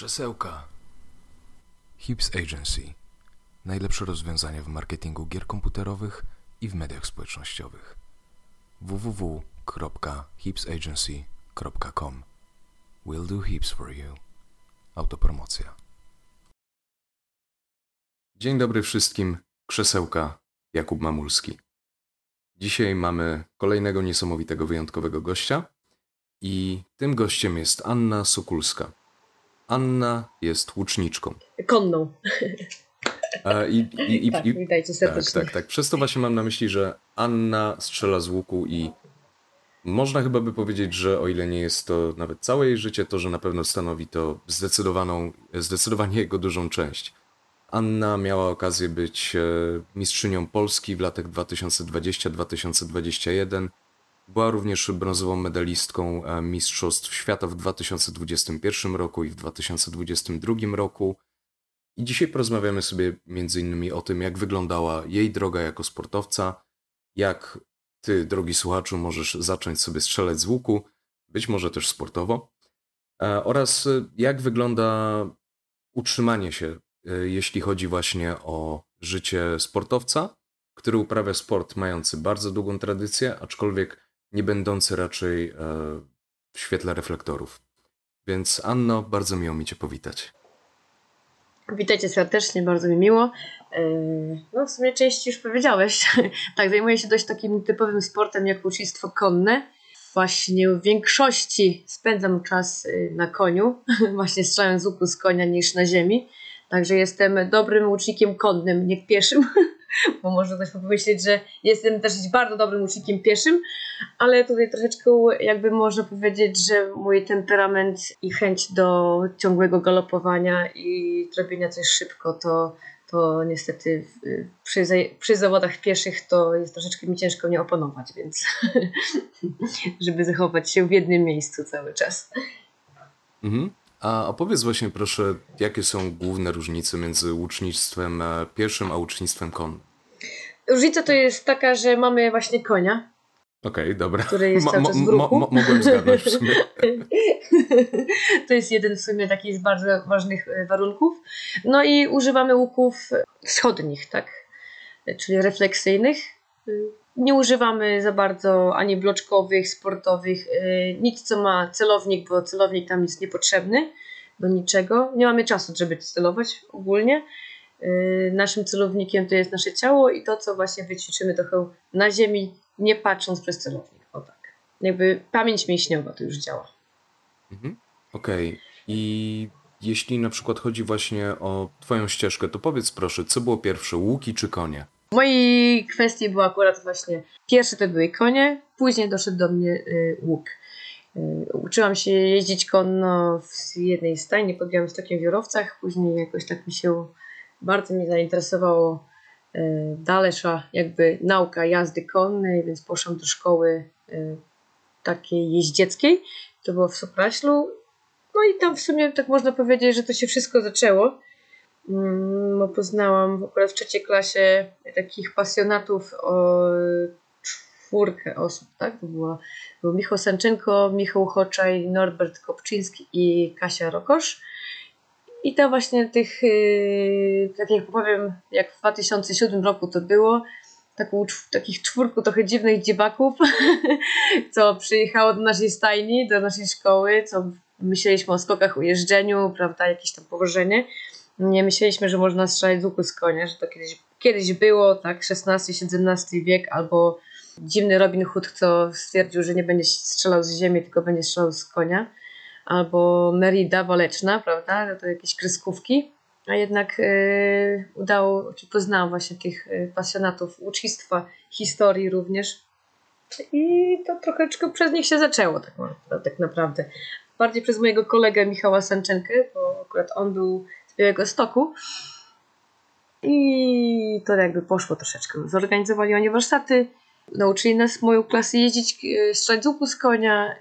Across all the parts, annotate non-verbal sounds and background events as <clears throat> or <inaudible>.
Krzesełka. Hips Agency. Najlepsze rozwiązania w marketingu gier komputerowych i w mediach społecznościowych. www.hipsagency.com We'll do hips for you. Autopromocja. Dzień dobry wszystkim. Krzesełka. Jakub Mamulski. Dzisiaj mamy kolejnego niesamowitego, wyjątkowego gościa. I tym gościem jest Anna Sokulska. Anna jest łuczniczką. Konną. A, i, i, i, tak, i, witajcie serdecznie. tak, tak, tak. Przez to właśnie mam na myśli, że Anna strzela z łuku i można chyba by powiedzieć, że o ile nie jest to nawet całe jej życie, to że na pewno stanowi to zdecydowaną, zdecydowanie jego dużą część. Anna miała okazję być e, mistrzynią Polski w latach 2020-2021. Była również brązową medalistką e, Mistrzostw Świata w 2021 roku i w 2022 roku. I dzisiaj porozmawiamy sobie innymi o tym, jak wyglądała jej droga jako sportowca, jak ty, drogi słuchaczu, możesz zacząć sobie strzelać z łuku, być może też sportowo, e, oraz e, jak wygląda utrzymanie się, jeśli chodzi właśnie o życie sportowca, który uprawia sport mający bardzo długą tradycję, aczkolwiek nie będący raczej w świetle reflektorów. Więc Anno, bardzo miło mi Cię powitać. Witajcie serdecznie, bardzo mi miło. No w sumie części już powiedziałeś. <laughs> tak, zajmuję się dość takim typowym sportem jak ucznictwo konne. Właśnie w większości spędzam czas y, na koniu, <laughs> właśnie strzelając z łuku z konia niż na ziemi. Także jestem dobrym łucznikiem konnym, nie pieszym, <laughs> bo może ktoś pomyśleć, że jestem też bardzo dobrym łucznikiem pieszym, ale tutaj troszeczkę jakby można powiedzieć, że mój temperament i chęć do ciągłego galopowania i zrobienia coś szybko, to, to niestety przy, przy zawodach pieszych to jest troszeczkę mi ciężko mnie opanować, więc <laughs> żeby zachować się w jednym miejscu cały czas. Mhm. A opowiedz właśnie proszę, jakie są główne różnice między łucznictwem e, pieszym a łucznictwem konnym? Różnica to jest taka, że mamy właśnie konia. Okej, okay, dobra. Który jest cały czas w ruchu. mogłem zgadnąć w sumie. <laughs> to jest jeden w sumie takich z bardzo ważnych e, warunków. No i używamy łuków wschodnich, tak? Czyli refleksyjnych. Nie używamy za bardzo ani bloczkowych, sportowych, e, nic co ma celownik, bo celownik tam jest niepotrzebny do niczego. Nie mamy czasu, żeby celować ogólnie. Y, naszym celownikiem to jest nasze ciało i to, co właśnie wyćwiczymy trochę na ziemi, nie patrząc przez celownik. O tak. Jakby pamięć mięśniowa to już działa. Mhm. Okej. Okay. I jeśli na przykład chodzi właśnie o Twoją ścieżkę, to powiedz proszę, co było pierwsze, łuki czy konie? W mojej kwestii było akurat właśnie, pierwsze to były konie, później doszedł do mnie y, łuk. Y, uczyłam się jeździć konno w jednej stajni, podjęłam w takim wiorowcach, później jakoś tak mi się bardzo mnie zainteresowało e, dalsza jakby nauka jazdy konnej, więc poszłam do szkoły e, takiej jeździeckiej. To było w Sopraślu. No i tam w sumie tak można powiedzieć, że to się wszystko zaczęło. Mm, bo poznałam akurat w trzeciej klasie takich pasjonatów o czwórkę osób, tak? To była, był Michał Sanczenko, Michał Hoczaj, Norbert Kopczyński i Kasia Rokosz. I to właśnie tych, yy, tak jak powiem, jak w 2007 roku to było, taką, takich czwórku trochę dziwnych dziewaków, <laughs> co przyjechało do naszej stajni, do naszej szkoły, co myśleliśmy o skokach, o jeżdżeniu, prawda, jakieś tam położenie. Nie myśleliśmy, że można strzelać z łuku z konia, że to kiedyś, kiedyś było, tak, XVI-XVII wiek, albo dziwny Robin Hood, co stwierdził, że nie będzie strzelał z ziemi, tylko będzie strzelał z konia albo Merida Waleczna, prawda? To jakieś kreskówki. A jednak yy, udało, czy poznałam właśnie tych yy, pasjonatów ucznictwa, historii również. I to troszeczkę przez nich się zaczęło, tak, tak naprawdę. Bardziej przez mojego kolegę Michała Sanczenkę, bo akurat on był Białego Stoku. I to jakby poszło troszeczkę. Zorganizowali oni warsztaty, nauczyli nas, moją klasę jeździć, strzelać z łuku z konia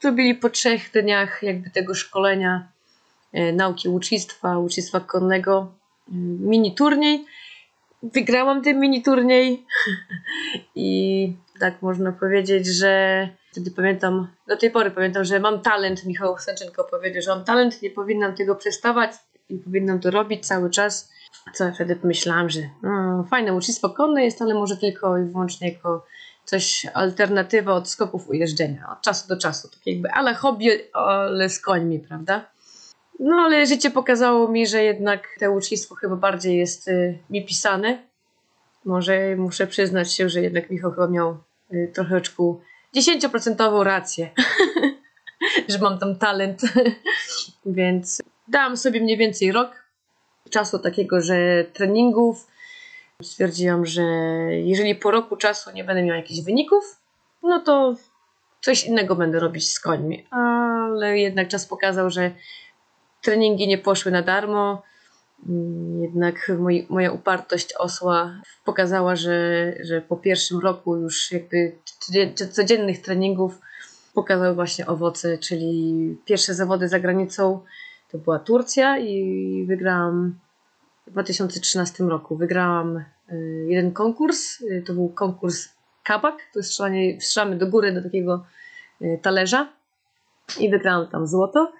Zrobili po trzech dniach jakby tego szkolenia e, nauki łucznictwa, łucznictwa konnego mm, mini turniej. Wygrałam ten mini turniej <laughs> i tak można powiedzieć, że Wtedy pamiętam, do tej pory pamiętam, że mam talent. Michał Sęczynko powiedział, że mam talent, nie powinnam tego przestawać i powinnam to robić cały czas. Co ja wtedy pomyślałam, że no, fajne ucznictwo konne jest, ale może tylko i wyłącznie jako coś alternatywa od skopów ujeżdżenia, od czasu do czasu, tak jakby, ale hobby, ale z końmi, prawda? No ale życie pokazało mi, że jednak to ucznictwo chyba bardziej jest y, mi pisane. Może muszę przyznać się, że jednak Michał chyba miał y, troszeczkę 10% rację, <laughs> że mam tam talent, więc dałam sobie mniej więcej rok czasu takiego, że treningów, Stwierdziłam, że jeżeli po roku czasu nie będę miała jakichś wyników, no to coś innego będę robić z końmi. Ale jednak czas pokazał, że treningi nie poszły na darmo. Jednak moi, moja upartość osła pokazała, że, że po pierwszym roku już jakby codziennych treningów pokazały właśnie owoce, czyli pierwsze zawody za granicą to była Turcja i wygrałam w 2013 roku. Wygrałam y, jeden konkurs, y, to był konkurs kabak, to jest strzelanie, strzelamy do góry do takiego y, talerza i wygrałam tam złoto.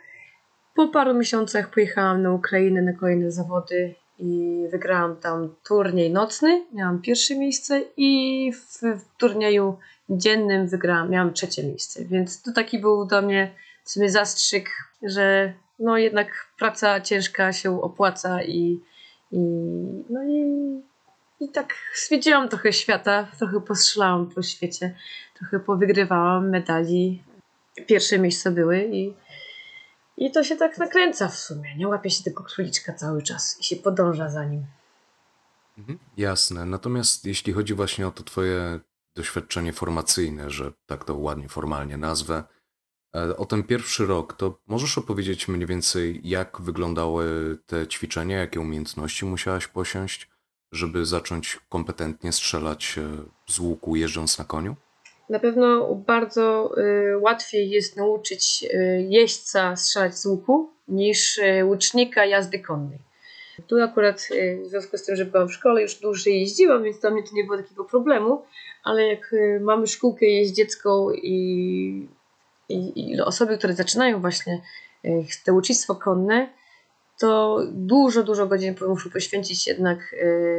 Po paru miesiącach pojechałam na Ukrainę na kolejne zawody i wygrałam tam turniej nocny, miałam pierwsze miejsce i w, w turnieju dziennym wygrałam, miałam trzecie miejsce, więc to taki był do mnie w sumie zastrzyk, że no jednak praca ciężka się opłaca i i, no i, i tak zwiedziłam trochę świata, trochę postrzelałam po świecie, trochę powygrywałam medali. Pierwsze miejsca były i, i to się tak nakręca w sumie. Nie łapie się tego króliczka cały czas i się podąża za nim. Mhm, jasne. Natomiast jeśli chodzi właśnie o to twoje doświadczenie formacyjne, że tak to ładnie formalnie nazwę, E, o ten pierwszy rok, to możesz opowiedzieć mniej więcej, jak wyglądały te ćwiczenia, jakie umiejętności musiałaś posiąść, żeby zacząć kompetentnie strzelać e, z łuku jeżdżąc na koniu? Na pewno bardzo y, łatwiej jest nauczyć y, jeźdźca strzelać z łuku niż y, łucznika jazdy konnej. Tu akurat w związku z tym, że byłam w szkole, już dłużej jeździłam, więc dla mnie to nie było takiego problemu, ale jak mamy szkółkę jeździecką i i, i osoby, które zaczynają właśnie te ucznictwo konne, to dużo, dużo godzin muszą poświęcić jednak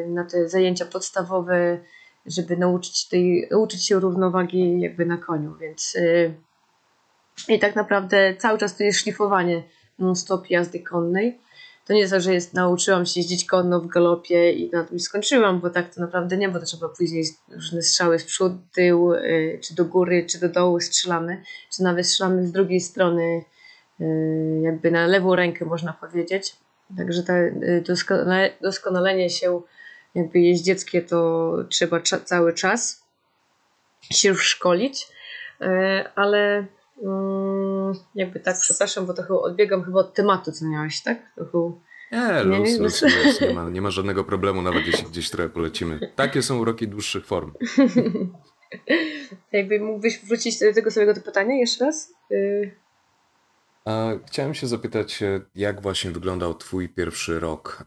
na te zajęcia podstawowe, żeby nauczyć, tej, się równowagi jakby na koniu, więc e, i tak naprawdę cały czas to jest szlifowanie non-stop jazdy konnej to nie jest że jest, nauczyłam się jeździć konno w galopie i na tym skończyłam, bo tak to naprawdę nie, bo to trzeba później różne strzały z przód, tył, y, czy do góry, czy do dołu strzelamy, czy nawet strzelamy z drugiej strony, y, jakby na lewą rękę można powiedzieć. Także to y, doskonalenie się jakby jeździeckie to trzeba cały czas się szkolić, ale Mm, jakby tak, przepraszam, bo trochę odbiegam chyba od tematu, co miałeś, tak? Trochę... Nie, luz, luz, luz, nie, ma, nie ma żadnego problemu, nawet jeśli gdzieś trochę polecimy. Takie są uroki dłuższych form. <laughs> jakby mógłbyś wrócić do tego samego pytania jeszcze raz? Y... Chciałem się zapytać, e, jak właśnie wyglądał twój pierwszy rok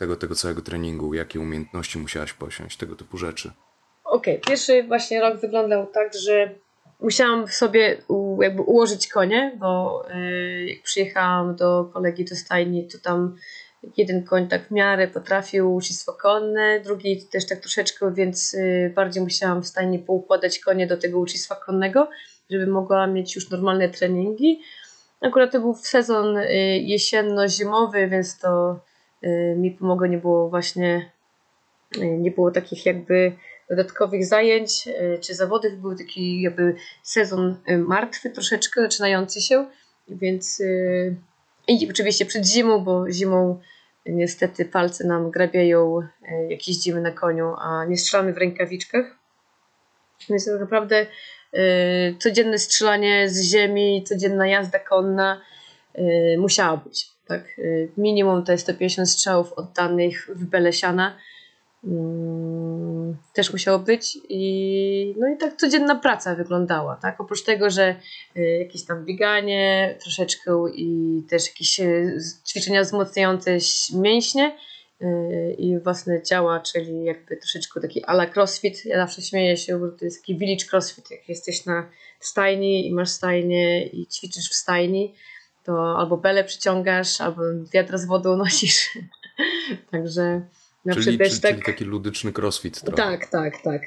tego, tego całego treningu? Jakie umiejętności musiałaś posiąść, tego typu rzeczy? Okej, okay. pierwszy właśnie rok wyglądał tak, że musiałam sobie jakby ułożyć konie, bo y, jak przyjechałam do kolegi do stajni, to tam jeden koń tak w miarę potrafił ucznictwo konne, drugi też tak troszeczkę, więc y, bardziej musiałam w stajni poukładać konie do tego ucznictwa konnego, żeby mogła mieć już normalne treningi. Akurat to był sezon y, jesienno-zimowy, więc to mi pomogło, nie było właśnie, nie było takich jakby dodatkowych zajęć e, czy zawodów. Był taki jakby sezon martwy troszeczkę, zaczynający się, więc i oczywiście przed zimą, bo zimą niestety palce nam grabiają, jak jeździmy na koniu, a nie strzelamy w rękawiczkach. Więc tak naprawdę codzienne strzelanie z ziemi, codzienna jazda konna musiała być. Tak? Minimum to jest 150 strzałów oddanych w Belesiana Mm, też musiało być i no i tak codzienna praca wyglądała, tak? Oprócz tego, że y, jakieś tam bieganie troszeczkę i też jakieś y, ćwiczenia wzmacniające mięśnie i własne ciała, czyli jakby troszeczkę taki ala crossfit. Ja zawsze śmieję się, bo to jest taki village crossfit. Jak jesteś na stajni i masz stajnię i ćwiczysz w stajni, to albo belę przyciągasz, albo wiatr z wodą <laughs> nosisz. Także na czyli, przykład czyli, tak... czyli taki ludyczny crossfit trochę. Tak, tak, tak.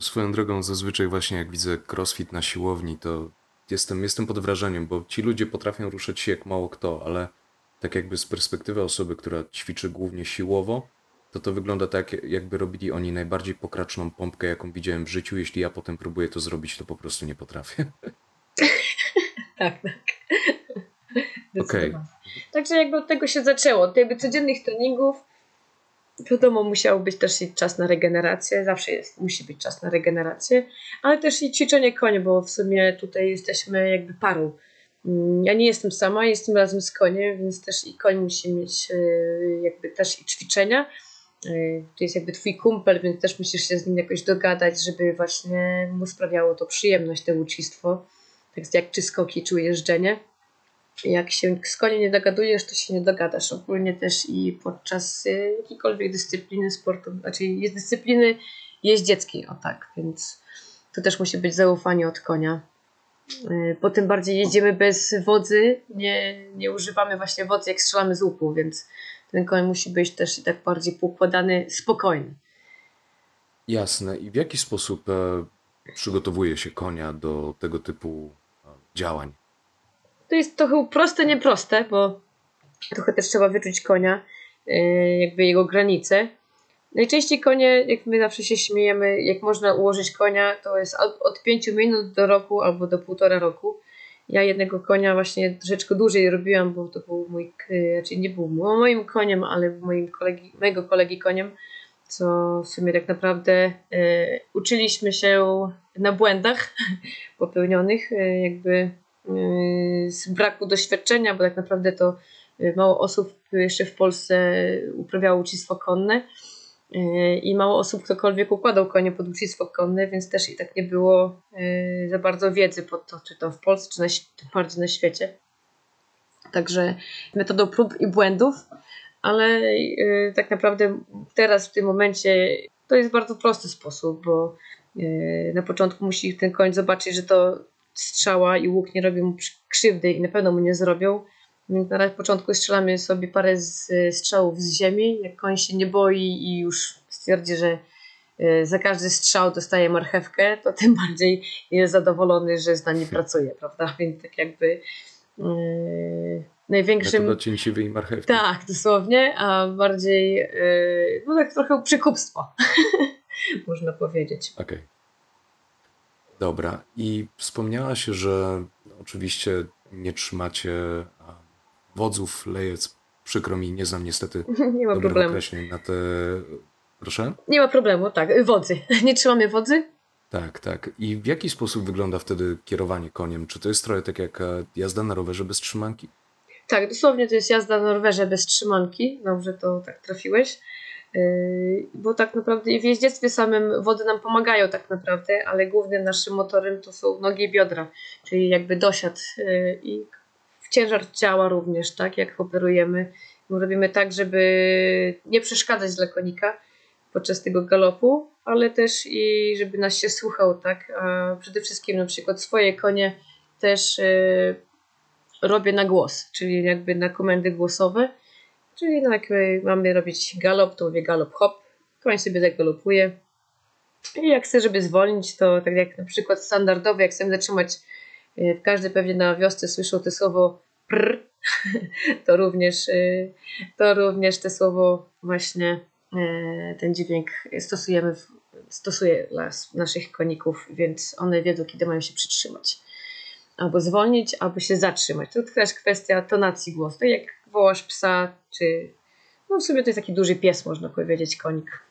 Swoją drogą zazwyczaj właśnie jak widzę crossfit na siłowni, to jestem, jestem pod wrażeniem, bo ci ludzie potrafią ruszać się jak mało kto, ale tak jakby z perspektywy osoby, która ćwiczy głównie siłowo, to to wygląda tak, jakby robili oni najbardziej pokraczną pompkę, jaką widziałem w życiu. Jeśli ja potem próbuję to zrobić, to po prostu nie potrafię. <laughs> tak, tak. Okay. Także jakby od tego się zaczęło, od jakby codziennych treningów, Wiadomo, musiał być też i czas na regenerację, zawsze jest, musi być czas na regenerację, ale też i ćwiczenie konia, bo w sumie tutaj jesteśmy jakby parą. Mm, ja nie jestem sama, jestem razem z koniem, więc też i koń musi mieć e, jakby też i ćwiczenia. E, to jest jakby twój kumpel, więc też musisz się z nim jakoś dogadać, żeby właśnie mu sprawiało to przyjemność, to uczestwo. Tak jak czy skoki, czy jeżdżenie jak się z koniem nie dogadujesz, to się nie dogadasz. Ogólnie też i podczas y, jakiejkolwiek dyscypliny sportu, znaczy jest dyscypliny jeździeckiej, o tak, więc to też musi być zaufanie od konia. Po tym bardziej jedziemy bez wodzy, nie, nie używamy właśnie wodzy, jak strzelamy z łuku, więc ten koń musi być też i tak bardziej poukładany, spokojny. Jasne. I w jaki sposób e, przygotowuje się konia do tego typu e, działań? to jest trochę proste, nieproste, bo trochę też trzeba wyczuć konia, e, jakby jego granice. Najczęściej konie, jak my zawsze się śmiejemy, jak można ułożyć konia, to jest od 5 minut do roku albo do półtora roku. Ja jednego konia właśnie troszeczkę dłużej robiłam, bo to był mój, znaczy nie był moim koniem, ale moim kolegi, mojego kolegi koniem, co w sumie tak naprawdę e, uczyliśmy się na błędach <laughs> popełnionych, e, jakby Y, z braku doświadczenia, bo tak naprawdę to y, mało osób jeszcze w Polsce uprawiało ucznictwo konne i mało osób ktokolwiek układał konie pod ucznictwo konne, więc też i tak nie było za bardzo wiedzy pod to, czy to w Polsce, czy na, bardziej na świecie. Także metodą prób i błędów, ale tak naprawdę teraz w tym momencie to jest bardzo prosty sposób, bo na początku musi ten koń zobaczyć, że to strzała i łuk nie robią mu krzywdy i na pewno mu nie zrobią. Więc na początku strzelamy sobie parę z, strzałów z ziemi. Jak koń się nie boi i już stwierdzi, że e, za każdy strzał dostaje marchewkę, to tym <laughs> bardziej jest zadowolony, że z nami pracuje, prawda? Więc tak jakby yy, największym... Metoda cięciwej marchewki. Tak, dosłownie, a bardziej yy, no tak trochę przykupstwo, <laughs> <laughs> można powiedzieć. Okej. Okay. Dobra. I wspomniałaś, że oczywiście nie trzymacie wodzów, lejec. Przykro mi, nie znam niestety <laughs> nie ma problemu. określeń na te... Proszę? Nie ma problemu, tak. Wodzy. <laughs> Nie trzymamy wodzy? Tak, tak. I w jaki sposób wygląda wtedy kierowanie koniem? Czy to jest trochę tak jak e, jazda na rowerze bez trzymanki? Tak, dosłownie to jest jazda na rowerze bez trzymanki. Dobrze to tak trafiłeś. Yy, bo tak naprawdę w jeździectwie samym wody nam pomagają tak naprawdę, ale głównym naszym motorem to są nogi i biodra, czyli jakby dosiad yy, i ciężar ciała również, tak, jak operujemy. My robimy tak, żeby nie przeszkadzać dla konika podczas tego galopu, ale też i żeby nas się słuchał, tak, a przede wszystkim na przykład swoje konie też yy, robię na głos, czyli jakby na komendy głosowe, Czyli no, jak mamy robić galop, to mówię galop hop, koń sobie zagalopuje. I jak chcę, żeby zwolnić, to tak jak na przykład standardowo, jak chcę zatrzymać, y, każdy pewnie na wiosce słyszał to słowo pr, <laughs> to również, y, to również te słowo właśnie ten dźwięk stosujemy, stosuje dla naszych koników, więc one wiedzą, kiedy mają się przytrzymać. Albo zwolnić, albo się zatrzymać. To też kwestia tonacji głosu. Tak jak wołasz psa, czy no w sumie to jest taki duży pies, można powiedzieć, konik.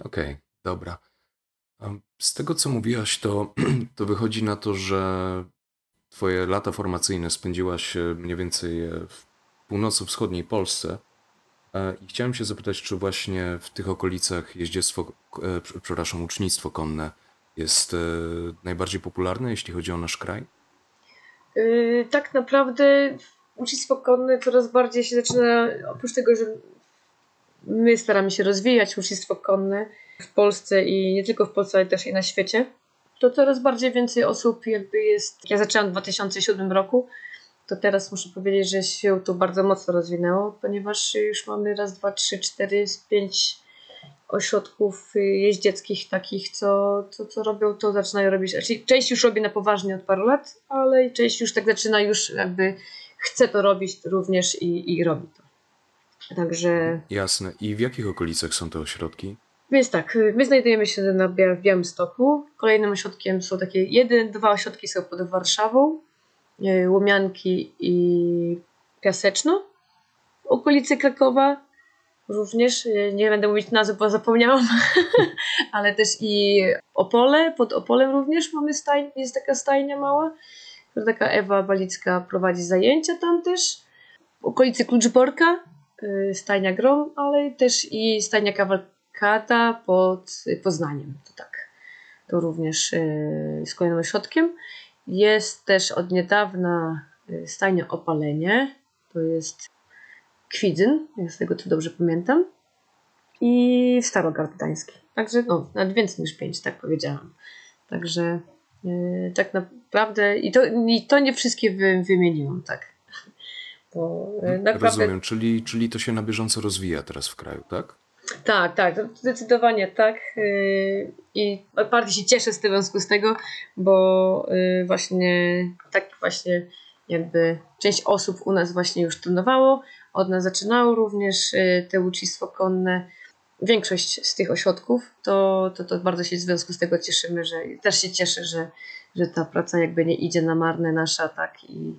Okej, okay, dobra. Z tego, co mówiłaś, to, <clears throat> to wychodzi na to, że twoje lata formacyjne spędziłaś mniej więcej w północno-wschodniej Polsce. E, I chciałem się zapytać, czy właśnie w tych okolicach jeździectwo, e, przepraszam, ucznictwo konne jest e, najbardziej popularne, jeśli chodzi o nasz kraj? Yy, tak naprawdę ucznictwo konne coraz bardziej się zaczyna, oprócz tego, że my staramy się rozwijać ucznictwo konne w Polsce i nie tylko w Polsce, ale też i na świecie, to coraz bardziej więcej osób jakby jest. Ja zaczęłam w 2007 roku, to teraz muszę powiedzieć, że się to bardzo mocno rozwinęło, ponieważ już mamy raz, dwa, trzy, cztery, pięć ośrodków jeździeckich takich, co, co, co robią, to zaczynają robić. Znaczy, część już robi na poważnie od paru lat, ale część już tak zaczyna już jakby chce to robić również i, i robi to. Także. Jasne. I w jakich okolicach są te ośrodki? Więc tak, my znajdujemy się na w Białymstoku. Kolejnym ośrodkiem są takie, jeden, dwa ośrodki są pod Warszawą, e, Łomianki i Piaseczno. Okolice Krakowa również, e, nie będę mówić nazwy, bo zapomniałam, <laughs> ale też i Opole, pod Opolem również mamy stajnię, jest taka stajnia mała, taka Ewa Balicka prowadzi zajęcia tam też. W okolicy Kluczborka, e, stajnia Grom, ale też i stajnia Kawalkata pod Poznaniem, to tak. To również z kolejnym ośrodkiem. Jest też od niedawna stajnia Opalenie, to jest Kwidzyn, z tego co dobrze pamiętam. I Starogard Gdański. Także no, nawet więcej niż pięć, tak powiedziałam. Także tak naprawdę i to, i to nie wszystkie wy, wymieniłam, tak. Bo, yy, naprawdę... Rozumiem, czyli, czyli to się na bieżąco rozwija teraz w kraju, tak? Tak, tak, zdecydowanie tak. Yy, I bardzo się cieszę z tego związku z tego, bo yy, właśnie tak właśnie jakby część osób u nas właśnie już trenowało, od nas zaczynało również te ucznictwo konne. Większość z tych ośrodków, to, to, to bardzo się w związku z tego cieszymy, że też się cieszę, że, że ta praca jakby nie idzie na marne nasza, tak i,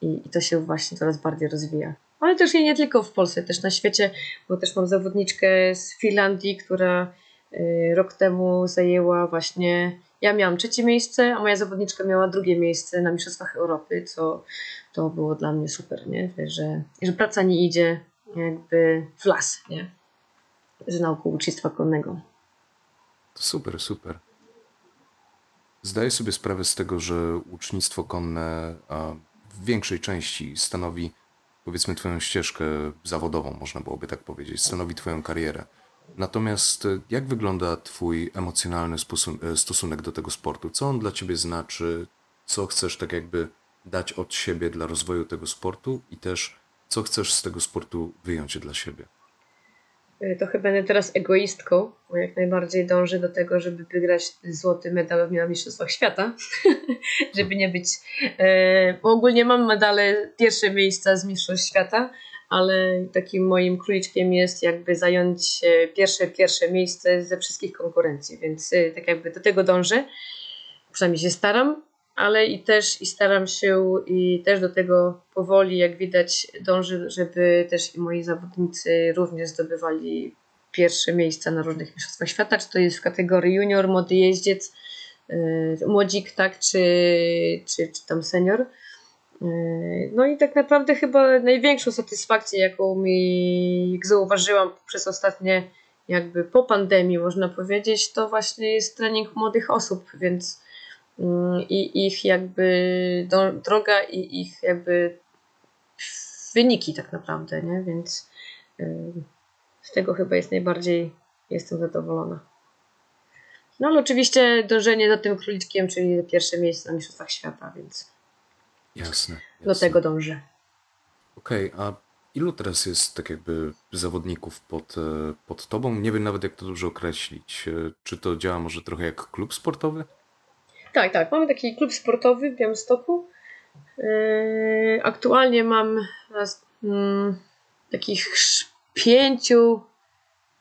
i, i to się właśnie coraz bardziej rozwija. Ale też nie tylko w Polsce, też na świecie, bo też mam zawodniczkę z Finlandii, która y, rok temu zajęła właśnie ja miałam trzecie miejsce, a moja zawodniczka miała drugie miejsce na Mistrzostwach Europy, co to było dla mnie super, nie? Że, że praca nie idzie jakby w las, nie? Z nauką ucznictwa konnego. Super, super. Zdaję sobie sprawę z tego, że ucznictwo konne w większej części stanowi, powiedzmy, Twoją ścieżkę zawodową, można byłoby tak powiedzieć, stanowi Twoją karierę. Natomiast e, jak wygląda Twój emocjonalny e, stosunek do tego sportu? Co on dla Ciebie znaczy? Co chcesz tak jakby dać od siebie dla rozwoju tego sportu i też co chcesz z tego sportu wyjąć dla siebie? E, to chyba będę teraz egoistką, bo jak najbardziej dążę do tego, żeby wygrać złoty medal na Mistrzostwach Świata, <laughs> żeby nie być. Bo ogólnie mam medale pierwsze miejsca z Mistrzostw Świata, ale takim moim króliczkiem jest jakby zająć pierwsze, pierwsze miejsce ze wszystkich konkurencji, więc y, tak jakby do tego dążę, przynajmniej się staram, ale i też i staram się i też do tego powoli, jak widać, dążę, żeby też i moi zawodnicy również zdobywali pierwsze miejsca na różnych mistrzostwach świata, czy to jest w kategorii junior, młody jeździec, y, młodzik, tak, czy, czy, czy tam senior. Yy, no i tak naprawdę chyba największą satysfakcję, jaką mi zauważyłam przez ostatnie, jakby po pandemii, można powiedzieć, to właśnie jest trening młodych osób, więc i ich jakby droga i ich jakby wyniki tak naprawdę, nie? Więc z tego chyba jest najbardziej jestem zadowolona. No ale oczywiście dążenie za tym króliczkiem, czyli pierwsze miejsce na Mistrzostwach Świata, więc Jasne. Do jasne. tego dążę. Okej, okay, a ilu teraz jest tak jakby zawodników pod, e, pod tobą? Nie wiem nawet jak to dobrze określić. E, czy to działa może trochę jak klub sportowy? Tak, tak. Mamy taki klub sportowy w Białymstoku. E, aktualnie mam mm, takich pięciu,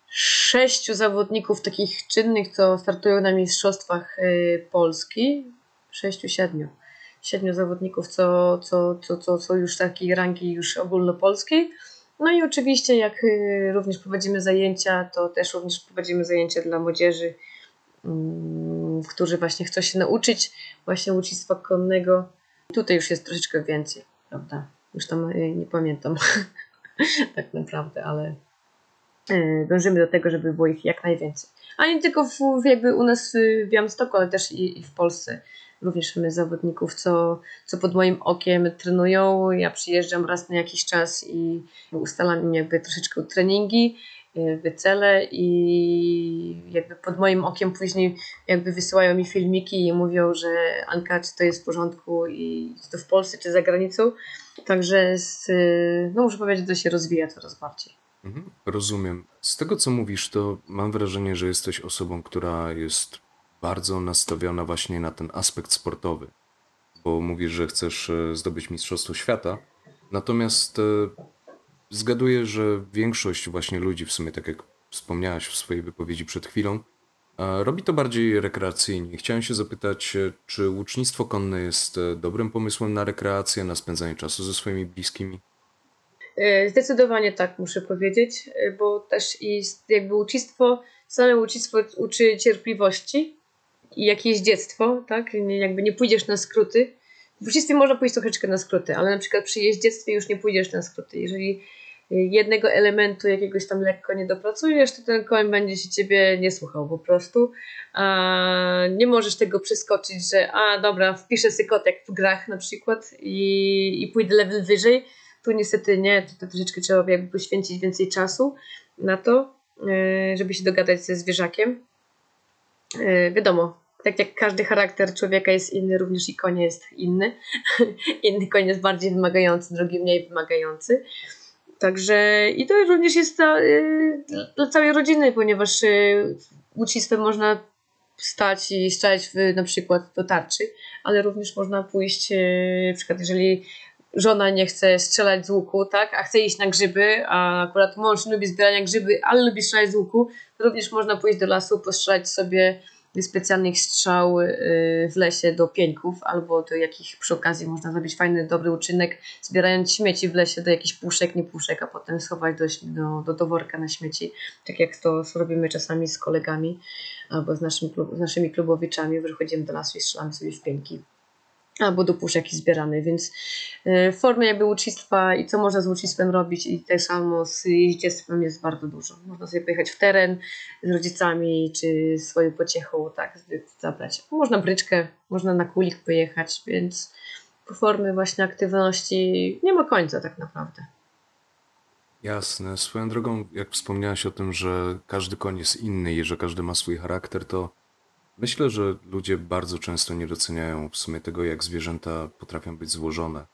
sześciu zawodników takich czynnych, co startują na mistrzostwach Polski. Sześciu, siedmiu siedmiu zawodników, co, co, co, co są już takiej rangi już ogólnopolskiej. No i oczywiście jak y, również prowadzimy zajęcia, to też również prowadzimy zajęcia dla młodzieży, którzy właśnie chcą się nauczyć właśnie ucznictwa konnego. Tutaj już jest troszeczkę więcej, prawda? Już tam y, nie pamiętam <laughs> tak naprawdę, ale y, dążymy do tego, żeby było ich jak najwięcej. A nie tylko w, jakby u nas w Białymstoku, ale też i, i w Polsce również mamy zawodników, co, co pod moim okiem trenują. Ja przyjeżdżam raz na jakiś czas i ustalam jakby troszeczkę treningi, jakby cele i jakby pod moim okiem później jakby wysyłają mi filmiki i mówią, że Anka, czy to jest w porządku i czy to w Polsce, czy za granicą. Także z, no muszę powiedzieć, że to się rozwija coraz bardziej. Mhm, rozumiem. Z tego, co mówisz, to mam wrażenie, że jesteś osobą, która jest bardzo nastawiona właśnie na ten aspekt sportowy, bo mówisz, że chcesz e, zdobyć Mistrzostwo Świata, natomiast e, zgaduję, że większość właśnie ludzi, w sumie tak jak wspomniałaś w swojej wypowiedzi przed chwilą, e, robi to bardziej rekreacyjnie. Chciałem się zapytać, czy łucznictwo konne jest dobrym pomysłem na rekreację, na spędzanie czasu ze swoimi bliskimi? Zdecydowanie tak, muszę powiedzieć, bo też jest jakby łucznictwo, same łucznictwo uczy cierpliwości, i jakieś dziecko, tak? Jakby nie pójdziesz na skróty. W uczestnictwie można pójść troszeczkę na skróty, ale na przykład przy jeździectwie już nie pójdziesz na skróty. Jeżeli jednego elementu jakiegoś tam lekko nie dopracujesz, to ten koń będzie się ciebie nie słuchał po prostu. A nie możesz tego przeskoczyć, że a dobra, wpiszę sobie kotek w grach na przykład i, i pójdę level wyżej. Tu niestety nie, to troszeczkę trzeba jakby poświęcić więcej czasu na to, e, żeby się dogadać ze zwierzakiem. E, wiadomo, tak jak każdy charakter człowieka jest inny, również i konie jest inny. <laughs> Inny koń jest bardziej wymagający, drugi mniej wymagający. Także i to również jest dla, y, dla całej rodziny, ponieważ y, łucznictwem można stać i strzelać w, na przykład do tarczy, ale również można pójść, y, na przykład jeżeli żona nie chce strzelać z łuku, tak, a chce iść na grzyby, a akurat mąż lubi zbierania grzyby, ale lubi strzelać z łuku, to również można pójść do lasu, postrzelać sobie specjalnych strzał y, w lesie do pieńków, albo do jakich przy okazji można zrobić fajny, dobry uczynek, zbierając śmieci w lesie do jakichś puszek, nie puszek, a potem schować do, do, do worka na śmieci, tak jak to robimy czasami z kolegami albo z, naszym, z naszymi klubowiczami, wychodzimy do lasu i strzelamy sobie w pieńki albo do puszek zbierany, więc e, formy jakby łucznictwa i co można z łucznictwem robić i tak samo z jeździectwem jest bardzo dużo. Można sobie pojechać w teren z rodzicami czy swoją pociechą, tak, zabrać. Można bryczkę, można na kulik pojechać, więc formy właśnie aktywności nie ma końca tak naprawdę. Jasne. Swoją drogą, jak wspomniałaś o tym, że każdy koń jest inny i że każdy ma swój charakter, to Myślę, że ludzie bardzo często nie doceniają w sumie tego, jak zwierzęta potrafią być złożone.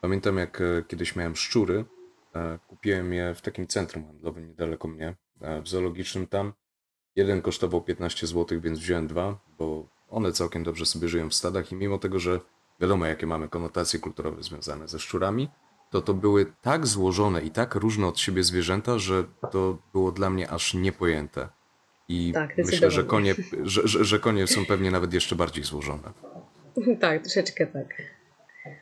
Pamiętam, jak e, kiedyś miałem szczury, e, kupiłem je w takim centrum handlowym niedaleko mnie, e, w zoologicznym tam. Jeden kosztował 15 zł, więc wziąłem dwa, bo one całkiem dobrze sobie żyją w stadach i mimo tego, że wiadomo, jakie mamy konotacje kulturowe związane ze szczurami, to to były tak złożone i tak różne od siebie zwierzęta, że to było dla mnie aż niepojęte. I tak, myślę, że konie, <laughs> że, że, że konie są pewnie nawet jeszcze bardziej złożone. <laughs> Tak, troszeczkę tak.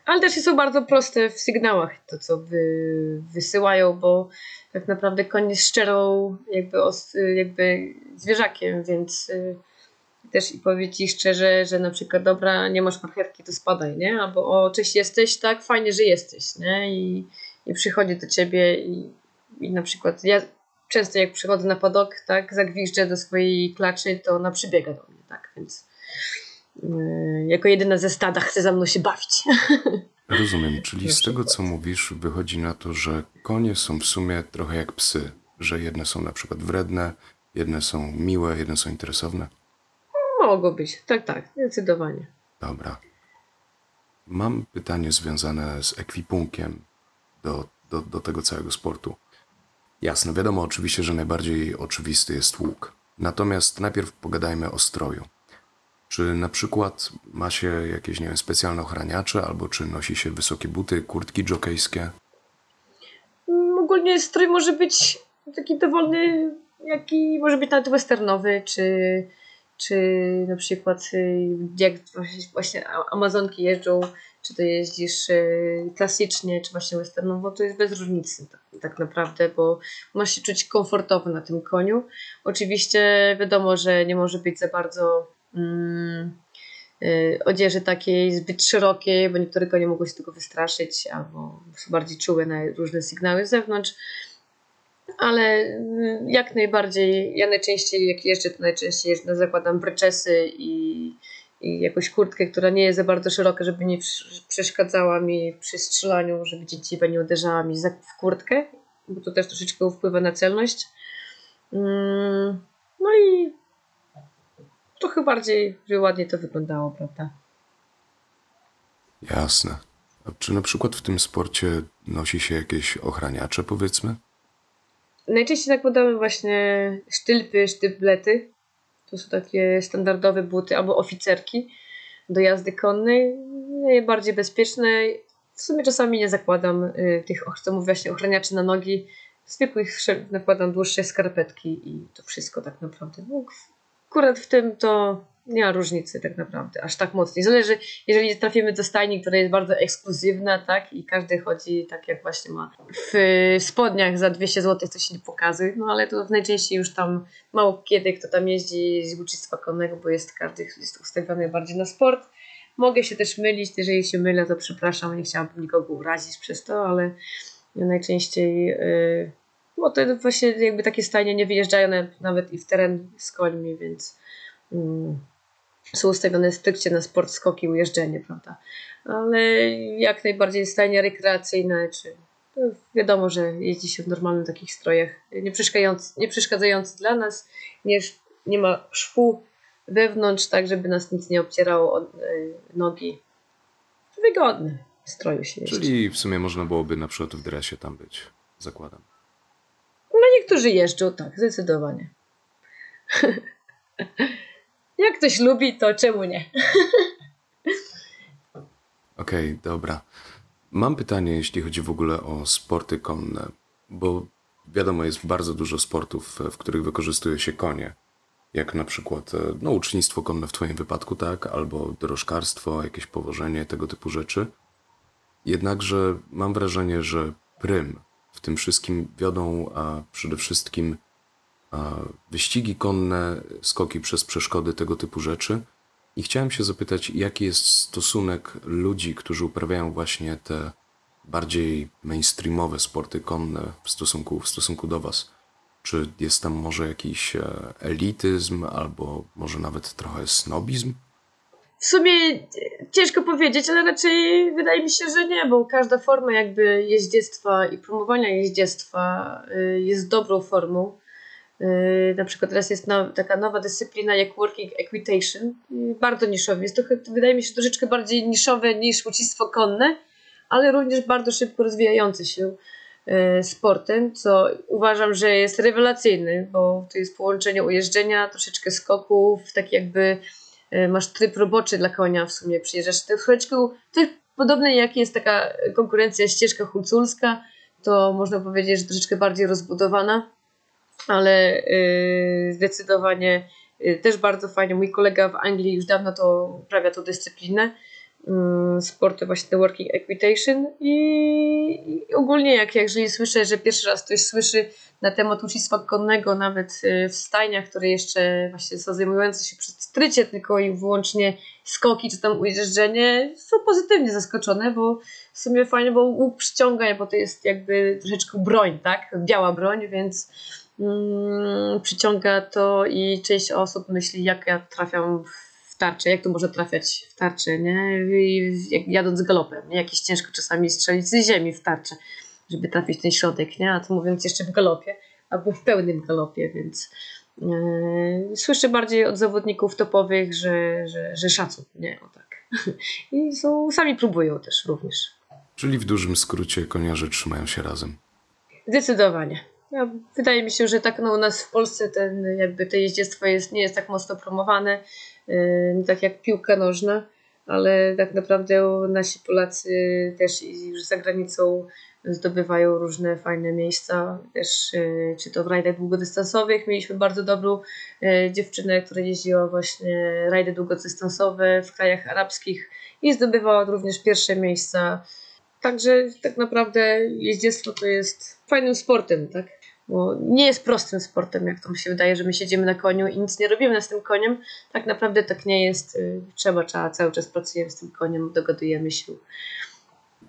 Ale też są bardzo proste w sygnałach to, co wy, wysyłają, bo tak naprawdę koń jest szczerą jakby, jakby zwierzakiem, więc y, też i powie ci szczerze, że na przykład dobra, nie masz marchewki, to spadaj, nie? Albo o, cześć jesteś, tak, fajnie, że jesteś, nie? I, i przychodzi do ciebie i, i na przykład ja często jak przychodzę na padok, tak, zagwiżdżę do swojej klaczy, to ona przybiega do mnie, tak, więc yy, jako jedyna ze stada chce za mną się bawić. <laughs> Rozumiem, czyli z tego co mówisz wychodzi na to, że konie są w sumie trochę jak psy, że jedne są na przykład wredne, jedne są miłe, jedne są interesowne. Mogą być, tak, tak, zdecydowanie. Dobra. Mam pytanie związane z ekwipunkiem do, do, do tego całego sportu. Jasne, wiadomo oczywiście, że najbardziej oczywisty jest łuk. Natomiast najpierw pogadajmy o stroju. Czy na przykład ma się jakieś, nie wiem, specjalne ochraniacze, albo czy nosi się wysokie buty, kurtki jokejskie? Mm, ogólnie strój może być taki dowolny, jaki może być nawet westernowy, czy, czy na przykład y, jak właśnie Amazonki jeżdżą czy to jeździsz y, klasycznie, czy właśnie westernowo, to jest bez różnicy tak, tak naprawdę, bo masz się czuć komfortowo na tym koniu. Oczywiście wiadomo, że nie może być za bardzo mm, y, odzieży takiej zbyt szerokiej, bo niektóre konie mogą się tego wystraszyć albo są bardziej czułe na różne sygnały z zewnątrz. Ale y, jak najbardziej, ja najczęściej jak jeżdżę, to najczęściej zakładam breczesy i i jakąś kurtkę, która nie jest za bardzo szeroka, żeby nie przeszkadzała mi przy strzelaniu, żeby dziedziwa nie uderzała mi w kurtkę, bo to też troszeczkę wpływa na celność. Mm, no i trochę bardziej, żeby ładnie to wyglądało, prawda? Jasne. A czy na przykład w tym sporcie nosi się jakieś ochraniacze, powiedzmy? Najczęściej nakładamy właśnie sztylpy, sztyblety. To są takie standardowe buty albo oficerki do jazdy konnej. Najbardziej bezpieczne. W sumie czasami nie zakładam y, tych, co mówię właśnie, ochraniaczy na nogi. Zwykłych nakładam dłuższe skarpetki i to wszystko tak naprawdę. No, akurat w tym to nie ma różnicy tak naprawdę, aż tak mocniej. Zależy, jeżeli trafimy do stajni, która jest bardzo ekskluzywna, tak, i każdy chodzi tak jak właśnie ma w spodniach za 200 zł, to się nie pokazuje, no ale to najczęściej już tam mało kiedy kto tam jeździ z ucznictwa konnego, bo jest każdy jest ustawiony bardziej na sport. Mogę się też mylić, jeżeli się mylę, to przepraszam, nie chciałabym nikogo urazić przez to, ale najczęściej yy, bo to właśnie jakby takie stajnie nie wyjeżdżają nawet i w teren z końmi, więc yy, są ustawione stricte na sport, skoki, ujeżdżenie, prawda? Ale jak najbardziej stajnie rekreacyjne, czy wiadomo, że jeździ się w normalnych takich strojach, nie przeszkadzając, nie przeszkadzając dla nas, nie, nie ma szwu wewnątrz, tak żeby nas nic nie obcierało od e, nogi. Wygodny stroju się jeździ. Czyli w sumie można byłoby na przykład w dresie tam być, zakładam. No niektórzy jeżdżą, tak, zdecydowanie. <laughs> Jak ktoś lubi, to czemu nie? <laughs> Okej, okay, dobra. Mam pytanie, jeśli chodzi w ogóle o sporty konne, bo wiadomo, jest bardzo dużo sportów, w których wykorzystuje się konie. Jak na przykład e, no, ucznictwo konne w Twoim wypadku, tak, albo drożkarstwo, jakieś powożenie, tego typu rzeczy. Jednakże mam wrażenie, że prym w tym wszystkim wiodą a przede wszystkim wyścigi konne, skoki przez przeszkody, tego typu rzeczy. I chciałem się zapytać, jaki jest stosunek ludzi, którzy uprawiają właśnie te bardziej mainstreamowe sporty konne w stosunku, w stosunku do Was? Czy jest tam może jakiś e, elityzm, albo może nawet trochę snobizm? W sumie ciężko powiedzieć, ale raczej wydaje mi się, że nie, bo każda forma jakby jeździectwa i promowania jeździectwa y, jest dobrą formą. Yy, na przykład teraz jest no, taka nowa dyscyplina jak Working Equitation, bardzo niszowy. Jest trochę, wydaje mi się, troszeczkę bardziej niszowe niż ucznictwo konne, ale również bardzo szybko rozwijający się yy, sportem, co uważam, że jest rewelacyjny, bo to jest połączenie ujeżdżenia, troszeczkę skoków, tak jakby yy, masz tryb roboczy dla konia w sumie, przyjeżdżasz troszeczkę, to jest podobne jak jest taka konkurencja ścieżka hulculska, to można powiedzieć, że troszeczkę bardziej rozbudowana ale y, zdecydowanie y, też bardzo fajnie. Mój kolega w Anglii już dawno to uprawia tą dyscyplinę mm, sporty właśnie the working equitation i, ogólnie jak jeżeli słyszę, że pierwszy raz ktoś słyszy na temat ucznictwa konnego nawet y, w stajniach, które jeszcze właśnie są zajmujące się przy strycie tylko i wyłącznie skoki czy tam ujeżdżenie, są pozytywnie zaskoczone, bo w sumie fajnie, bo łuk przyciąga, bo to jest jakby troszeczkę broń, tak? Biała broń, więc przyciąga to i część osób myśli, jak ja trafiam w tarczę, jak to może trafiać w tarczę, nie? I jak, jadąc galopem, nie? Jakieś ciężko czasami strzelić z ziemi w tarczę, żeby trafić w ten środek, nie? A to mówiąc jeszcze w galopie, albo w pełnym galopie, więc yy, słyszę bardziej od zawodników topowych, że, że, że szacun, nie? O tak. <laughs> I są, sami próbują też również. Czyli w dużym skrócie koniarze trzymają się razem. Zdecydowanie. Ja, wydaje mi się, że tak no, u nas w Polsce ten, jakby to jeździectwo jest, nie jest tak mocno promowane, yy, tak jak piłka nożna, ale tak naprawdę nasi Polacy też już za granicą zdobywają różne fajne miejsca, też yy, czy to w rajdach długodystansowych. Mieliśmy bardzo dobrą yy, dziewczynę, która jeździła właśnie rajdy długodystansowe w krajach arabskich i zdobywała również pierwsze miejsca. Także tak naprawdę jeździectwo to jest fajnym sportem, tak? Bo nie jest prostym sportem, jak to mi się wydaje, że my siedzimy na koniu i nic nie robimy z tym koniem. Tak naprawdę tak nie jest. Y, trzeba, trzeba cały czas pracujemy z tym koniem, dogadujemy się.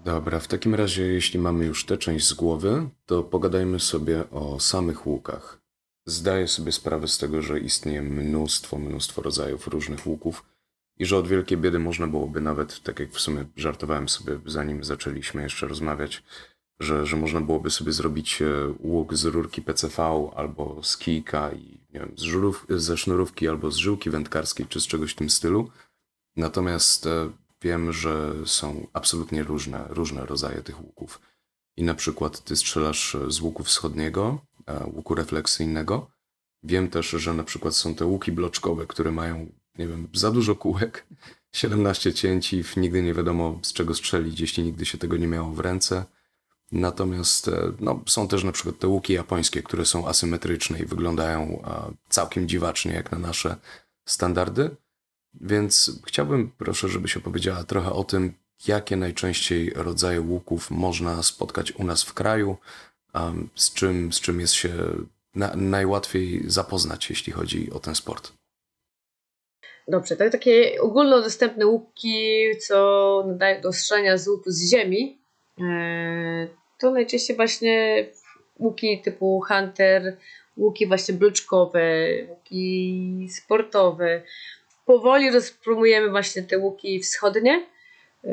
Dobra, w takim razie, jeśli mamy już tę część z głowy, to pogadajmy sobie o samych łukach. Zdaję sobie sprawę z tego, że istnieje mnóstwo, mnóstwo rodzajów różnych łuków. i że od wielkiej biedy można byłoby nawet, tak jak w sumie żartowałem sobie, zanim zaczęliśmy jeszcze rozmawiać, że, że można byłoby sobie zrobić e, łuk z rurki PCV albo z kijka i nie wiem, z żurów, ze sznurówki albo z żyłki wędkarskiej czy z czegoś w tym stylu. Natomiast e, wiem, że są absolutnie różne, różne rodzaje tych łuków. I na przykład ty strzelasz z łuku wschodniego, e, łuku refleksyjnego. Wiem też, że na przykład są te łuki bloczkowe, które mają, nie wiem, za dużo kółek, 17 cięci, nigdy nie wiadomo z czego strzelić, jeśli nigdy się tego nie miało w ręce. Natomiast e, no, są też na przykład te łuki japońskie, które są asymetryczne i wyglądają całkiem dziwacznie jak na nasze standardy. Więc chciałbym, proszę, żebyś opowiedziała trochę o tym, jakie najczęściej rodzaje łuków można spotkać u nas w kraju, z czym, z czym jest się na, najłatwiej zapoznać, jeśli chodzi o ten sport. Dobrze, to takie ogólnodostępne łuki, co nadają do strzelania z łuku z ziemi, e, to najczęściej właśnie łuki typu hunter, łuki właśnie bloczkowe, łuki sportowe. Powoli rozpromujemy właśnie te łuki wschodnie, y,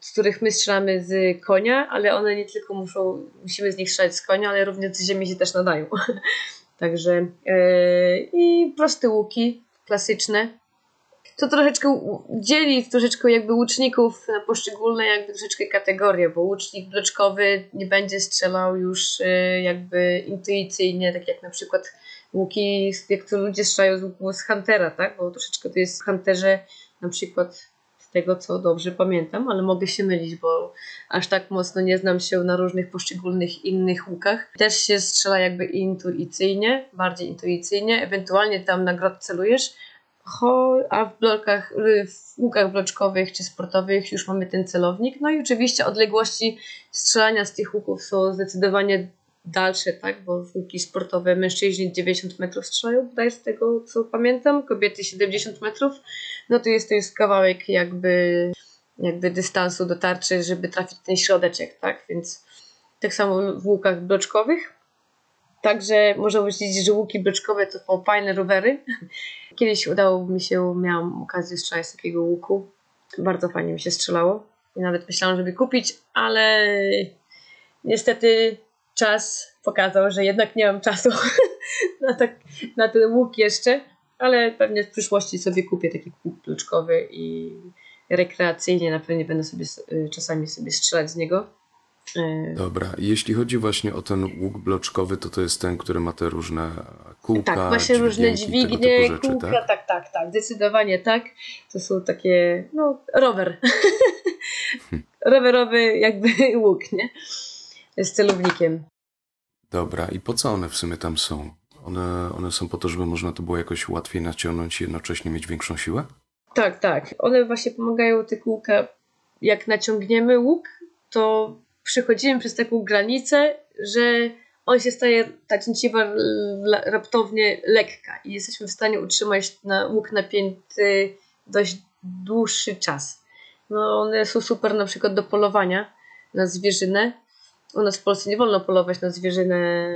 z których my strzelamy z konia, ale one nie tylko muszą, musimy z nich strzelać z konia, ale również z ziemi się też nadają. <laughs> Także yy, i proste łuki, klasyczne, to troszeczkę dzieli troszeczkę jakby łuczników na poszczególne jakby troszeczkę kategorie, bo łucznik bloczkowy nie będzie strzelał już y, jakby intuicyjnie, tak jak na przykład łuki, jak to ludzie strzelają z łuku z Huntera, tak? Bo troszeczkę to jest w Hunterze na przykład z tego, co dobrze pamiętam, ale mogę się mylić, bo aż tak mocno nie znam się na różnych poszczególnych innych łukach. Też się strzela jakby intuicyjnie, bardziej intuicyjnie, ewentualnie tam na grot celujesz, a w blokach, w łukach bloczkowych czy sportowych już mamy ten celownik. No i oczywiście odległości strzelania z tych łuków są zdecydowanie dalsze, tak? Bo łuki sportowe mężczyźni 90 metrów strzelają, bodaj z tego co pamiętam, kobiety 70 metrów. No to jest to jest kawałek jakby, jakby dystansu do tarczy, żeby trafić ten środeczek, tak? Więc tak samo w łukach bloczkowych. Także można powiedzieć, że łuki bloczkowe to fajne rowery. Kiedyś udało mi się, miałam okazję strzelać z takiego łuku. Bardzo fajnie mi się strzelało. I nawet myślałam, żeby kupić, ale niestety czas pokazał, że jednak nie mam czasu <laughs> na, tak, na ten łuk jeszcze, ale pewnie w przyszłości sobie kupię taki łuk kluczkowy i rekreacyjnie na pewno będę sobie y, czasami sobie strzelać z niego. Y, Dobra, jeśli chodzi właśnie o ten łuk bloczkowy, to to jest ten, który ma te różne kółka, Tak, właśnie różne dźwignie, kółka, tak? tak, tak, tak, zdecydowanie tak. To są takie, no, rower. <laughs> Rowerowy jakby <laughs> łuk, nie? z celownikiem. Dobra, i po co one w sumie tam są? One, one są po to, żeby można to było jakoś łatwiej naciągnąć i jednocześnie mieć większą siłę? Tak, tak. One właśnie pomagają te kółka. Jak naciągniemy łuk, to przechodzimy przez taką granicę, że on się staje, ta cięciwa raptownie lekka i jesteśmy w stanie utrzymać na łuk napięty dość dłuższy czas. No one są super na przykład do polowania na zwierzynę, u nas w Polsce nie wolno polować na zwierzynę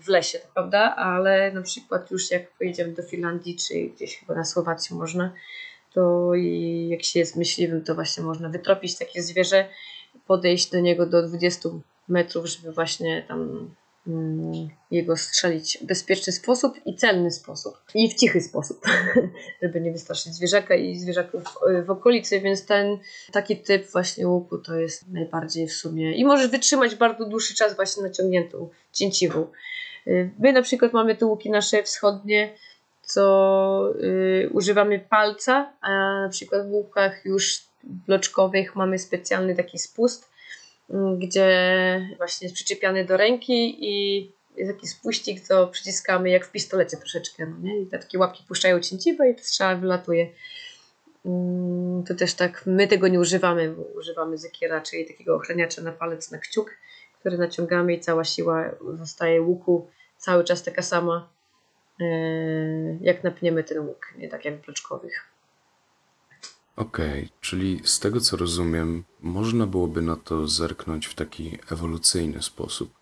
w lesie, prawda? Ale na przykład już jak pojedziemy do Finlandii, czy gdzieś chyba na Słowacji można, to i jak się jest myśliwym, to właśnie można wytropić takie zwierzę, podejść do niego do 20 metrów, żeby właśnie tam Mm, jego strzelić w bezpieczny sposób i celny sposób. I w cichy sposób, <laughs> żeby nie wystraszyć zwierzaka i zwierzaków w okolicy, więc ten taki typ właśnie łuku to jest najbardziej w sumie i możesz wytrzymać bardzo dłuższy czas właśnie naciągniętą cięciwą. Y, my na przykład mamy te łuki nasze wschodnie, co y, używamy palca, a na przykład w łukach już bloczkowych mamy specjalny taki spust, gdzie właśnie jest przyczepiany do ręki i jest taki spuścik, co przyciskamy jak w pistolecie troszeczkę, no nie? I te takie łapki puszczają cięciwe i ta strzała wylatuje. Mm, to też tak, my tego nie używamy, używamy zekiera, czyli takiego ochraniacza na palec, na kciuk, który naciągamy i cała siła zostaje łuku cały czas taka sama, e, jak napniemy ten łuk, nie tak jak w bloczkowych. Okej, czyli z tego co rozumiem, można byłoby na to zerknąć w taki ewolucyjny sposób,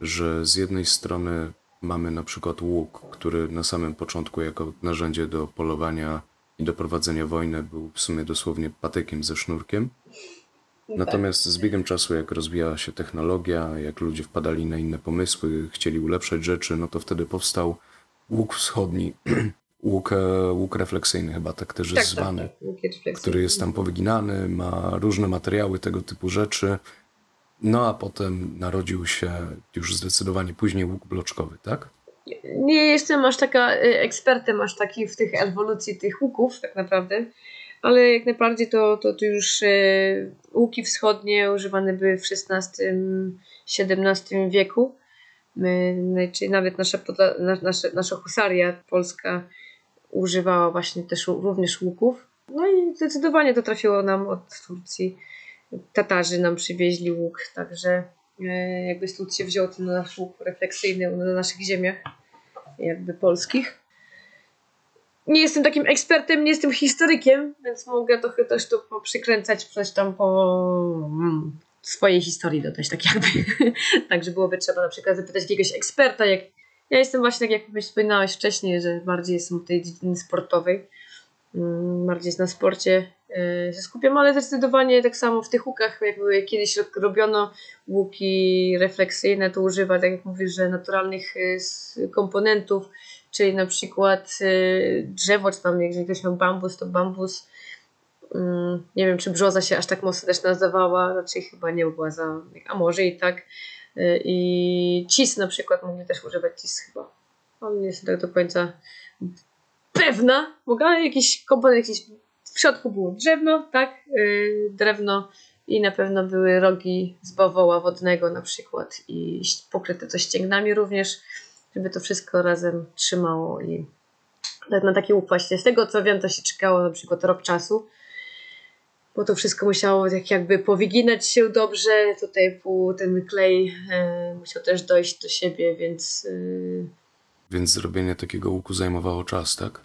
że z jednej strony mamy na przykład łuk, który na samym początku jako narzędzie do polowania i do prowadzenia wojny był w sumie dosłownie patykiem ze sznurkiem. Tak. Natomiast z biegiem czasu, jak rozwijała się technologia, jak ludzie wpadali na inne pomysły, chcieli ulepszać rzeczy, no to wtedy powstał łuk wschodni, <clears throat> łuk, e, łuk refleksyjny chyba tak też jest zwany, tak, refleksyjne. który jest tam powyginany, ma różne materiały tego typu rzeczy. No a potem narodził się już zdecydowanie później łuk bloczkowy, tak? Nie jestem aż taka y, ekspertem aż taki w tych ewolucji tych łuków tak naprawdę, ale jak najbardziej to, to, to już y, łuki wschodnie używane były w XVI-XVII wieku. My, no, czyli nawet nasza, nasza, nasza husaria polska używała właśnie też również łuków. No i zdecydowanie to trafiło nam od Turcji. Tatarzy nam przywieźli łuk, także e, jakby stąd się wziął ten nasz łuk refleksyjny na naszych ziemiach, jakby polskich. Nie jestem takim ekspertem, nie jestem historykiem, więc mogę trochę też tu przykręcać coś tam po mm, swojej historii dodać, tak jakby. <laughs> Także byłoby trzeba na przykład zapytać jakiegoś eksperta, jak ja jestem właśnie, tak jak wspominałeś wcześniej, że bardziej jestem tej dziedzinie sportowej. Mm, Bardziej na sporcie e, się skupiam, ale zdecydowanie tak samo w tych łukach, jak kiedyś robiono łuki refleksyjne, to używa, tak jak mówisz, że naturalnych e, komponentów, czyli na przykład e, drzewo, czy tam jeżeli ktoś miał bambus, to bambus. Mm, Nie wiem, czy brzoza się aż tak mocno też nazywała, raczej chyba nie była za, a może i tak. E, I cis na przykład mogli też używać cis chyba, ale nie jestem tak do końca pewna, mogę, ale jakiś komponent, jakiś w środku było drzewno, tak, yy, drewno i na pewno były rogi z bawoła wodnego na przykład i pokryte to ścięgnami również, żeby to wszystko razem trzymało i tak na taki łuk właśnie. Z tego co wiem, to się czekało na przykład rok czasu, bo to wszystko musiało tak jakby powyginać się dobrze, tutaj ten klej e, musiał też dojść do siebie, więc yy, Więc zrobienie takiego łuku zajmowało czas, tak?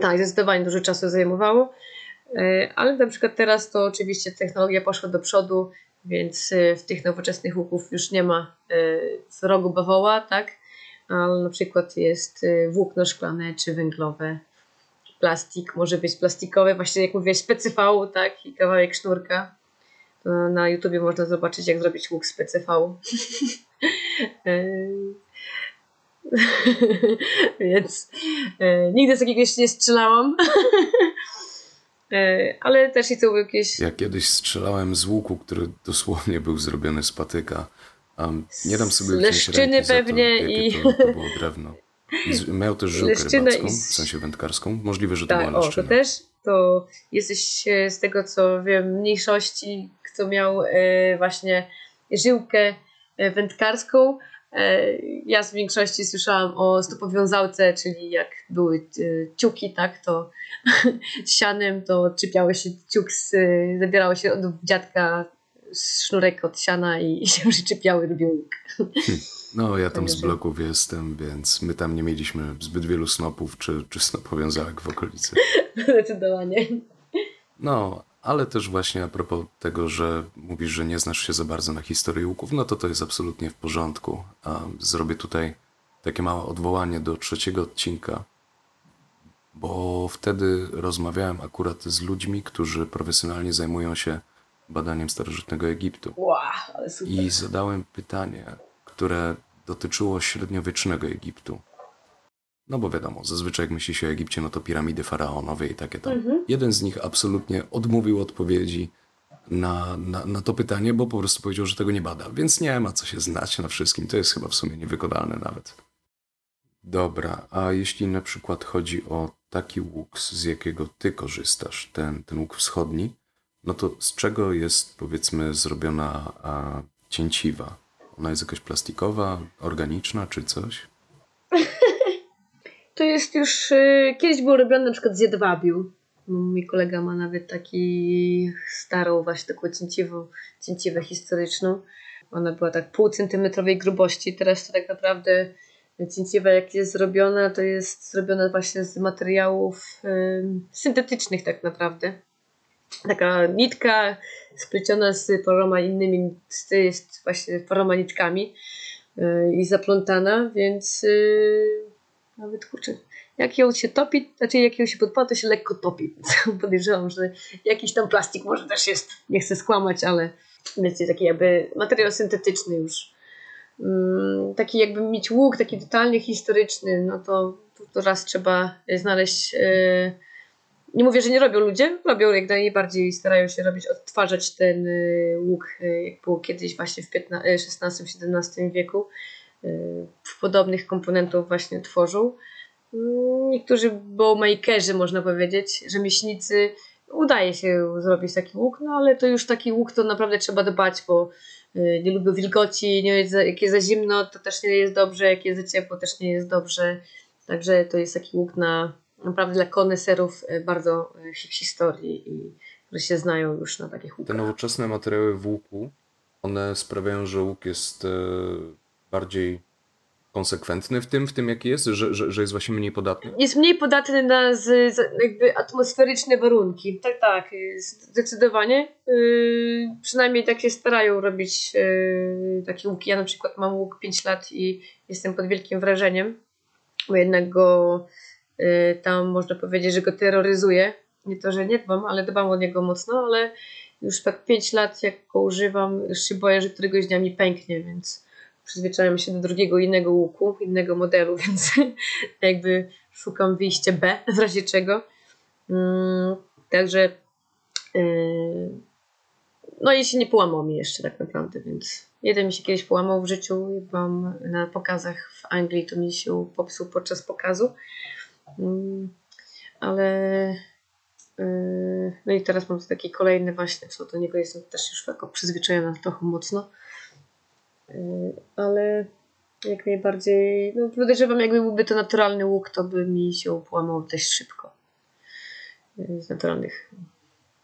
Tak, zdecydowanie dużo czasu zajmowało. E, Ale na przykład teraz to oczywiście technologia poszła do przodu, więc e, w tych nowoczesnych łuków już nie ma e, rogu bawoła, tak? Ale na przykład jest e, włókno szklane czy węglowe. Plastik może być plastikowy, właśnie jak z PCV, tak? I kawałek sznurka. To na YouTubie można zobaczyć, jak zrobić łuk z PCV. <laughs> E, <laughs> Więc e, nigdy z takiego jeszcze nie strzelałam. <laughs> e, ale też i to były jakieś. Ja kiedyś strzelałem z łuku, który dosłownie był zrobiony z patyka. Um, nie dam sobie leszczyny to, pewnie jakie i- To, to było drewno. I z, miał też żyłkę Leszczyna i rybacką, z- w sensie wędkarską. Możliwe, że to Tak, była o, to leszczyna. też. To jesteś e, z tego co wiem, mniejszości, kto miał e, właśnie żyłkę e, wędkarską. E, ja z większości słyszałam o stopowiązałce, czyli jak były ciuki, tak, to <laughs> sianem to czepiało się ciuk, z, zabierało się od dziadka sznurek od siana i, i <laughs> się przyczepiały do łuk. No, ja tam z bloków jestem, więc my tam nie mieliśmy zbyt wielu snopów czy, czy snopowiązałek w okolicy. <laughs> Zdecydowanie. No, ale też właśnie a propos tego, że mówisz, że nie znasz się za bardzo na historii łuków, no to to jest absolutnie w porządku. Zrobię tutaj takie małe odwołanie do trzeciego odcinka, bo wtedy rozmawiałem akurat z ludźmi, którzy profesjonalnie zajmują się badaniem starożytnego Egiptu. Wow, ale super. I zadałem pytanie, które dotyczyło średniowiecznego Egiptu. No bo wiadomo, zazwyczaj jak myśli się o Egipcie, no to piramidy faraonowe i takie tam. Mhm. Jeden z nich absolutnie odmówił odpowiedzi na, na, na to pytanie, bo po prostu powiedział, że tego nie bada. Więc nie ma co się znać na wszystkim. To jest chyba w sumie niewykonalne nawet. Dobra, a jeśli na przykład chodzi o taki łuk, z jakiego ty korzystasz, ten, ten łuk wschodni, no to z czego jest powiedzmy zrobiona a, cięciwa? Ona jest jakaś plastikowa, organiczna czy coś? <laughs> To jest już. y, kiedyś było robione na przykład z jedwabiu. Mój kolega ma nawet taki starą, właśnie taką cięciwą, cięciwę historyczną. Ona była tak pół centymetrowej grubości. Teraz to tak naprawdę cięciwa, jak jest zrobiona, to jest zrobiona właśnie z materiałów y, syntetycznych, tak naprawdę. Taka nitka spleciona z paroma innymi, z, jest właśnie paroma nitkami y, i zaplątana, więc y, nawet kurczę, jak ją się topi, znaczy jak ją się podpala, to się lekko topi. <laughs> Podejrzewam, że jakiś tam plastik może też jest, nie chcę skłamać, ale jest taki jakby materiał syntetyczny już. Mm, taki jakby mieć łuk taki totalnie historyczny, no to, to, to raz trzeba znaleźć yy, nie mówię, że nie robią ludzie, robią jak najbardziej, starają się robić, odtwarzać ten y, łuk, y, jak było kiedyś właśnie w XVI-XVII y, wieku. W podobnych komponentów właśnie tworzą. Mm, niektórzy bowmakerzy, można powiedzieć, rzemieślnicy, udaje się zrobić taki łuk, no ale to już taki łuk to naprawdę trzeba dbać, bo nie lubię wilgoci, nie jest, jak jest za zimno, to też nie jest dobrze, jak jest za ciepło, też nie jest dobrze. Także to jest taki łuk na naprawdę dla koneserów e, bardzo e, historii i które się znają już na takich łukach. Te nowoczesne materiały w łuku, one sprawiają, że łuk jest e, bardziej konsekwentny w tym, w tym jaki jest, że, że, że jest właśnie mniej podatny? Jest mniej podatny na z, z jakby atmosferyczne warunki. Tak, tak, zdecydowanie. Yy, przynajmniej tak się starają robić yy, takie łuki. Ja na przykład mam łuk 5 lat i jestem pod wielkim wrażeniem, bo jednak go tam można powiedzieć, że go terroryzuje. Nie to, że nie dbam, ale dbam o niego mocno, ale już tak 5 lat jak go używam, już się boję, że któregoś dnia mi pęknie, więc przyzwyczajam się do drugiego innego łuku, innego modelu, <laughs> więc jakby szukam wyjścia B w razie czego. Mm, także yy, no i się nie połamał mi jeszcze tak naprawdę, więc jeden mi się kiedyś połamał w życiu, byłam na pokazach w Anglii, to mi się popsuł podczas pokazu. Mm, ale yy, no i teraz mam taki kolejny właśnie, co do niego jestem też już jako przyzwyczajona trochę mocno. Yy, ale jak najbardziej, no podejrzewam, jakby byłby to naturalny łuk, to by mi się połamał dość szybko. Yy, z naturalnych.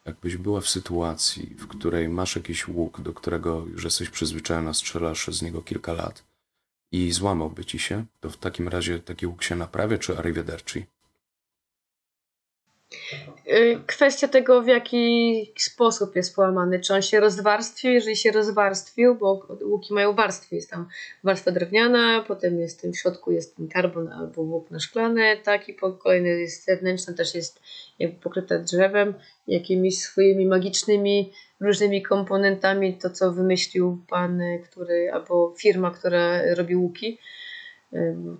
Jakbyś była w sytuacji, w której masz jakiś łuk, do którego już jesteś przyzwyczajona, strzelasz z niego kilka lat, i złamałby ci się, to w takim razie taki łuk się naprawia, czy arrivederci? Y, kwestia tego, w jaki sposób jest połamany. Czy on się rozwarstwił? Jeżeli się rozwarstwił, bo łuki mają warstwy, jest tam warstwa drewniana, potem jest w środku jest ten karbon albo włókno szklane, tak, i po kolejny jest zewnętrzny, też jest jakby pokryta drzewem, jakimiś swoimi magicznymi różnymi komponentami, to co wymyślił pan, który, albo firma, która robi łuki.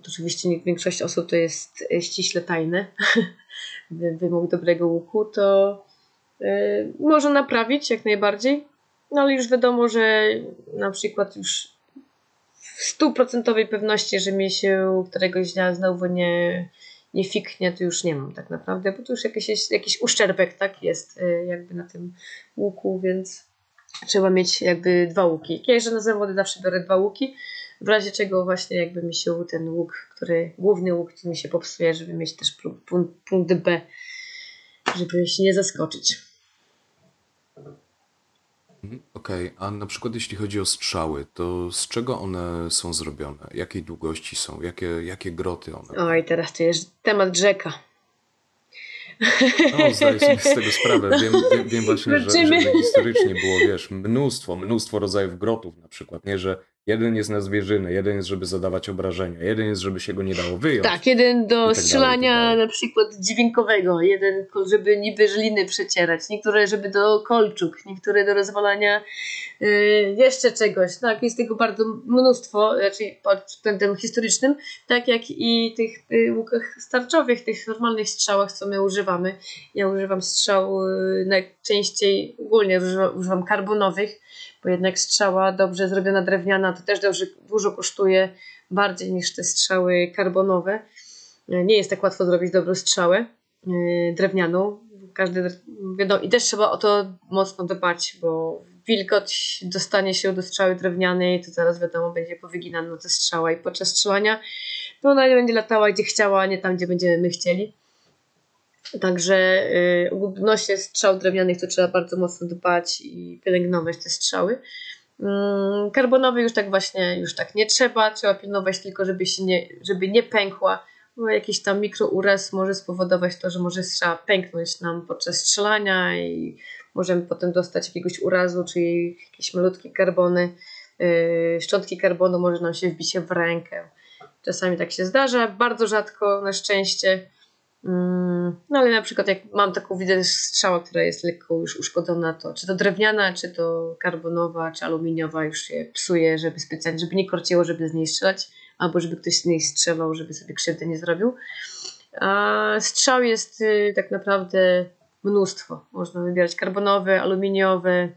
To oczywiście większość osób to jest ściśle tajne. <laughs> Wymóg dobrego łuku to yy, może naprawić jak najbardziej, no ale już wiadomo, że na przykład już w stuprocentowej pewności, że mi się któregoś dnia znowu nie, nie fiknie, to już nie mam tak naprawdę, bo to już jakiś, jakiś uszczerbek tak jest y, jakby na tym łuku, więc trzeba mieć jakby dwa łuki. Ja na zawody zawsze biorę dwa łuki, w razie czego właśnie jakby mi się ten łuk, który, główny łuk mi się popsuje, żeby mieć też punkt, B, żeby się nie zaskoczyć. Mhm, okej, okay. a na przykład jeśli chodzi o strzały, to z czego one są zrobione? Jakiej długości są? Jakie, jakie groty one? Oj, teraz to jest temat rzeka. No, zdaję sobie z tego sprawę. Wiem, wiem, wiem właśnie, że, że historycznie było, wiesz, mnóstwo, mnóstwo rodzajów grotów na przykład, nie, że Jeden jest na zwierzyny, jeden jest, żeby zadawać obrażenia, jeden jest, żeby się go nie dało wyjąć. Tak, jeden do tak strzelania dalej, tak na przykład dźwiękowego, jeden, żeby niby żliny przecierać, niektóre, żeby do kolczuk, niektóre do rozwalania yy, jeszcze czegoś. Tak, jest tego bardzo mnóstwo, raczej pod względem historycznym, tak jak i tych y, łukach starczowych, tych normalnych strzałach, co my używamy. Ja używam strzał y, najczęściej, ogólnie używam, używam karbonowych, bo jednak strzała dobrze zrobiona drewniana to też dużo, dużo kosztuje bardziej niż te strzały karbonowe. Nie jest tak łatwo zrobić dobrą strzałę yy, drewnianą. Każdy, wiadomo, I też trzeba o to mocno dbać, bo wilgoć dostanie się do strzały drewnianej, to zaraz wiadomo, będzie powyginana ta strzała i podczas strzelania to ona nie będzie latała gdzie chciała, a nie tam, gdzie będziemy my chcieli. Także y, odnośnie strzał drewnianych to trzeba bardzo mocno dbać i pielęgnować te strzały. Mm, karbonowy już tak właśnie już tak nie trzeba, trzeba pilnować tylko, żeby się nie, żeby nie pękła, bo jakiś tam mikrouraz może spowodować to, że może strzała pęknąć nam podczas strzelania i możemy potem dostać jakiegoś urazu, czyli jakieś malutkie karbony, yy, szczątki karbonu może nam się wbić w rękę Czasami tak się zdarza, bardzo rzadko na szczęście. Mm, no ale na przykład jak mam taką widzę strzała, która jest lekko już uszkodzona, to czy to drewniana, czy to karbonowa, czy aluminiowa już się psuje, żeby specjalnie, żeby nie korciło, żeby z niej strzelać, albo żeby ktoś z niej strzelał, żeby sobie krzywdy nie zrobił. A strzał jest y, tak naprawdę mnóstwo. Można wybierać karbonowe, aluminiowe,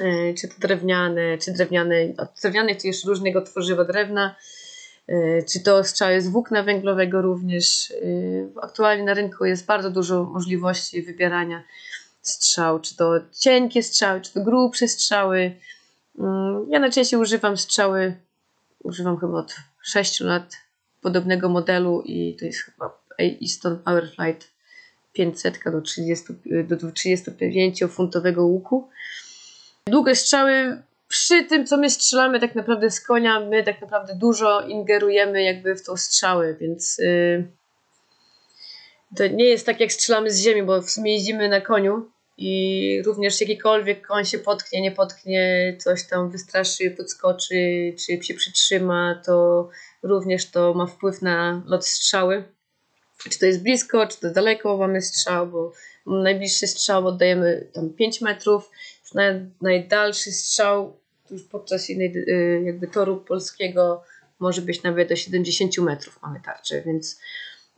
y, czy to drewniane, czy drewniane. Od drewnianych to jeszcze różnego tworzywa drewna, czy to strzały z włókna węglowego również. Aktualnie na rynku jest bardzo dużo możliwości wybierania strzał, czy to cienkie strzały, czy to grubsze strzały. Mm, ja najczęściej używam strzały, używam chyba od 6 lat podobnego modelu i to jest chyba Easton Powerflight 500 do, 30, do 35-funtowego łuku. Długie strzały, przy tym co my strzelamy tak naprawdę z konia, my tak naprawdę dużo ingerujemy jakby w tą strzały, więc yy, to nie jest tak jak strzelamy z ziemi, bo w sumie jeździmy na koniu i również jakikolwiek koń się potknie, nie potknie, coś tam wystraszy, podskoczy, czy się przytrzyma, to również to ma wpływ na lot strzały. Czy to jest blisko, czy to daleko mamy strzał, bo najbliższy strzał oddajemy tam 5 metrów, najdalszy strzał już podczas innej y, jakby toru polskiego może być nawet do 70 metrów mamy tarczę, więc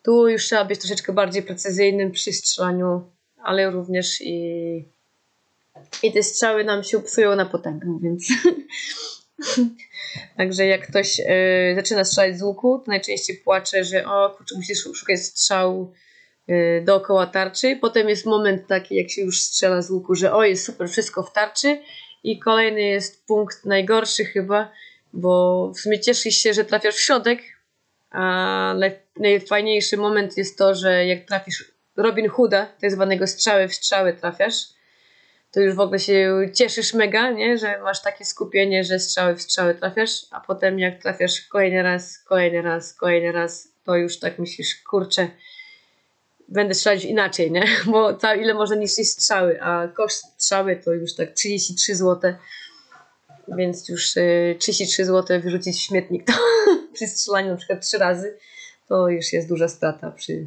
tu już trzeba być troszeczkę bardziej precyzyjnym przy strzelaniu, ale również i, i te strzały nam się psują na potęgę, więc <laughs> Także jak ktoś y, zaczyna strzelać z łuku, to najczęściej płacze, że o kurczę, musisz szukać strzału dookoła tarczy. Potem jest moment taki, jak się już strzela z łuku, że o, jest super, wszystko w tarczy. I kolejny jest punkt najgorszy chyba, bo w sumie cieszysz się, że trafiasz w środek, a naj, najfajniejszy moment jest to, że jak trafisz Robin Hooda, tak zwanego strzały w strzały trafiasz, to już w ogóle się cieszysz mega, nie? że masz takie skupienie, że strzały w strzały trafiasz, a potem jak trafiasz kolejny raz, kolejny raz, kolejny raz, to już tak myślisz, kurczę, będę strzelać inaczej, nie? <laughs> Bo ta, ile można niszczyć strzały, a koszt strzały to już tak 33 zł. Więc już y, 33 zł wyrzucić w śmietnik to <laughs> przy strzelaniu na przykład 3 razy, to już jest duża strata przy,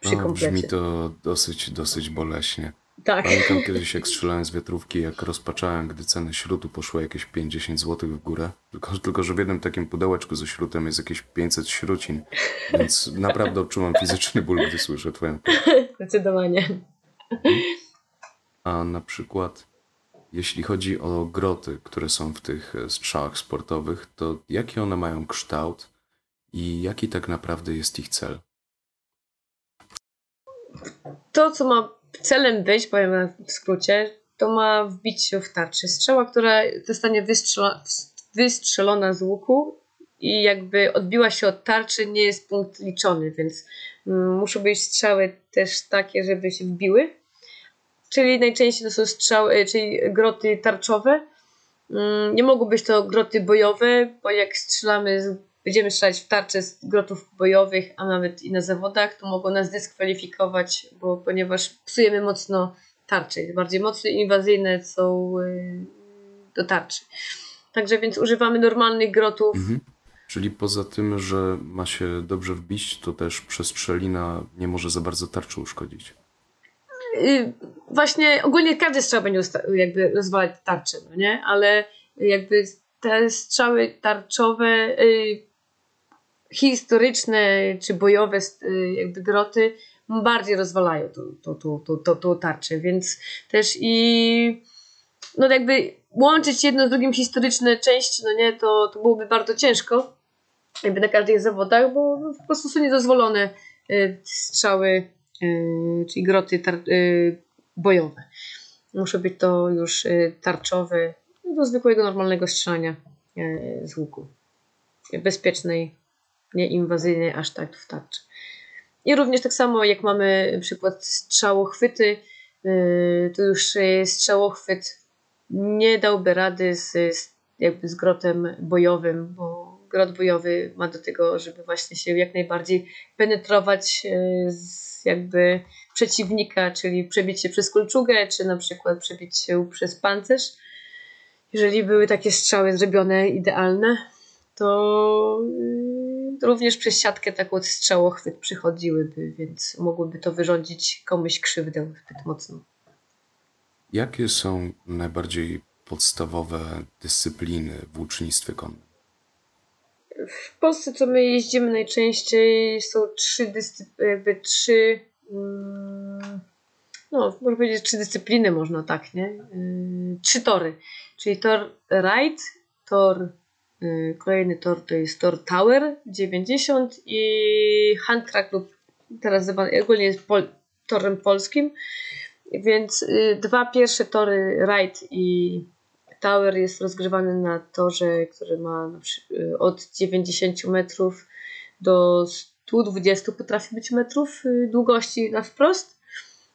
przy no, komplecie. Brzmi to dosyć, dosyć boleśnie. Tak. Pamiętam kiedyś, jak strzelałem z wiatrówki, jak rozpaczałem, gdy ceny śrutu poszły jakieś 50 zł w górę. Tylko, tylko, że w jednym takim pudełeczku ze śrutem jest jakieś 500 śrucin, więc naprawdę odczuwam fizyczny ból, gdy słyszę twoją Zdecydowanie. A na przykład, jeśli chodzi o groty, które są w tych strzałach sportowych, to jaki one mają kształt i jaki tak naprawdę jest ich cel? To, co ma celem być, powiem w skrócie, to ma wbić się w tarczę. Strzała, która zostanie wystrzela, wystrzelona z łuku i jakby odbiła się od tarczy, nie jest punkt liczony, więc mm, muszą być strzały też takie, żeby się wbiły. Czyli najczęściej to są strzały, e, czyli groty tarczowe. Mm, nie mogą być to groty bojowe, bo jak strzelamy z będziemy strzelać w tarcze z grotów bojowych, a nawet i na zawodach, to mogą nas dyskwalifikować, bo ponieważ psujemy mocno tarcze. Bardziej mocno inwazyjne są y, do tarczy. Także więc używamy normalnych grotów. Mhm. Czyli poza tym, że ma się dobrze wbić, to też przestrzelina nie może za bardzo tarczy uszkodzić. Y, właśnie ogólnie każdy strzał będzie jakby rozwalać tarczę, no nie? Ale jakby te strzały tarczowe y, historyczne czy bojowe y, jakby groty bardziej rozwalają tą, tą, tą, tą, tą tarczę, więc też i no jakby łączyć jedno z drugim historyczne części, no nie, to, to byłoby bardzo ciężko jakby na każdych zawodach, bo no, po prostu są niedozwolone y, strzały, y, czyli groty bojowe. Muszą być to już tarczowe do zwykłego, normalnego strzelania z łuku. Bezpiecznej nieinwazyjnej aż tak w tarczy. I również tak samo jak mamy przykład strzałochwyty, yy, to już strzałochwyt nie dałby rady z, jakby z grotem bojowym, bo grot bojowy ma do tego, żeby właśnie się jak najbardziej penetrować yy, z jakby przeciwnika, czyli przebić się przez kulczugę, czy na przykład przebić się przez pancerz. Jeżeli były takie strzały zrobione idealne, to również przez siatkę taką strzałochwyt przychodziłyby, więc mogłyby to wyrządzić komuś krzywdę zbyt mocno. Jakie są najbardziej podstawowe dyscypliny w łucznictwie konnym? W Polsce co my jeździmy najczęściej są trzy dyscypliny, jakby trzy mm, no, można powiedzieć trzy dyscypliny można tak, nie? Yy, trzy tory, czyli tor ride, tor kolejny tor to jest tor tower 90 i hand track lub teraz ogólnie jest pol, torem polskim, więc yy, dwa pierwsze tory ride i tower jest rozgrywany na torze, który ma y, od 90 metrów do 120 potrafi być metrów y, długości na wprost.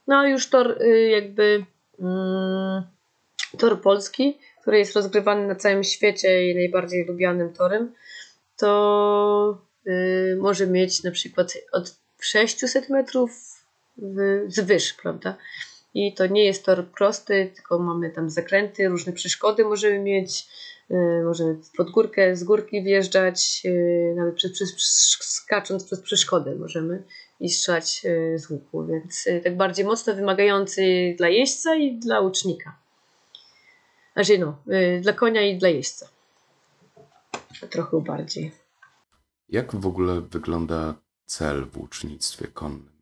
No a już tor y, jakby mm, tor polski, który jest rozgrywany na całym świecie i najbardziej lubianym torem, to y, może mieć na przykład od 600 metrów w, zwyż, prawda? I to nie jest tor prosty, tylko mamy tam zakręty, różne przeszkody możemy mieć. Yy, możemy pod górkę, z górki wjeżdżać, yy, nawet przez, przez, skacząc przez przeszkody możemy i strzelać yy, z łuku, więc yy, tak bardziej mocno wymagający dla jeźdźca i dla łucznika. Znaczy no, yy, dla konia i dla jeźdźca. Trochę bardziej. Jak w ogóle wygląda cel w łucznictwie konnym?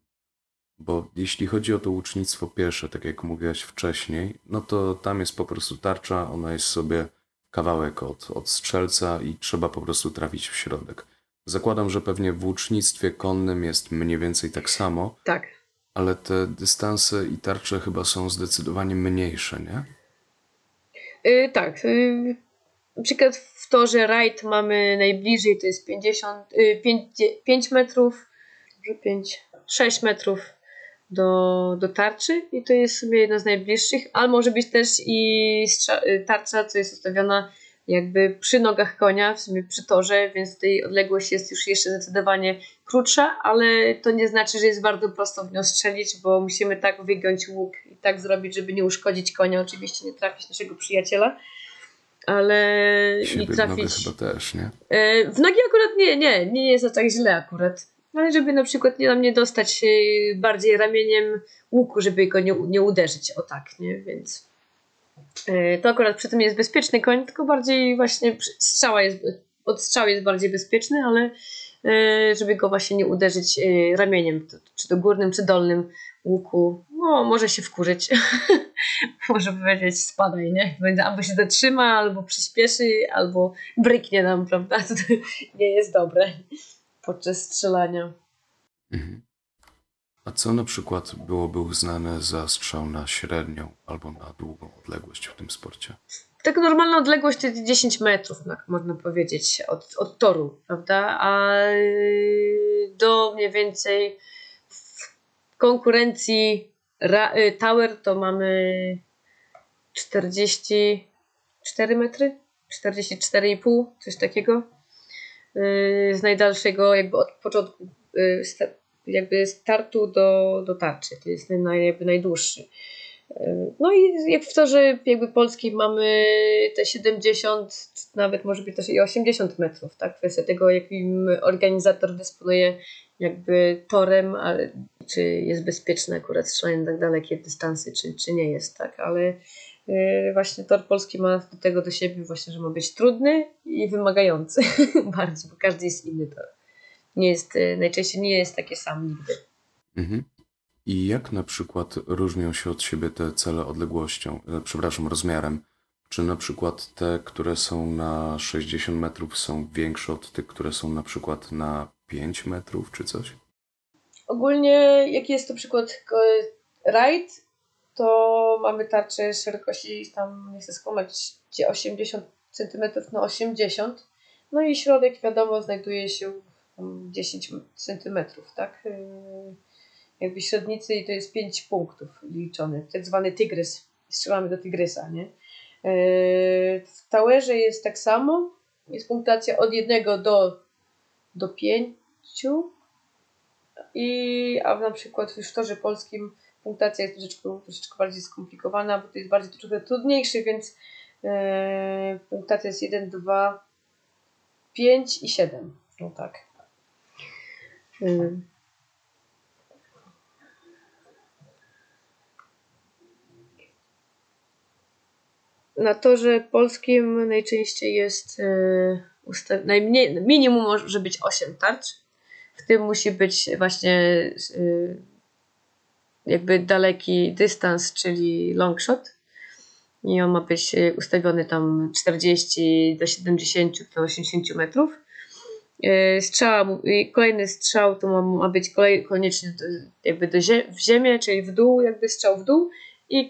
Bo jeśli chodzi o to łucznictwo piesze, tak jak mówiłaś wcześniej, no to tam jest po prostu tarcza, ona jest sobie kawałek od, od strzelca i trzeba po prostu trafić w środek. Zakładam, że pewnie w łucznictwie konnym jest mniej więcej tak samo. Tak. Ale te dystanse i tarcze chyba są zdecydowanie mniejsze, nie? Yy, tak. Yy, przykład w torze rajd mamy najbliżej to jest 50, yy, 5, 5 metrów, 5, 6 metrów do, do tarczy i to jest sobie jedna z najbliższych, ale może być też i y, tarcza, co jest ustawiona jakby przy nogach konia, w sumie przy torze, więc tej odległość jest już jeszcze zdecydowanie krótsza, ale to nie znaczy, że jest bardzo prosto w nią strzelić, bo musimy tak wygiąć łuk i tak zrobić, żeby nie uszkodzić konia, oczywiście nie trafić naszego przyjaciela, ale i trafić... chyba też, nie? E, w nogi akurat nie, nie, nie jest to tak źle akurat. Ale żeby na przykład nie, nie dostać bardziej ramieniem łuku, żeby go nie, nie uderzyć, o tak, nie? Więc e, to akurat przy tym jest bezpieczny koń, tylko bardziej właśnie strzała jest, od strzały jest bardziej bezpieczny, ale e, żeby go właśnie nie uderzyć e, ramieniem, czy to górnym, czy dolnym łuku, no może się wkurzyć. <laughs> może powiedzieć spadaj, nie? Będzie albo się zatrzyma, albo przyspieszy, albo bryknie nam, prawda? <laughs> To nie jest dobre podczas strzelania. Mhm. A co na przykład byłoby uznane za strzał na średnią albo na długą odległość w tym sporcie? Tak normalna odległość to jest 10 metrów, tak można powiedzieć, od, od toru, prawda? A y, do mniej więcej w konkurencji y, Tower to mamy 44 metry, 44,5, coś takiego. Y, z najdalszego jakby od początku jakby startu do, do tarczy. To jest naj, jakby najdłuższy. Y, no i jak w torze jakby polskiej mamy te 70, nawet może być też i 80 metrów, tak? Kwestia tego, jakim organizator dysponuje jakby torem, ale czy jest bezpieczne akurat strzelanie tak dalekie dystanse, czy, czy nie jest, tak? Ale Yy, właśnie tor polski ma do tego do siebie właśnie, że ma być trudny i wymagający <laughs> bardzo, bo każdy jest inny tor. Nie jest, yy, najczęściej nie jest takie sam nigdy. Mhm. I jak na przykład różnią się od siebie te cele odległością, e, przepraszam, rozmiarem? Czy na przykład te, które są na 60 metrów są większe od tych, które są na przykład na 5 metrów, czy coś? Ogólnie, jaki jest to przykład rajd, to mamy tarczę szerokości tam, nie chcę skłamać, 80 cm na 80 no i środek wiadomo znajduje się 10 cm, tak? Yy, jakby średnicy i to jest 5 punktów liczony, tak zwany tygrys. Strzelamy do tygrysa, nie? Yy, w towerze jest tak samo, jest punktacja od 1 do, do 5 i a na przykład w torze polskim punktacja jest troszeczkę, troszeczkę bardziej skomplikowana, bo to jest bardziej trochę trudniejszy, więc e, punktacja jest 1, 2, 5 i 7. No tak. Y. Na torze polskim najczęściej jest y, ustaw... najmniej, minimum może być 8 tarcz. W tym musi być właśnie y, jakby daleki dystans, czyli long shot. I on ma być ustawiony tam 40 do 70 do 80 metrów. E, strzała, kolejny strzał to ma, ma być kolej, koniecznie jakby do zie w ziemię, czyli w dół, jakby strzał w dół i,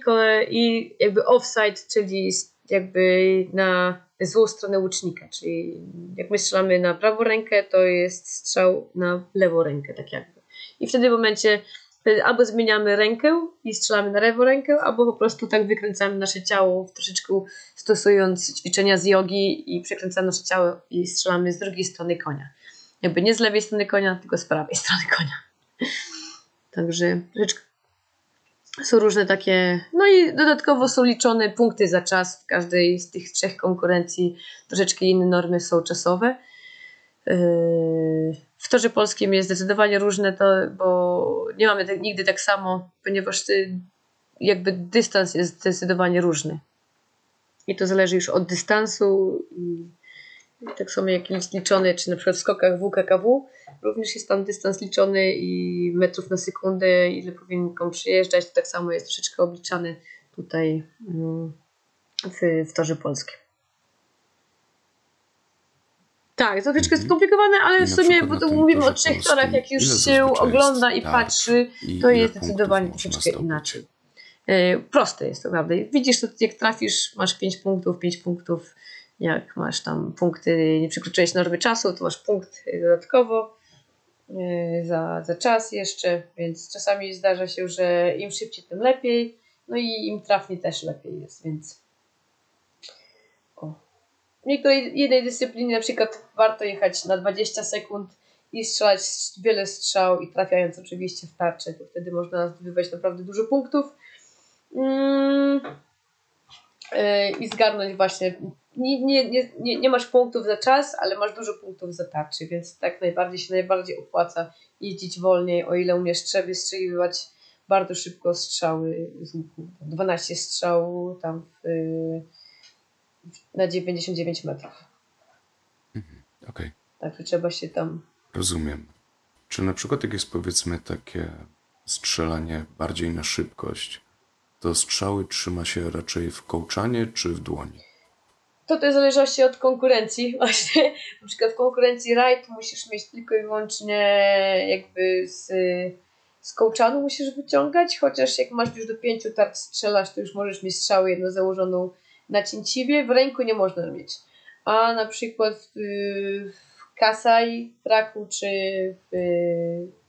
i jakby offside, czyli jakby na złą stronę łucznika, czyli jak my strzelamy na prawą rękę, to jest strzał na lewą rękę, tak jakby. I w momencie albo zmieniamy rękę i strzelamy na lewą rękę, albo po prostu tak wykręcamy nasze ciało, troszeczkę stosując ćwiczenia z jogi i przekręcamy nasze ciało i strzelamy z drugiej strony konia. Jakby nie z lewej strony konia, tylko z prawej strony konia. <laughs> Także troszeczkę są różne takie, no i dodatkowo są liczone punkty za czas w każdej z tych trzech konkurencji. Troszeczkę inne normy są czasowe. Yy, w torze polskim jest zdecydowanie różne, to, bo nie mamy tak, nigdy tak samo, ponieważ ty, jakby dystans jest zdecydowanie różny. I to zależy już od dystansu. I tak samo jak jest liczony, czy na przykład w skokach WKKW, również jest tam dystans liczony i metrów na sekundę, ile powinien kon przyjeżdżać, to tak samo jest troszeczkę obliczany tutaj mm, w, w torze polskim. Tak, to troszeczkę mhm. skomplikowane, ale w sumie, bo tu mówimy o trzech torach, jak już się ogląda i patrzy, to jest zdecydowanie troszeczkę inaczej. E, proste jest to prawda. Widzisz, jak trafisz, masz 5 punktów, 5 punktów. Jak masz tam punkty, nie przekroczyłeś normy czasu, to masz punkt dodatkowo e, za, za czas jeszcze, więc czasami zdarza się, że im szybciej, tym lepiej. No i im trafniej też lepiej jest, więc w niektórej jednej dyscyplinie na przykład warto jechać na 20 sekund i strzelać wiele strzał i trafiając oczywiście w tarczę, to wtedy można zdobywać naprawdę dużo punktów mm, yy, i zgarnąć właśnie nie, nie, nie, nie masz punktów za czas, ale masz dużo punktów za tarczy, więc tak najbardziej się najbardziej opłaca jeździć wolniej, o ile umiesz wystrzeliwać bardzo szybko strzały z łuku. 12 strzał tam w, na 99 metrów. Mhm, Okej. Okay. Także trzeba się tam. Rozumiem. Czy na przykład jak jest powiedzmy takie strzelanie bardziej na szybkość, to strzały trzyma się raczej w kołczanie czy w dłoni? To to zależy od konkurencji. <laughs> Właśnie na przykład w konkurencji rajd musisz mieć tylko i wyłącznie jakby z, z kołczanu musisz wyciągać, chociaż jak masz już do pięciu tarcz strzelasz, to już możesz mieć strzały jedno założoną na cięciwie w ręku nie można mieć. A na przykład w, w Kasai, Traku czy w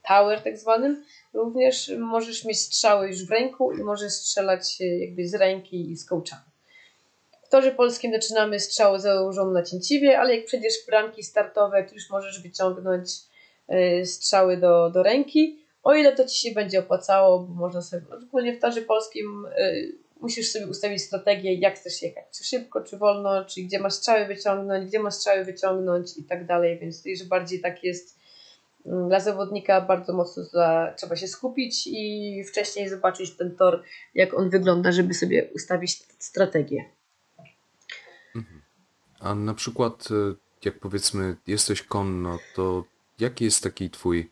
Tower tak zwanym również możesz mieć strzały już w ręku i możesz strzelać jakby z ręki i z kołczanu. W torze polskim zaczynamy strzałę założoną na cięciwie, ale jak przejdziesz bramki startowe, to już możesz wyciągnąć y, strzały do, do ręki, o ile to Ci się będzie opłacało, bo można sobie, ogólnie w torze polskim y, musisz sobie ustawić strategię, jak chcesz jechać. Czy szybko, czy wolno, czy gdzie masz strzały wyciągnąć, gdzie masz strzały wyciągnąć i tak dalej. Więc tutaj, że bardziej tak jest mm, dla zawodnika bardzo mocno dla, trzeba się skupić i wcześniej zobaczyć ten tor, jak on wygląda, żeby sobie ustawić strategię. Mhm. A na przykład, e, jak powiedzmy, jesteś konno, to jaki jest taki twój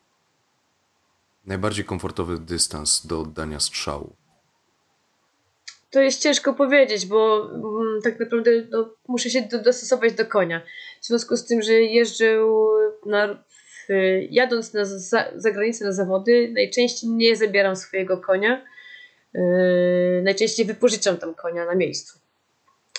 najbardziej komfortowy dystans do oddania strzału? To jest ciężko powiedzieć, bo mm, tak naprawdę no, muszę się do, dostosować do konia. W związku z tym, że jeżdżę na, jadąc na za, za granicę na zawody, najczęściej nie zabieram swojego konia. Yy, najczęściej wypożyczam tam konia na miejscu.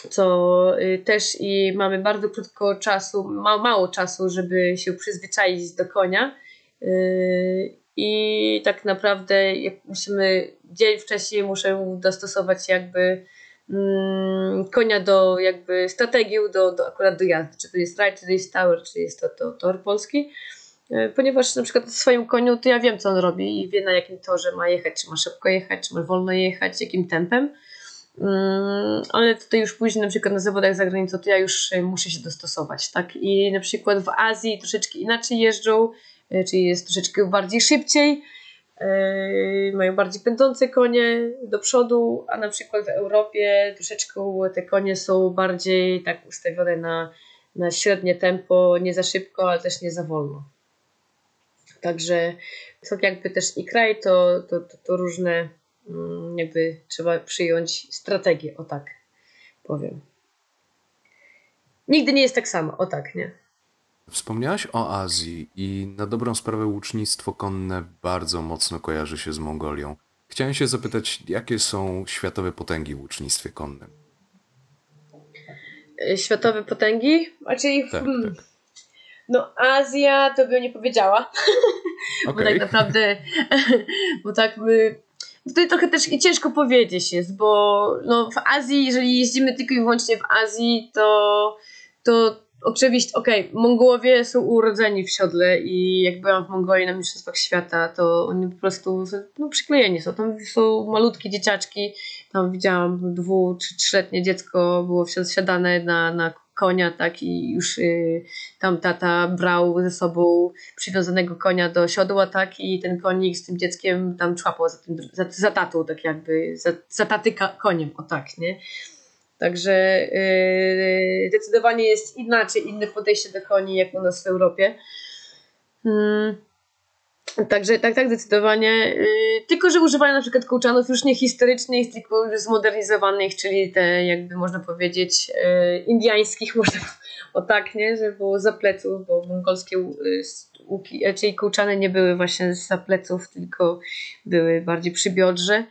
Co yy, też i mamy bardzo krótko czasu, ma, mało czasu, żeby się przyzwyczaić do konia. Yy, i tak naprawdę jak musimy dzień wcześniej muszę dostosować jakby mm, konia do jakby strategii do, do akurat do jazdy, czy to jest ride, czy to jest tower, czy jest to, to tor polski, e, ponieważ na przykład w swoim koniu to ja wiem co on robi i wie na jakim torze ma jechać, czy ma szybko jechać, czy ma wolno jechać, jakim tempem. Mm, ale tutaj już później na przykład na zawodach za granicą to ja już y, muszę się dostosować, tak? I na przykład w Azji troszeczkę inaczej jeżdżą, y, czyli jest troszeczkę bardziej szybciej, mają bardziej pędzące konie do przodu, a na przykład w Europie troszeczkę te konie są bardziej tak ustawione na, na średnie tempo, nie za szybko, ale też nie za wolno. Także są jakby też i kraj, to, to, to, to różne Mm, jakby trzeba przyjąć strategię, o tak powiem. Nigdy nie jest tak samo, o tak, nie? Wspomniałaś o Azji i na dobrą sprawę łucznictwo konne bardzo mocno kojarzy się z Mongolią. Chciałem się zapytać, jakie są światowe potęgi w łucznictwie konnym? E, światowe potęgi? Znaczy, tak, hmm, tak. no Azja to bym nie powiedziała. Okay. <laughs> bo tak naprawdę, <laughs> bo tak my Tutaj trochę też ciężko powiedzieć jest, bo no, w Azji, jeżeli jeździmy tylko i wyłącznie w Azji, to, to oczywiście, okej, okay, Mongołowie są urodzeni w siodle i jak byłam w Mongolii na Mistrzostwach Świata, to oni po prostu no, przyklejeni są. Tam są malutkie dzieciaczki, tam widziałam dwu czy trzyletnie dziecko było wsiadane na, na konia, tak, i już y, tam tata brał ze sobą przywiązanego konia do siodła, tak, i ten konik z tym dzieckiem tam człapał za, tym, za, za tatą, tak jakby, za, za taty koniem, o tak, nie. Także y, zdecydowanie jest inaczej, inne podejście do koni, jak u nas w Europie. Hmm. Także tak, tak, zdecydowanie. Yy, tylko, że używają na przykład kołczanów już nie historycznych, tylko zmodernizowanych, czyli te, jakby można powiedzieć, yy, indiańskich, <laughs> można o tak, nie, że było za pleców, bo mongolskie łuki, e, czyli kołczany nie były właśnie za pleców, tylko były bardziej przy biodrze,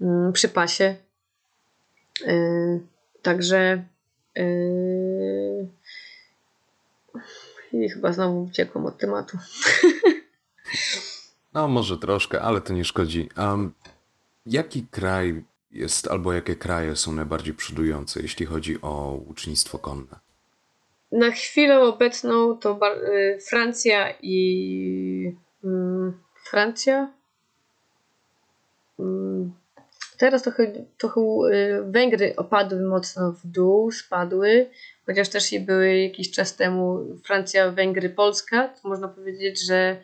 yy, przy pasie. Yy, także yy, i chyba znowu uciekłam od tematu. <laughs> No, może troszkę, ale to nie szkodzi. Um, jaki kraj jest, albo jakie kraje są najbardziej przodujące, jeśli chodzi o łucznictwo konne? Na chwilę obecną to y, Francja i. Mm, Francja? Teraz trochę, trochę y, Węgry opadły mocno w dół, spadły, chociaż też i były jakiś czas temu Francja, Węgry, Polska. To można powiedzieć, że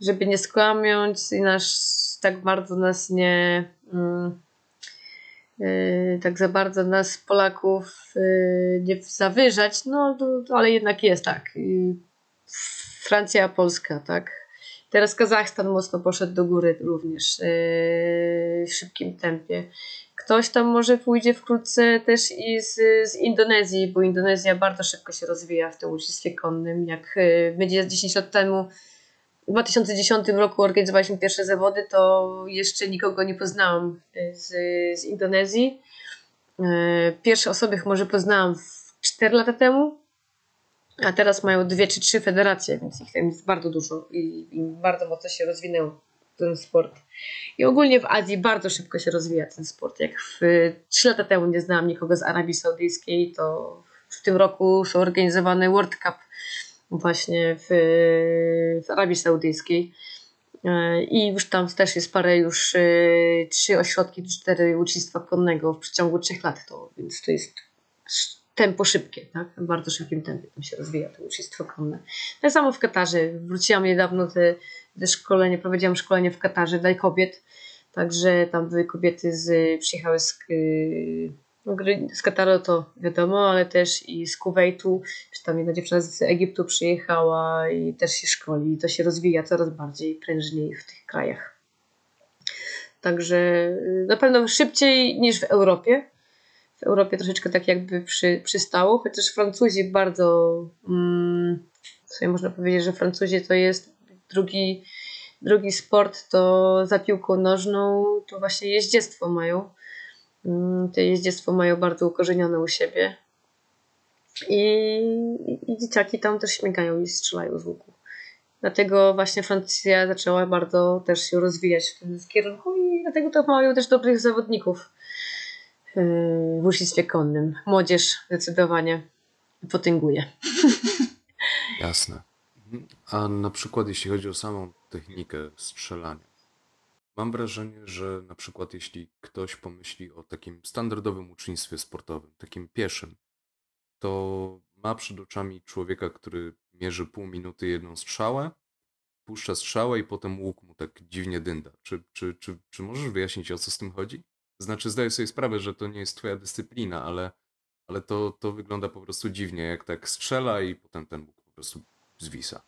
żeby nie skłamiąć i nas tak bardzo nas nie yy, tak za bardzo nas Polaków yy, nie zawyżać, no ale jednak jest tak. Francja, Polska, tak. Teraz Kazachstan mocno poszedł do góry również yy, w szybkim tempie. Ktoś tam może pójdzie wkrótce też i z, z Indonezji, bo Indonezja bardzo szybko się rozwija w tym uczestnictwie konnym. Jak będzie 10 lat temu w 2010 roku organizowaliśmy pierwsze zawody, to jeszcze nikogo nie poznałam z, z Indonezji. E, pierwsze osoby może poznałam 4 lata temu, a teraz mają dwie czy trzy federacje, więc ich tam jest bardzo dużo i, i bardzo mocno się rozwinął ten sport. I ogólnie w Azji bardzo szybko się rozwija ten sport. Jak w, 3 lata temu nie znałam nikogo z Arabii Saudyjskiej, to w tym roku są organizowane World Cup właśnie w, w Arabii Saudyjskiej. E, I już tam też jest parę, już e, trzy ośrodki, cztery łucznictwa konnego w przeciągu trzech lat, to, więc to jest tempo szybkie, tak? W bardzo szybkim tempie tam się rozwija to łucznictwo konne. Tak samo w Katarze. Wróciłam niedawno te, te szkolenie, prowadziłam szkolenie w Katarze dla kobiet, także tam były kobiety z, przyjechały z no, z Kataru to wiadomo, ale też i z Kuwejtu, czy tam jedna dziewczyna z Egiptu przyjechała i też się szkoli. I to się rozwija coraz bardziej prężniej w tych krajach. Także y, na pewno szybciej niż w Europie. W Europie troszeczkę tak jakby przy, przystało, chociaż Francuzi bardzo, mm, sobie można powiedzieć, że Francuzi to jest drugi, drugi sport, to za piłką nożną, to właśnie jeździectwo mają Mm, te jeździectwo mają bardzo ukorzenione u siebie. I, I dzieciaki tam też śmigają i strzelają z łuku. Dlatego właśnie Francja zaczęła bardzo też się rozwijać w tym kierunku i dlatego to mają też dobrych zawodników w łucznictwie konnym. Młodzież zdecydowanie potęguje. <laughs> Jasne. A na przykład jeśli chodzi o samą technikę strzelania, mam wrażenie, że na przykład jeśli ktoś pomyśli o takim standardowym ucznictwie sportowym, takim pieszym, to ma przed oczami człowieka, który mierzy pół minuty jedną strzałę, puszcza strzałę i potem łuk mu tak dziwnie dynda. Czy, czy, czy, czy możesz wyjaśnić, o co z tym chodzi? Znaczy, zdaję sobie sprawę, że to nie jest twoja dyscyplina, ale, ale to, to wygląda po prostu dziwnie, jak tak strzela i potem ten łuk po prostu zwisa.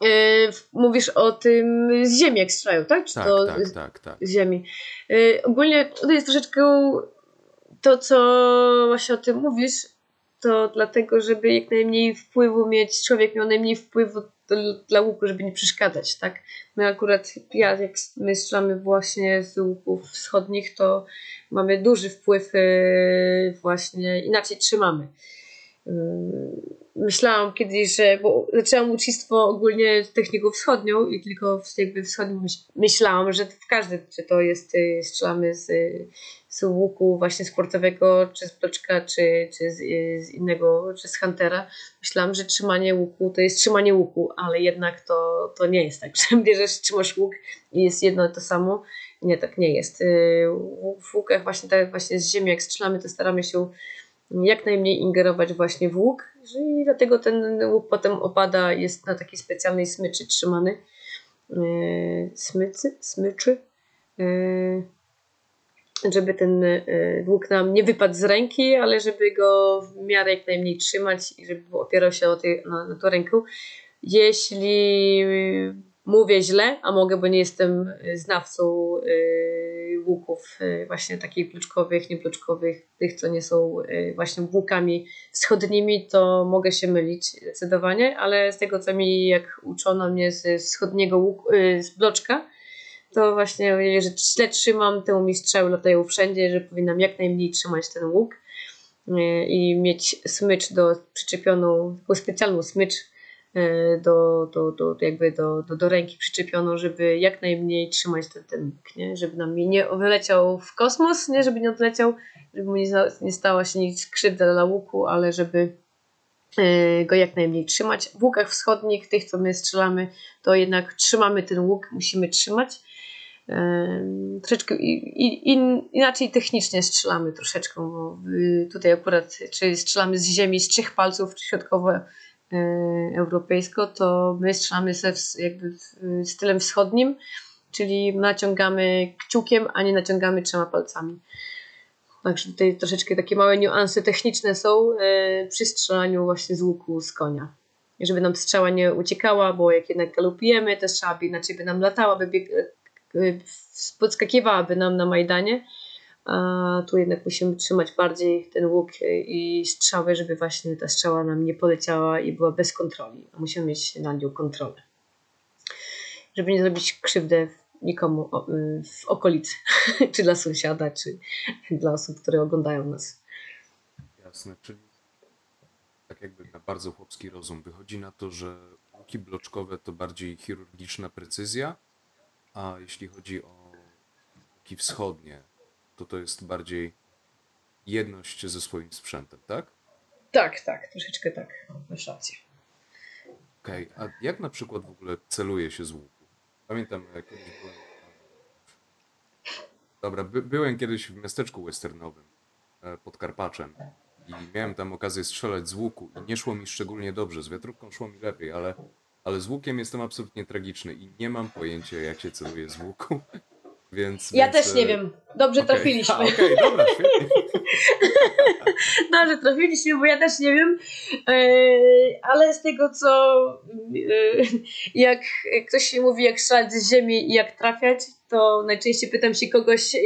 Yy, mówisz o tym z ziemi, jak strzelają, tak? Czy Tak, to tak, z, tak, tak. z ziemi? Yy, ogólnie to jest troszeczkę to, co właśnie o tym mówisz, to dlatego, żeby jak najmniej wpływu mieć, człowiek miał najmniej wpływu dla łuku, żeby nie przeszkadzać, tak? My akurat, ja jak my strzelamy właśnie z łuków wschodnich, to mamy duży wpływ yy, właśnie, inaczej trzymamy. Yy, myślałam kiedyś, że, bo zaczęłam ucznictwo ogólnie techniką wschodnią i tylko w- jakby wschodnią myśl- myślałam, że w każdym, czy to jest, y, strzelamy z, y, z łuku właśnie sportowego, czy z bloczka, czy, czy z, y, z innego, czy z huntera. Myślałam, że trzymanie łuku to jest trzymanie łuku, ale jednak to, to nie jest tak, <laughs> że bierzesz, trzymasz łuk i jest jedno to samo. Nie, tak nie jest. W łukach właśnie tak właśnie z ziemi, jak strzelamy, to staramy się jak najmniej ingerować właśnie w łuk i dlatego ten łuk potem opada, jest na takiej specjalnej smyczy trzymany. Yy, smycy? Smyczy? Yy, żeby ten yy, łuk nam nie wypadł z ręki, ale żeby go w miarę jak najmniej trzymać i żeby opierał się o tej, na, na tą rękę. Jeśli mówię źle, a mogę, bo nie jestem znawcą łuków yy, właśnie takich pluczkowych, niepluczkowych, tych co nie są yy, właśnie łukami wschodnimi, to mogę się mylić zdecydowanie, ale z tego co mi jak uczono mnie ze wschodniego łuku, yy, z bloczka, to właśnie że źle trzymam, to mi strzały latają wszędzie, że powinnam jak najmniej trzymać ten łuk i mieć smycz do przyczepioną, taką specjalną smycz do, do, do, jakby do, do, do ręki przyczepioną, żeby jak najmniej trzymać ten, ten nie? żeby nam nie wyleciał w kosmos, nie? żeby nie odleciał, żeby mu nie, nie stała się nic krzywda dla łuku, ale żeby yy, go jak najmniej trzymać. W łukach wschodnich, tych co my strzelamy, to jednak trzymamy ten łuk, musimy trzymać. Em, troszeczkę inaczej technicznie strzelamy troszeczkę, bo tutaj akurat czy strzelamy z ziemi z trzech palców, czy środkowo e, europejsko, to my strzelamy ze, jakby w- stylem wschodnim, czyli naciągamy kciukiem, a nie naciągamy trzema palcami. Także tutaj troszeczkę takie małe niuanse techniczne są e, przy strzelaniu właśnie z łuku z konia. Żeby nam strzała nie uciekała, bo jak jednak galopujemy, to strzała by inaczej by nam latała, by bieg, podskakiwałaby nam na Majdanie. Tu jednak musimy trzymać bardziej ten łuk i strzały, żeby właśnie ta strzała nam nie poleciała i była bez kontroli. Musimy mieć nad nią kontrolę. Żeby nie zrobić krzywdę nikomu y, w okolicy, <laughs> czy dla sąsiada, czy dla osób, które oglądają nas. Jasne, czyli tak jakby na bardzo chłopski rozum wychodzi na to, że łuki bloczkowe to bardziej chirurgiczna precyzja, a jeśli chodzi o łuki wschodnie, to to jest bardziej jedność ze swoim sprzętem, tak? Tak, tak, troszeczkę tak. Masz rację. Okej, a jak na przykład w ogóle celuje się z łuku? Pamiętam, jak kiedyś byłem... Dobra, by, byłem kiedyś w miasteczku westernowym e, pod Karpaczem i miałem tam okazję strzelać z łuku i nie szło mi szczególnie dobrze. Z wiatrówką szło mi lepiej, ale, ale z łukiem jestem absolutnie tragiczny i nie mam pojęcia, jak się celuje z łuku. Więc, Ja więc, też nie e, wiem. Dobrze okej. trafiliśmy. Okej, dobra, świetnie. <laughs> Dobrze trafiliśmy, bo ja też nie wiem. Eee, ale z tego co eee, jak ktoś się mówi jak strzelać z ziemi i jak trafiać, to najczęściej pytam się kogoś,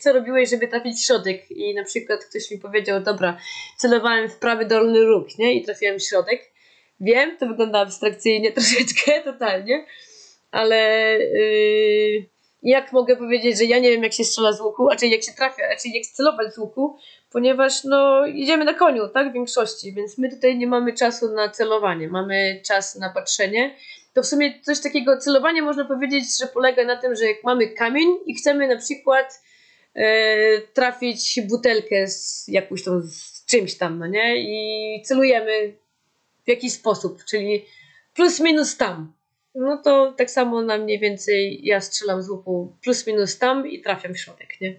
co robiłeś, żeby trafić w środek. I na przykład ktoś mi powiedział, dobra, celowałem w prawy dolny róg, nie? I trafiłem w środek. Wiem, to wygląda abstrakcyjnie <laughs> troszeczkę, totalnie, ale yy, jak mogę powiedzieć, że ja nie wiem jak się strzela z łuku, a czy jak się trafia, a czy jak celować z łuku, ponieważ no jedziemy na koniu, tak, w większości, więc my tutaj nie mamy czasu na celowanie, mamy czas na patrzenie. To w sumie coś takiego, celowanie można powiedzieć, że polega na tym, że jak mamy kamień i chcemy na przykład e, trafić butelkę z jakąś tą, z czymś tam, no nie, i celujemy w jakiś sposób, czyli plus minus tam. No to tak samo na mniej więcej ja strzelam z łuku plus minus tam i trafiam w środek, nie?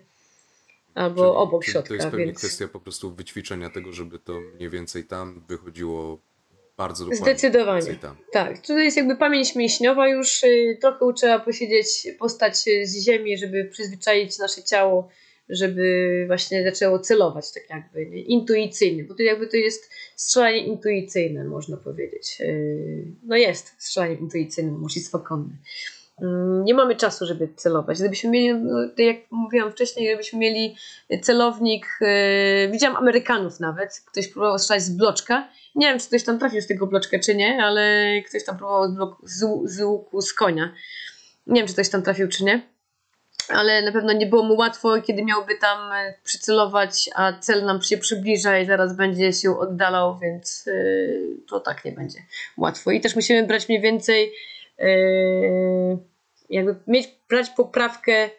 Albo Czyli- obok czyli środka, To jest pewnie więc kwestia po prostu wyćwiczenia tego, żeby to mniej więcej tam wychodziło bardzo dokładnie. Zdecydowanie. Tam. tak, to jest jakby pamięć mięśniowa już, y, trochę trzeba posiedzieć, postać y, z ziemi, żeby przyzwyczaić nasze ciało, żeby właśnie zaczęło celować tak jakby, nie? intuicyjnie, bo to jakby to jest strzelanie intuicyjne, można powiedzieć. Y, No jest strzelaniem intuicyjnym, mężczyństwo konne. Mm, Nie mamy czasu, żeby celować. Gdybyśmy mieli, no, tak jak mówiłam wcześniej, gdybyśmy mieli celownik, yy, widziałam Amerykanów nawet, ktoś próbował strzelać z bloczka. Nie wiem, czy ktoś tam trafił z tego bloczka, czy nie, ale ktoś tam próbował z, blok, z, z łuku z konia. Nie wiem, czy ktoś tam trafił, czy nie. Ale na pewno nie było mu łatwo, kiedy miałby tam e, przycelować, a cel nam się przybliża i zaraz będzie się oddalał, więc yy, to tak nie będzie łatwo. I też musimy brać mniej więcej Yy, jakby mieć, brać poprawkę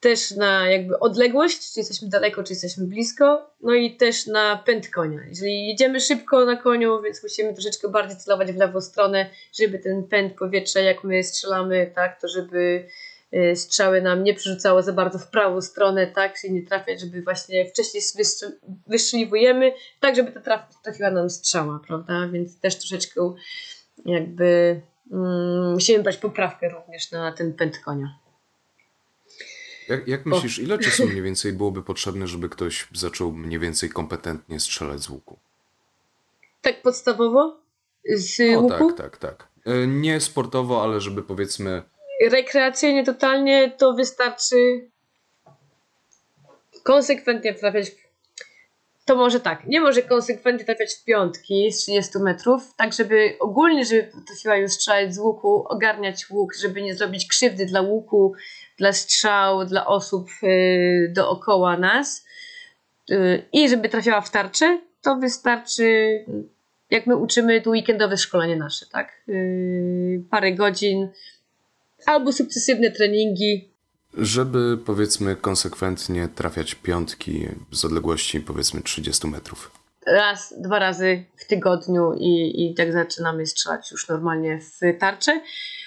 też na jakby odległość, czy jesteśmy daleko, czy jesteśmy blisko, no i też na pęd konia. Jeżeli jedziemy szybko na koniu, więc musimy troszeczkę bardziej celować w lewą stronę, żeby ten pęd powietrza, jak my strzelamy, tak, to żeby strzały nam nie przerzucało za bardzo w prawą stronę, tak, czyli nie trafiać, żeby właśnie wcześniej wystrzeliwujemy, tak, żeby to traf- trafiła nam strzała, prawda, więc też troszeczkę jakby mm, musimy brać poprawkę również na ten pęd konia. Jak, jak myślisz, ile <laughs> czasu mniej więcej byłoby potrzebne, żeby ktoś zaczął mniej więcej kompetentnie strzelać z łuku? Tak podstawowo z O łuku. tak, tak, tak. Nie sportowo, ale żeby powiedzmy Rekreacyjnie totalnie to wystarczy konsekwentnie trafiać. To może tak, nie może konsekwentnie trafiać w piątki z 30 metrów, tak żeby ogólnie, żeby potrafiła już strzelać z łuku, ogarniać łuk, żeby nie zrobić krzywdy dla łuku, dla strzał, dla osób yy, dookoła nas yy, i żeby trafiała w tarczę, to wystarczy jak my uczymy tu weekendowe szkolenie nasze, tak? Yy, parę godzin albo sukcesywne treningi. Żeby powiedzmy konsekwentnie trafiać piątki z odległości powiedzmy 30 metrów. raz, dwa razy w tygodniu i, i tak zaczynamy strzelać już normalnie w tarczę.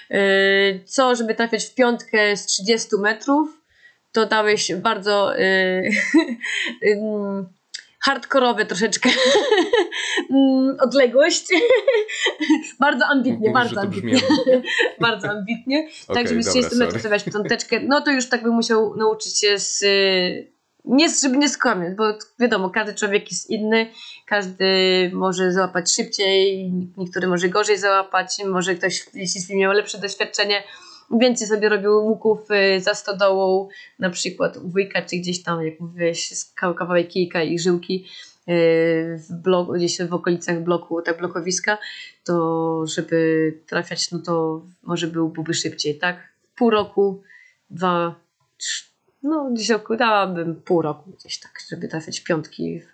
Yy, Co, żeby trafiać w piątkę z 30 metrów, to dałeś bardzo ym, <laughs> hardkorowe troszeczkę <laughs> mm, odległość. <laughs> bardzo ambitnie, Mówisz, bardzo ambitnie. <laughs> bardzo ambitnie. Okej, tak, żeby z dobra, 30 metrów piąteczkę, no to już tak by musiał nauczyć się z... Nie, żeby nie skłamać, bo wiadomo, każdy człowiek jest inny, każdy może załapać szybciej, niektóry może gorzej załapać, może ktoś, jeśli miał lepsze doświadczenie, więcej sobie robił łuków y, za stodołą, na przykład u wujka, czy gdzieś tam, jak mówiłeś, kawałek kijka i żyłki y, w bloku, gdzieś w okolicach bloku, tak blokowiska, to żeby trafiać, no to może był, byłby szybciej, tak? Pół roku, dwa, trz- no gdzieś około, dałabym pół roku gdzieś tak, żeby trafiać piątki w,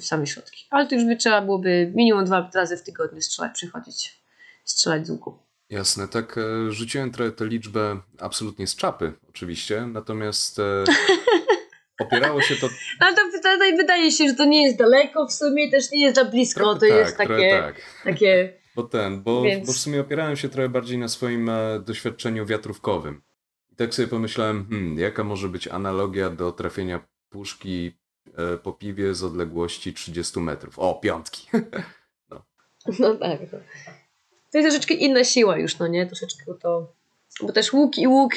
w same środki. Ale to już by trzeba byłoby minimum dwa razy w tygodniu strzelać, przychodzić, strzelać z łuku. Jasne, tak e, rzuciłem trochę tę liczbę absolutnie z czapy oczywiście, natomiast e, <laughs> opierało się to No to wydaje, wydaje się, że to nie jest daleko w sumie, też nie jest za blisko, trochę to tak, jest takie, tak. takie <laughs> Bo ten, bo, Więc- bo w sumie opierałem się trochę bardziej na swoim e, doświadczeniu wiatrówkowym. I tak sobie pomyślałem, hmm, jaka może być analogia do trafienia puszki po piwie z odległości 30 metrów. O, piątki. <laughs> No tak. To, jest troszeczkę inna siła już, no nie? Troszeczkę to... Bo też łuk i łuk...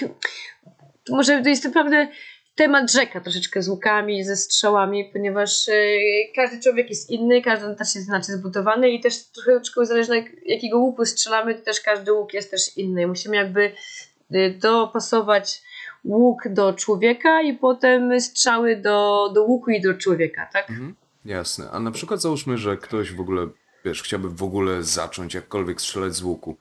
To może to jest naprawdę temat rzeka troszeczkę z łukami, ze strzałami, ponieważ e, każdy człowiek jest inny, każdy też jest inaczej zbudowany i też troszeczkę zależne jak- jakiego łuku strzelamy, to też każdy łuk jest też inny. Musimy jakby e, dopasować łuk do człowieka i potem strzały do, do łuku i do człowieka, tak? Mhm, jasne. A na przykład załóżmy, że ktoś w ogóle, wiesz, chciałby w ogóle zacząć jakkolwiek strzelać z łuku.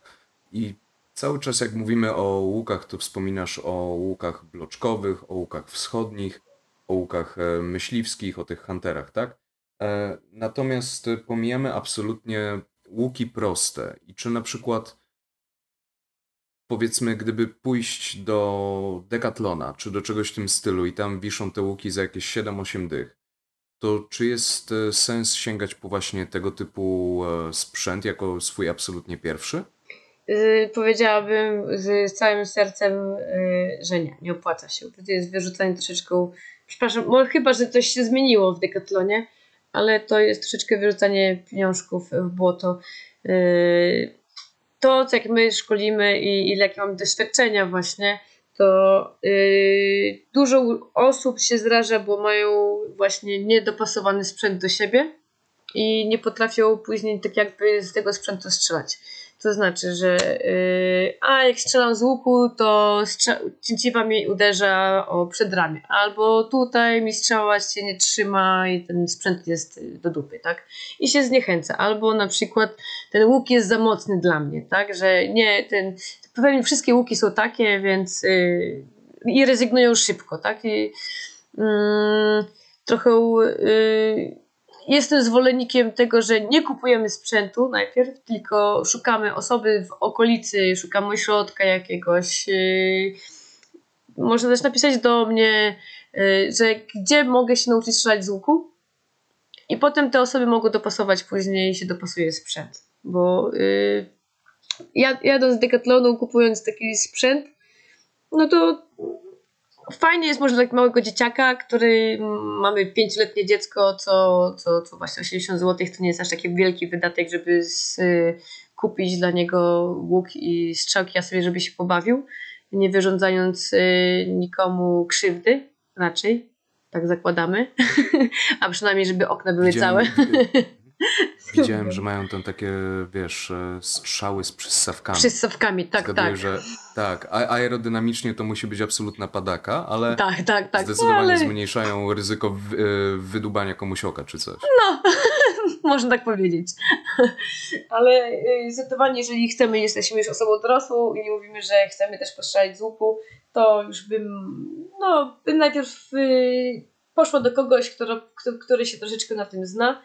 I cały czas jak mówimy o łukach, to wspominasz o łukach bloczkowych, o łukach wschodnich, o łukach e, myśliwskich, o tych hunterach, tak? E, Natomiast pomijamy absolutnie łuki proste. I czy na przykład powiedzmy, gdyby pójść do Decathlona, czy do czegoś w tym stylu i tam wiszą te łuki za jakieś 7-8 dych, to czy jest e, sens sięgać po właśnie tego typu e, sprzęt jako swój absolutnie pierwszy? y, powiedziałabym z całym sercem, y, że nie, nie opłaca się. To jest wyrzucanie troszeczkę, przepraszam, może chyba, że coś się zmieniło w Decathlonie, ale to jest troszeczkę wyrzucanie pieniążków w błoto. Y, to, jak my szkolimy i, i jakie mamy doświadczenia właśnie, to yy, dużo osób się zraża, bo mają właśnie niedopasowany sprzęt do siebie i nie potrafią później tak jakby z tego sprzętu strzelać. To znaczy, że yy, a jak strzelam z łuku, to cięciwa mi uderza o przedramię. Albo tutaj mi strzała się nie trzyma i ten sprzęt jest do dupy, tak? I się zniechęca. Albo na przykład ten łuk jest za mocny dla mnie, tak? Że nie, ten, pewnie wszystkie łuki są takie, więc yy, i rezygnują szybko, tak? I, yy, trochę yy, jestem zwolennikiem tego, że nie kupujemy sprzętu najpierw, tylko szukamy osoby w okolicy, szukamy ośrodka jakiegoś. Yy, można też napisać do mnie, yy, że gdzie mogę się nauczyć strzelać z łuku. I potem te osoby mogą dopasować później się dopasuje sprzęt. Bo jadąc z Decathlonu, kupując taki sprzęt, no to fajnie jest może dla małego dzieciaka, który mamy pięcioletnie dziecko, co, co, co właśnie 80 zł to nie jest aż taki wielki wydatek, żeby z, kupić dla niego łuk i strzałki, a sobie żeby się pobawił, nie wyrządzając y, nikomu krzywdy raczej, tak zakładamy, <laughs> a przynajmniej żeby okna były Widziałem, całe. <laughs> <laughs> Widziałem, że mają tam takie, wiesz, e, strzały z przyssawkami. Przyssawkami, tak, Zgaduję, tak. że tak, a aerodynamicznie to musi być absolutna padaka, ale tak, tak, tak. zdecydowanie ale... zmniejszają ryzyko w, e, wydubania komuś oka czy coś. No, <laughs> można tak powiedzieć. Ale y, zdecydowanie, jeżeli chcemy, jesteśmy już osobą dorosłą i nie mówimy, że chcemy też postrzelać z łuku, to już bym, no, bym najpierw y, poszła do kogoś, kto, który się troszeczkę na tym zna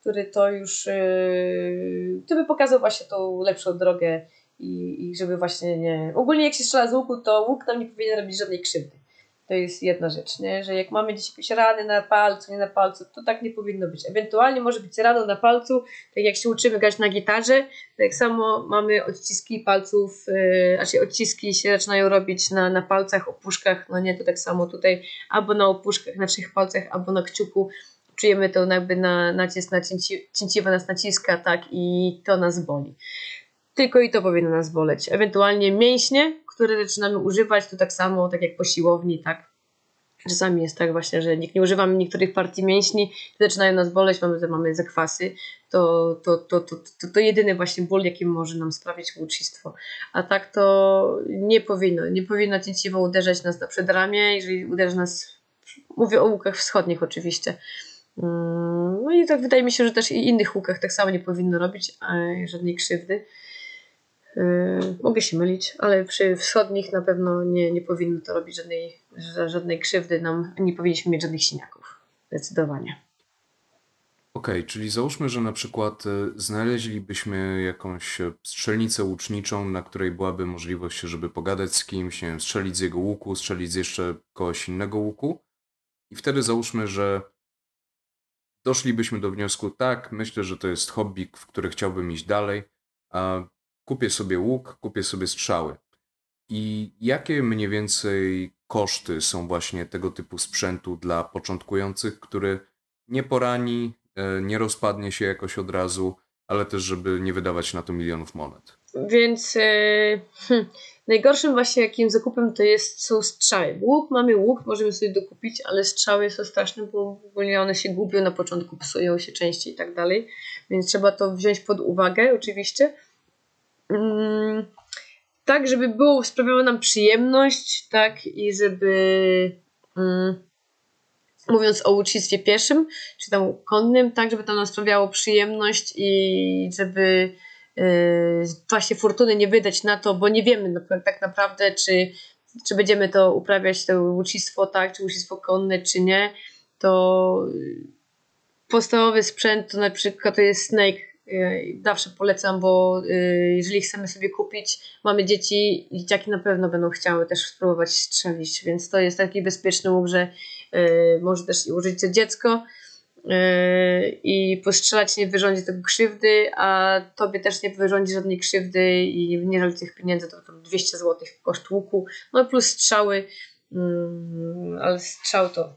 który to już, yy, by pokazał właśnie tą lepszą drogę i, i żeby właśnie nie... Ogólnie jak się strzela z łuku, to łuk nam nie powinien robić żadnej krzywdy. To jest jedna rzecz, nie? że jak mamy gdzieś jakieś rany na palcu, nie na palcu, to tak nie powinno być. Ewentualnie może być rano na palcu, tak jak się uczymy grać na gitarze, tak samo mamy odciski palców, yy, znaczy odciski się zaczynają robić na, na palcach, opuszkach, no nie, to tak samo tutaj, albo na opuszkach, na trzech palcach, albo na kciuku, czujemy to jakby na nacisk na cięci, cięciwa nas naciska, tak, i to nas boli. Tylko i to powinno nas boleć. Ewentualnie mięśnie, które zaczynamy używać, to tak samo, tak jak po siłowni, tak. Czasami jest tak właśnie, że nie używamy niektórych partii mięśni, zaczynają nas boleć, mamy, mamy zakwasy, to, to, to, to, to, to jedyny właśnie ból, jaki może nam sprawić łucznictwo. A tak to nie powinno. Nie powinno cięciwo uderzać nas na przedramię, jeżeli uderzy nas, mówię o łukach wschodnich oczywiście, no i tak wydaje mi się, że też i innych łukach tak samo nie powinno robić żadnej krzywdy. Yy, mogę się mylić, ale przy wschodnich na pewno nie, nie powinno to robić żadnej, żadnej krzywdy nam, nie powinniśmy mieć żadnych siniaków. Zdecydowanie. Okej, okay, czyli załóżmy, że na przykład e, znaleźlibyśmy jakąś e, strzelnicę łuczniczą, na której byłaby możliwość, żeby pogadać z kimś, nie wiem, strzelić z jego łuku, strzelić z jeszcze kogoś innego łuku. I wtedy załóżmy, że doszlibyśmy do wniosku, tak, myślę, że to jest hobby, w który chciałbym iść dalej, kupię sobie łuk, kupię sobie strzały. I jakie mniej więcej koszty są właśnie tego typu sprzętu dla początkujących, który nie porani, e, nie rozpadnie się jakoś od razu, ale też, żeby nie wydawać na to milionów monet? Więc yy, Najgorszym właśnie jakim zakupem to jest, są strzały. Łuk, mamy łuk, możemy sobie dokupić, ale strzały są straszne, bo ogólnie one się gubią na początku, psują się częściej i tak dalej, więc trzeba to wziąć pod uwagę oczywiście. Mm, tak, żeby było, sprawiało nam przyjemność, tak, i żeby mm, mówiąc o ucznictwie pieszym, czy tam konnym, tak, żeby to nam sprawiało przyjemność i żeby właśnie fortuny nie wydać na to, bo nie wiemy tak naprawdę, czy, czy będziemy to uprawiać, to łucznictwo tak, czy łucznictwo konne, czy nie, to podstawowy sprzęt to na przykład to jest Snake. Yy, zawsze polecam, bo yy, jeżeli chcemy sobie kupić, mamy dzieci, dzieciaki na pewno będą chciały też spróbować strzelić, więc to jest taki bezpieczny łuk, że może też i użyć to dziecko i postrzelać nie wyrządzi tego krzywdy, a tobie też nie wyrządzi żadnej krzywdy i nie żal tych pieniędzy, to 200 zł koszt łuku, no plus strzały, yy, ale strzał to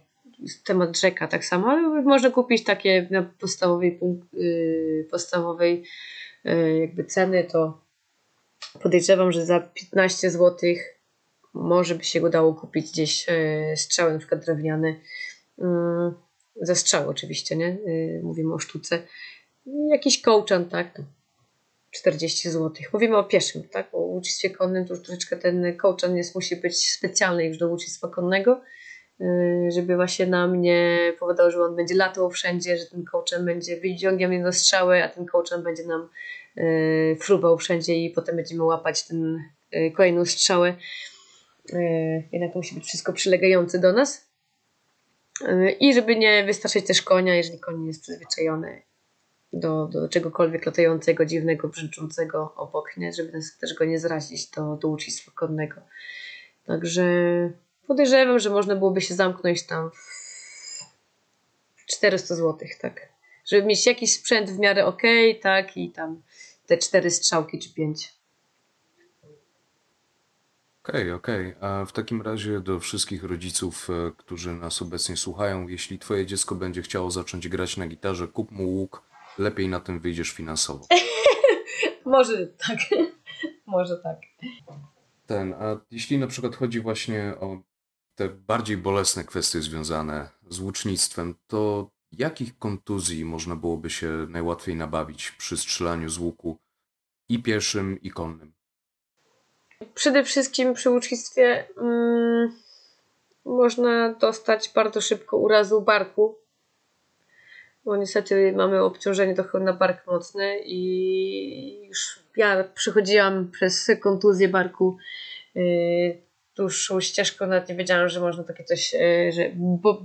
temat rzeka tak samo, ale można kupić takie na podstawowej, yy, podstawowej jakby ceny, to podejrzewam, że za 15 zł może by się udało kupić gdzieś strzały na przykład drewniane ze strzał oczywiście, nie? Yy, mówimy o sztuce. Jakiś kołczan, tak? 40 zł. Mówimy o pieszym, tak? O łucznictwie konnym to już troszeczkę ten kołczan jest, musi być specjalny już do łucznictwa konnego, yy, żeby właśnie nam nie powodował, że on będzie latał wszędzie, że ten kołczan będzie wyciągiem jedno strzały, a ten kołczan będzie nam yy, fruwał wszędzie i potem będziemy łapać ten kolejną strzałę. Jednak to musi być wszystko przylegające do nas. I żeby nie wystraszyć też konia, jeżeli koń jest przyzwyczajony do, do czegokolwiek latającego, dziwnego, brzęczącego obok, nie? żeby też go nie zrazić do, do ucznictwa konnego. Także podejrzewam, że można byłoby się zamknąć tam w 400 zł, tak. Żeby mieć jakiś sprzęt w miarę ok, tak, i tam te cztery strzałki czy pięć. Okej, okej. A w takim razie do wszystkich rodziców, e, którzy nas obecnie słuchają, jeśli twoje dziecko będzie chciało zacząć grać na gitarze, kup mu łuk, lepiej na tym wyjdziesz finansowo. <laughs> Może tak. <laughs> Może tak. Ten, a jeśli na przykład chodzi właśnie o te bardziej bolesne kwestie związane z łucznictwem, to jakich kontuzji można byłoby się najłatwiej nabawić przy strzelaniu z łuku i pieszym, i konnym? Przede wszystkim przy ucznictwie mm, można dostać bardzo szybko urazu barku, bo niestety mamy obciążenie trochę na bark mocny i już ja przechodziłam przez kontuzję barku yy, dłuższą ścieżką, nawet nie wiedziałam, że można takie coś, yy, że bo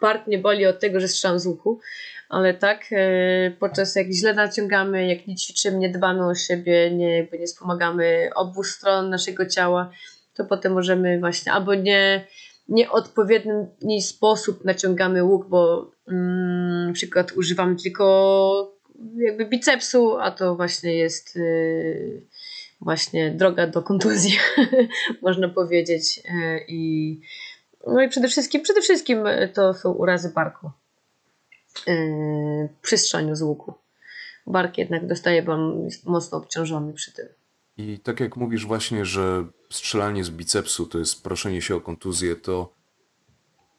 bark nie boli od tego, że strzelam z łuku, ale tak, e, podczas jak źle naciągamy, jak nie ćwiczymy, nie dbamy o siebie, nie, jakby nie wspomagamy obu stron naszego ciała, to potem możemy właśnie albo nie nieodpowiedni sposób naciągamy łuk, bo mm, na przykład używamy tylko jakby bicepsu, a to właśnie jest yy, właśnie droga do kontuzji, <laughs> można powiedzieć. Yy, I, no i przede wszystkim, przede wszystkim to są urazy barku. Yy, przy strzaniu z łuku. Bark jednak dostaje, bo mocno obciążony przy tym. I tak jak mówisz właśnie, że strzelanie z bicepsu to jest proszenie się o kontuzję, to,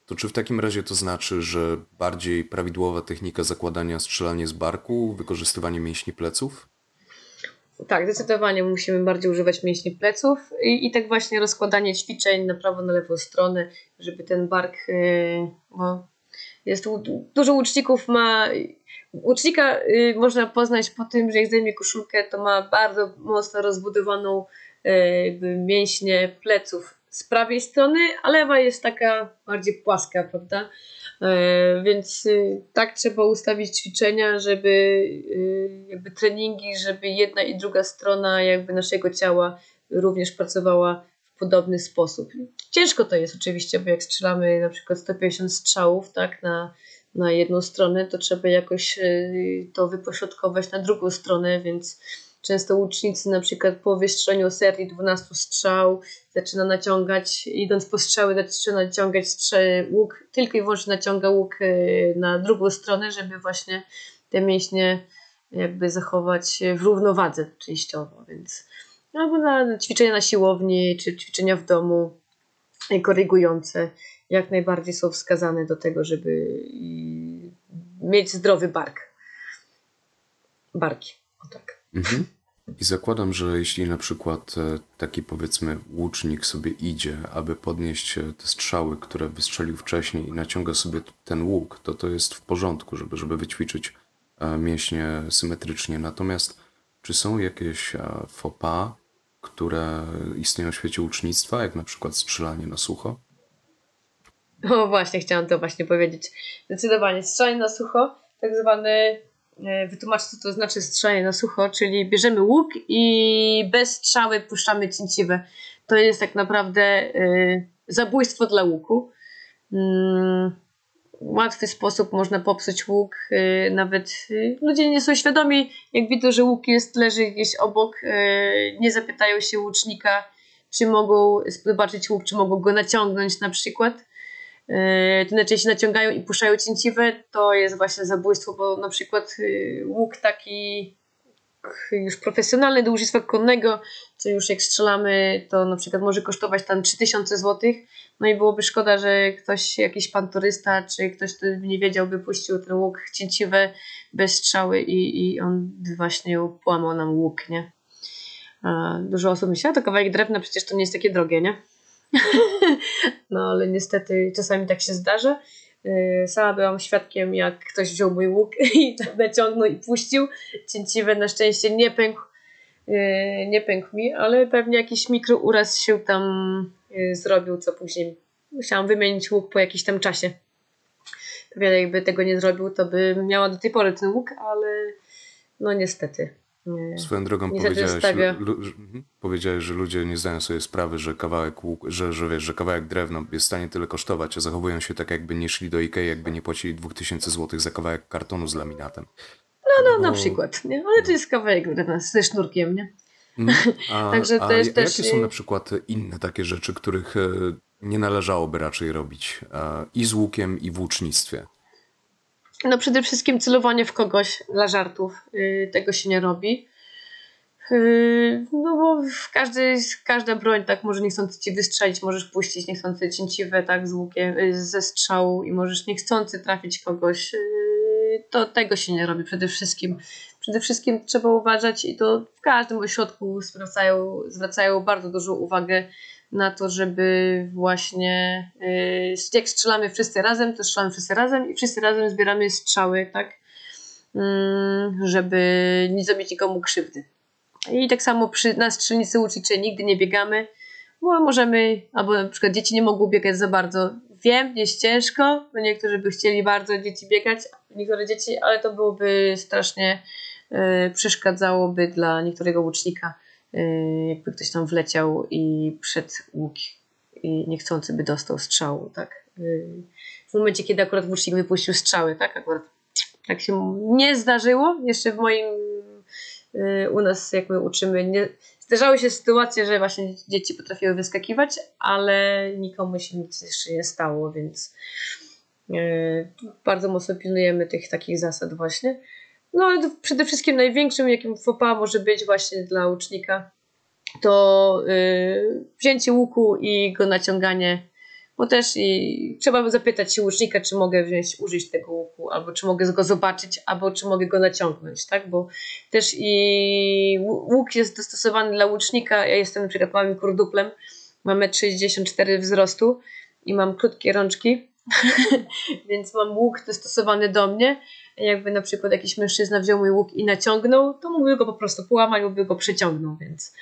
to czy w takim razie to znaczy, że bardziej prawidłowa technika zakładania strzelanie z barku, wykorzystywanie mięśni pleców? Tak, zdecydowanie musimy bardziej używać mięśni pleców i, i tak właśnie rozkładanie ćwiczeń na prawo, na lewą stronę, żeby ten bark yy, no, jest dużo łuczników ma. Łucznika y, można poznać po tym, że jak zdejmie koszulkę, to ma bardzo mocno rozbudowaną y, mięśnie pleców z prawej strony, a lewa jest taka bardziej płaska, prawda? Y, więc y, tak trzeba ustawić ćwiczenia, żeby y, jakby treningi, żeby jedna i druga strona jakby naszego ciała również pracowała podobny sposób. Ciężko to jest oczywiście, bo jak strzelamy na przykład 150 strzałów tak, na, na jedną stronę, to trzeba jakoś e, to wypośrodkować na drugą stronę, więc często łucznicy na przykład po wystrzeleniu serii 12 strzał zaczyna naciągać, idąc po strzały zaczyna naciągać łuk, tylko i wyłącznie naciąga łuk e, na drugą stronę, żeby właśnie te mięśnie jakby zachować w równowadze częściowo, więc albo na ćwiczenia na siłowni, czy ćwiczenia w domu korygujące, jak najbardziej są wskazane do tego, żeby mieć zdrowy bark. Barki, o tak. Mhm. I zakładam, że jeśli na przykład e, taki powiedzmy łucznik sobie idzie, aby podnieść e, te strzały, które wystrzelił wcześniej i naciąga sobie ten łuk, to to jest w porządku, żeby, żeby wyćwiczyć e, mięśnie symetrycznie. Natomiast czy są jakieś faux pas, które istnieją w świecie ucznictwa, jak na przykład strzelanie na sucho? No właśnie, chciałam to właśnie powiedzieć. Zdecydowanie, strzelanie na sucho, tak zwane, wytłumaczę co to znaczy strzelanie na sucho, czyli bierzemy łuk i bez strzały puszczamy cięciwe. To jest tak naprawdę y, zabójstwo dla łuku. Mm, łatwy sposób można popsuć łuk. Y, nawet y, ludzie nie są świadomi, jak widzą, że łuk jest, leży gdzieś obok, y, nie zapytają się łucznika, czy mogą zobaczyć łuk, czy mogą go naciągnąć na przykład. To inaczej się naciągają i puszczają cięciwe, to jest właśnie zabójstwo, bo na przykład łuk taki już profesjonalny do użytku konnego, co już jak strzelamy, to na przykład może kosztować tam 3000 zł. No i byłoby szkoda, że ktoś, jakiś pan turysta, czy ktoś, kto nie wiedział, by puścił ten łuk cięciwy bez strzały i, i on właśnie połamał nam łuk, nie? Dużo osób myśli, a to kawałek drewna przecież to nie jest takie drogie, nie? <laughs> no ale niestety czasami tak się zdarza. Y, sama byłam świadkiem, jak ktoś wziął mój łuk <laughs> i naciągnął i puścił. Cięciwe na szczęście nie pękł, y, nie pękł mi, ale pewnie jakiś mikrouraz się tam y, zrobił, co później musiałam wymienić łuk po jakimś tam czasie. Pewnie jakby tego nie zrobił, to by miała do tej pory ten łuk, ale no niestety. Swoją drogą powiedziałeś, że, lu, że, mhm, powiedziałeś, że ludzie nie zdają sobie sprawy, że kawałek że, że wiesz, że kawałek drewna jest w stanie tyle kosztować, a zachowują się tak jakby nie szli do Ikei, jakby nie płacili 2000 zł za kawałek kartonu z laminatem. No, no, Bo... na przykład, nie? Ale to jest kawałek drewna ze sznurkiem, nie? Mhm. <laughs> A, Także a, też, a też... jakie są na przykład inne takie rzeczy, których e, nie należałoby raczej robić e, i z łukiem, i w łucznictwie? No przede wszystkim celowanie w kogoś dla żartów. Yy, tego się nie robi. Yy, no bo w każdy, każda broń tak może niechcący ci wystrzelić, możesz puścić niechcący cięciwe tak z łukiem, yy, ze strzału i możesz niechcący trafić kogoś. To tego się nie robi przede wszystkim. Przede wszystkim trzeba uważać i to w każdym ośrodku zwracają, zwracają bardzo dużą uwagę na to, żeby właśnie yy, jak strzelamy wszyscy razem, to strzelamy wszyscy razem i wszyscy razem zbieramy strzały, tak? Yy, żeby nie zrobić nikomu krzywdy. I tak samo przy, na strzelnicy łuczniczej nigdy nie biegamy, bo możemy, albo na przykład dzieci nie mogą biegać za bardzo. Wiem, jest ciężko, bo niektórzy by chcieli bardzo dzieci biegać, niektóre dzieci, ale to byłoby strasznie yy, przeszkadzałoby dla niektórego łucznika Y, jakby ktoś tam wleciał i przed łuk i niechcący by dostał strzału, tak? Y, w momencie, kiedy akurat włócznik wypuścił strzały, tak? Akurat tak się nie zdarzyło. Jeszcze w moim y, u nas, jak my uczymy, nie, zdarzały się sytuacje, że właśnie dzieci potrafiły wyskakiwać, ale nikomu się nic jeszcze nie stało, więc bardzo mocno pilnujemy tych takich zasad właśnie. No ale przede wszystkim największym, jakim fopa może być właśnie dla ucznika, to yy, wzięcie łuku i go naciąganie, bo też i trzeba by zapytać się łucznika, czy mogę wziąć, użyć tego łuku, albo czy mogę go zobaczyć, albo czy mogę go naciągnąć, tak? Bo też i łuk jest dostosowany dla łucznika. Ja jestem na przykład małym kurduplem, mam 1,64 wzrostu i mam krótkie rączki, <laughs> więc mam łuk dostosowany do mnie jakby na przykład jakiś mężczyzna wziął mój łuk i naciągnął, to mógłby go po prostu połamać, mógłby go przyciągnął, więc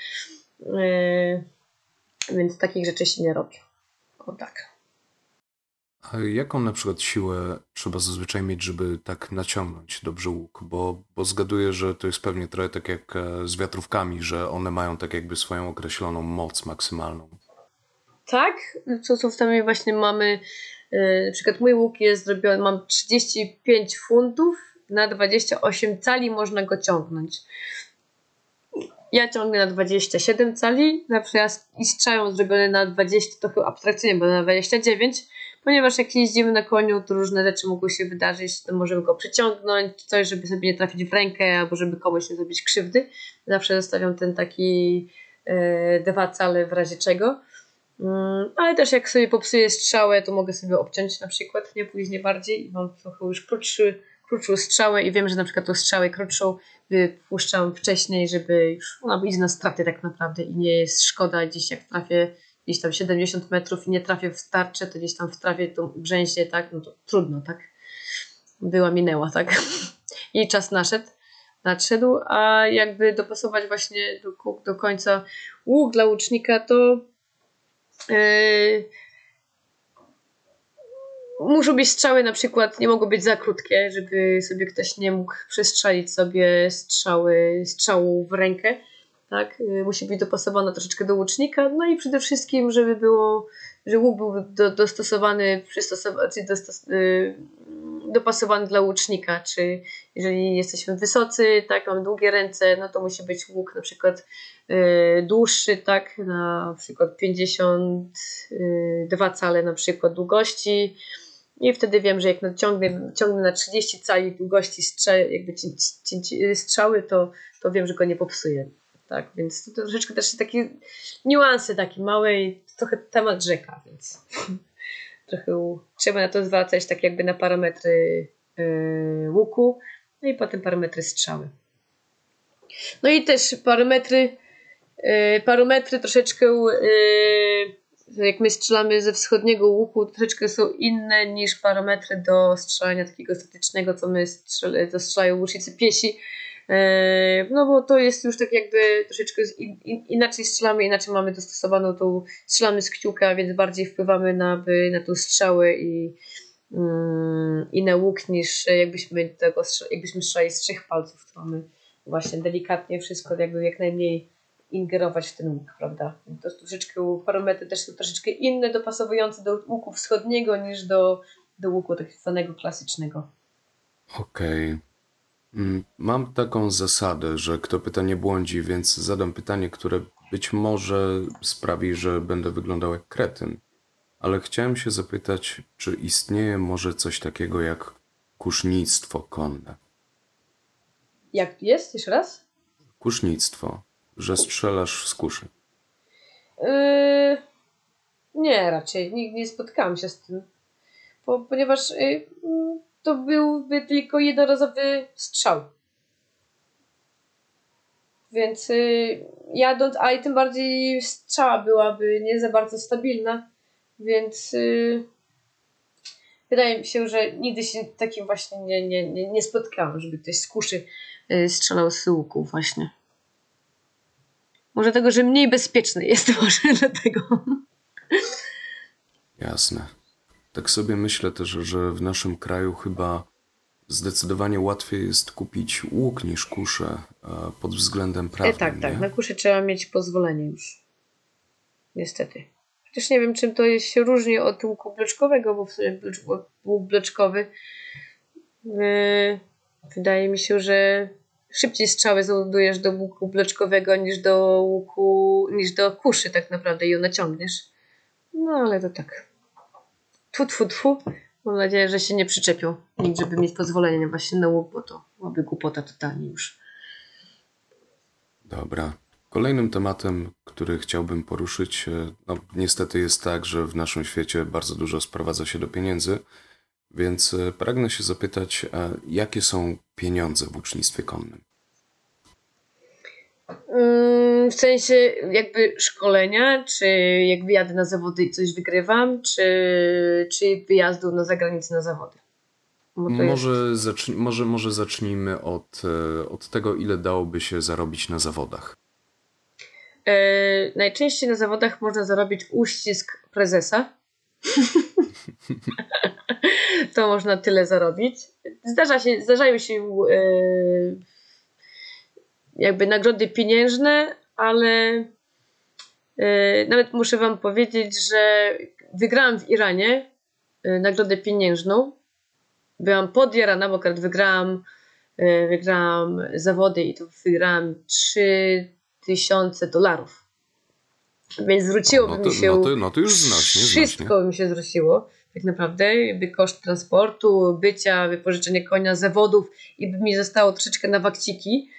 yy, więc takich rzeczy się nie robi. O tak. A jaką na przykład siłę trzeba zazwyczaj mieć, żeby tak naciągnąć dobrze łuk? Bo, bo zgaduję, że to jest pewnie trochę tak jak e, z wiatrówkami, że one mają tak jakby swoją określoną moc maksymalną. Tak, co, co w tym właśnie mamy na przykład mój łuk jest zrobiony, mam 35 funtów, na 28 cali można go ciągnąć. Ja ciągnę na 27 cali, na przykład i strzałem zrobione na 20, to chyba abstrakcyjnie, bo na 29, ponieważ jak jeździmy na koniu, to różne rzeczy mogą się wydarzyć, to możemy go przyciągnąć, coś, żeby sobie nie trafić w rękę, albo żeby komuś nie zrobić krzywdy. Zawsze zostawiam ten taki e, dwa cale w razie czego. Mm, ale też jak sobie popsuję strzałę, to mogę sobie obciąć na przykład, nie później bardziej i mam trochę już krótszy, krótszą strzałę i wiem, że na przykład tą strzałę krótszą wypuszczam wcześniej, żeby już ona idzie na straty tak naprawdę i nie jest szkoda gdzieś jak trafię gdzieś tam 70 metrów i nie trafię w tarczę, to gdzieś tam w trafię tą grzęzie, tak, no to trudno, tak. Była, minęła, tak. <laughs> I czas naszedł, nadszedł, a jakby dopasować właśnie do, do końca łuk dla łucznika, to muszą być strzały na przykład, nie mogą być za krótkie, żeby sobie ktoś nie mógł przestrzelić sobie strzały, strzału w rękę. Tak? Yy, musi być dopasowana troszeczkę do łucznika. No i przede wszystkim, żeby było, że łuk był do, dostosowany, przystosowany, dostos, y, dopasowany dla łucznika, czy jeżeli jesteśmy wysocy, tak, mamy długie ręce, no to musi być łuk na przykład y, dłuższy, tak, na przykład 52 cale na przykład długości i wtedy wiem, że jak ciągnę, ciągnę na 30 cali długości jakby strzały, to, to wiem, że go nie popsuję. Tak, więc to, to troszeczkę też takie niuanse takie małe i trochę temat rzeka, więc trochę trzeba na to zwracać tak jakby na parametry yy, łuku, no i potem parametry strzały. No i też parametry, yy, parametry troszeczkę yy, jak my strzelamy ze wschodniego łuku, troszeczkę są inne niż parametry do strzelania takiego statycznego, co my strzelają łucznicy piesi E, no bo to jest już tak jakby troszeczkę inaczej strzelamy, inaczej mamy dostosowaną tą, strzelamy z kciuka, więc bardziej wpływamy na, na tą strzałę i, mm, i na łuk niż jakbyśmy, tego, jakbyśmy strzelali z trzech palców, to mamy właśnie delikatnie wszystko jakby jak najmniej ingerować w ten łuk, prawda? To troszeczkę parametry też są troszeczkę inne, dopasowujące do łuku wschodniego niż do, do łuku tak zwanego klasycznego. Okej. Okay. Mm, mam taką zasadę, że kto pyta nie błądzi, więc zadam pytanie, które być może sprawi, że będę wyglądał jak kretyn. Ale chciałem się zapytać, czy istnieje może coś takiego jak kusznictwo konne? Jak jest? Jeszcze raz? Kusznictwo, że strzelasz z kuszy. Yy, nie, raczej. Nigdy nie spotkałam się z tym. Po, ponieważ yy, to byłby tylko jednorazowy strzał. Więc y, jadąc, a i tym bardziej strzała byłaby nie za bardzo stabilna, więc y, wydaje mi się, że nigdy się takim właśnie nie, nie, nie, nie spotkałam, żeby ktoś z kuszy y, strzelał z łuku właśnie. Może tego, że mniej bezpieczny jest <laughs> może dlatego. Jasne. Tak sobie myślę też, że w naszym kraju chyba zdecydowanie łatwiej jest kupić łuk niż kuszę pod względem e, prawnym. E, tak, tak. Na kuszę trzeba mieć pozwolenie już. Niestety. Chociaż nie wiem, czym to jest, się różni od łuku bloczkowego, bo w sumie łuk bloczkowy yy, wydaje mi się, że szybciej strzały załadujesz do łuku bloczkowego niż do łuku, niż do kuszy tak naprawdę i ją naciągniesz. No ale to tak. Tfu, tfu, tfu. Mam nadzieję, że się nie przyczepią nikt, żeby mieć pozwolenie właśnie na bo to byłaby głupota totalnie już. Dobra. Kolejnym tematem, który chciałbym poruszyć, e, no niestety jest tak, że w naszym świecie bardzo dużo sprowadza się do pieniędzy, więc e, pragnę się zapytać, jakie są pieniądze w ucznictwie konnym? W sensie jakby szkolenia, czy jak wyjadę na zawody i coś wygrywam, czy, czy wyjazdu na zagranicę na zawody? Może, jest... zacznij, może, może zacznijmy od, e, od tego, ile dałoby się zarobić na zawodach. E, najczęściej na zawodach można zarobić uścisk prezesa. <laughs> to można tyle zarobić. Zdarza się, zdarzają się e, jakby nagrody pieniężne, ale e, nawet muszę Wam powiedzieć, że wygrałam w Iranie e, nagrodę pieniężną. Byłam podjarana, bo akurat wygrałam, e, wygrałam zawody i to wygrałam 3000 dolarów. Więc zwróciłoby no to, mi się. No to, no to już znacznie. Wszystko znacznie. by mi się zwróciło. Tak naprawdę, by koszt transportu, bycia, wypożyczenie konia, zawodów i by mi zostało troszeczkę na wakciki.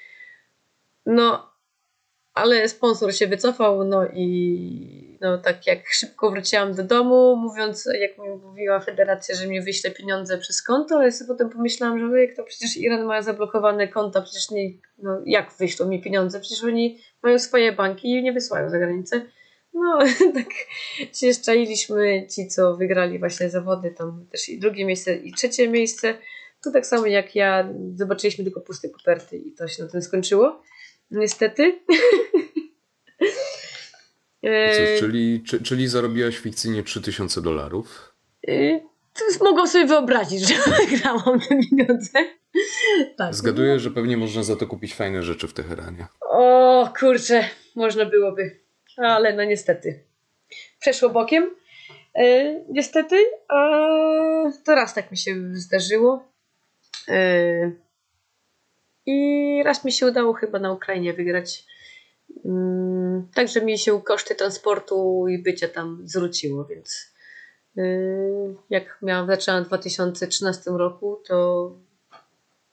No, ale sponsor się wycofał, no i no tak jak szybko wróciłam do domu, mówiąc, jak mi mówiła federacja, że mi wyśle pieniądze przez konto, ale sobie potem pomyślałam, że no jak to przecież Iran ma zablokowane konta, przecież nie, no jak wyślą mi pieniądze, przecież oni mają swoje banki i nie wysyłają za granicę. No, <laughs> tak się szczailiśmy, ci co wygrali właśnie zawody, tam też i drugie miejsce i trzecie miejsce, to tak samo jak ja, zobaczyliśmy tylko puste koperty i to się na tym skończyło. Niestety. <laughs> Cóż, czyli, czy, czyli zarobiłaś fikcyjnie 3000 dolarów? Y, mogą sobie wyobrazić, że <laughs> wygrałam te pieniądze. Tak. Zgaduję, że pewnie można za to kupić fajne rzeczy w Teheranie. O kurczę, można byłoby. Ale no niestety. Przeszło bokiem. E, niestety, e, to raz tak mi się zdarzyło. E, I raz mi się udało chyba na Ukrainie wygrać. Mm, Także mi się koszty transportu i bycia tam zwróciło, więc e, jak miałam, zaczęłam w 2013 roku, to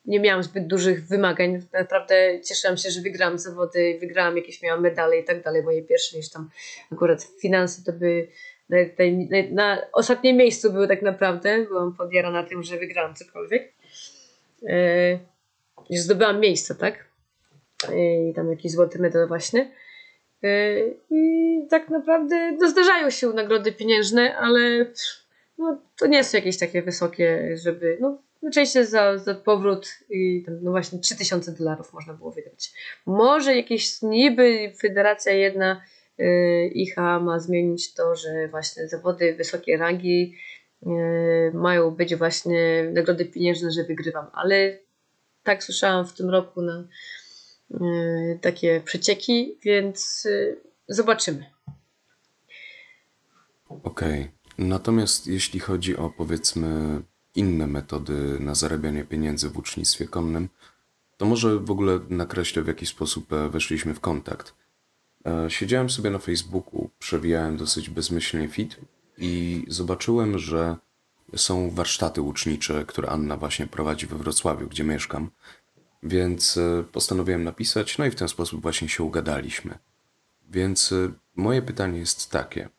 nie miałam zbyt dużych wymagań. Naprawdę cieszyłam się, że wygrałam zawody, wygrałam jakieś, miałam medale i tak dalej. Moje pierwsze niż tam akurat finanse to by na, na, na ostatnim miejscu były tak naprawdę. Byłam podjarana tym, że wygrałam cokolwiek. Yy, że zdobyłam miejsce, tak? Yy, I tam jakiś złoty medal właśnie. Yy, I tak naprawdę no, zdarzają się nagrody pieniężne, ale no, to nie są jakieś takie wysokie, żeby. No, Oczywiście za, za powrót i tam, no właśnie 3000 dolarów można było wygrać. Może jakieś niby federacja jedna yy, IHA ma zmienić to, że właśnie zawody wysokiej rangi yy, mają być właśnie nagrody pieniężne, że wygrywam, ale tak słyszałam w tym roku na yy, takie przecieki, więc yy, zobaczymy. Okej. Okay. Natomiast jeśli chodzi o powiedzmy inne metody na zarabianie pieniędzy w ucznictwie konnym, to może w ogóle nakreślę w jaki sposób e, weszliśmy w kontakt. E, siedziałem sobie na Facebooku, przewijałem dosyć bezmyślnie fit i zobaczyłem, że są warsztaty ucznicze, które Anna właśnie prowadzi we Wrocławiu, gdzie mieszkam. Więc e, postanowiłem napisać, no i w ten sposób właśnie się ugadaliśmy. Więc moje pytanie jest takie: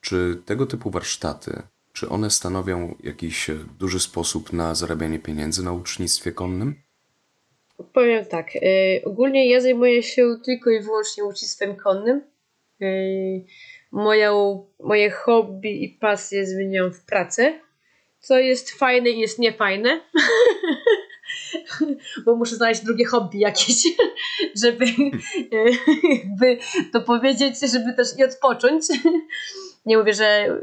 czy tego typu warsztaty czy one stanowią jakiś e, duży sposób na zarabianie pieniędzy na ucznictwie konnym? Powiem tak. Ogólnie ja zajmuję się tylko i wyłącznie ucznictwem konnym. Moją, moje hobby i pasje zmieniam w pracę, co jest fajne i jest niefajne. <laughs> Bo muszę znaleźć drugie hobby jakieś, <laughs> żeby, <laughs> żeby to powiedzieć, żeby też i odpocząć. Nie mówię, że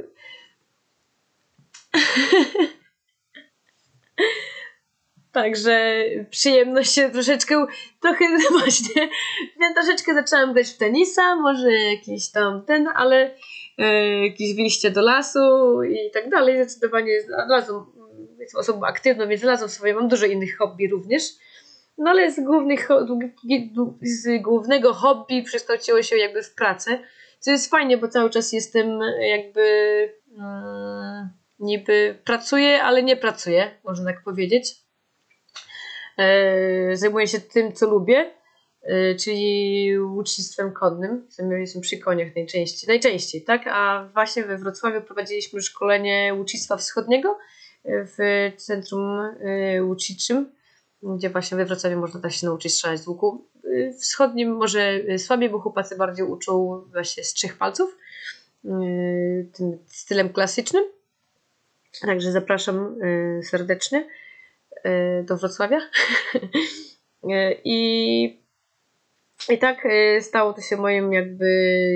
Także przyjemność się troszeczkę, trochę właśnie, ja troszeczkę zaczęłam grać w tenisa, może jakiś tam ten, ale jakieś wyjście do lasu i tak dalej. Zdecydowanie znalazłam, jestem osobą aktywną, więc znalazłam sobie, mam dużo innych hobby również. No ale z, głównych, z głównego hobby przekształciło się jakby w pracę, co jest fajnie, bo cały czas jestem jakby... Hmm, niby pracuję, ale nie pracuję, można tak powiedzieć. E, zajmuję się tym, co lubię, e, czyli łucznictwem konnym. Jestem przy koniach najczęściej, najczęściej, tak? A właśnie we Wrocławiu prowadziliśmy szkolenie łucznictwa wschodniego w centrum łuczniczym, gdzie właśnie we Wrocławiu można tak się nauczyć strzelać z łuku. Wschodnim może słabiej, bo chłopacy bardziej uczą właśnie z trzech palców, tym stylem klasycznym. Także zapraszam y, serdecznie y, do Wrocławia. <laughs> Y, I, I tak stało to się moim jakby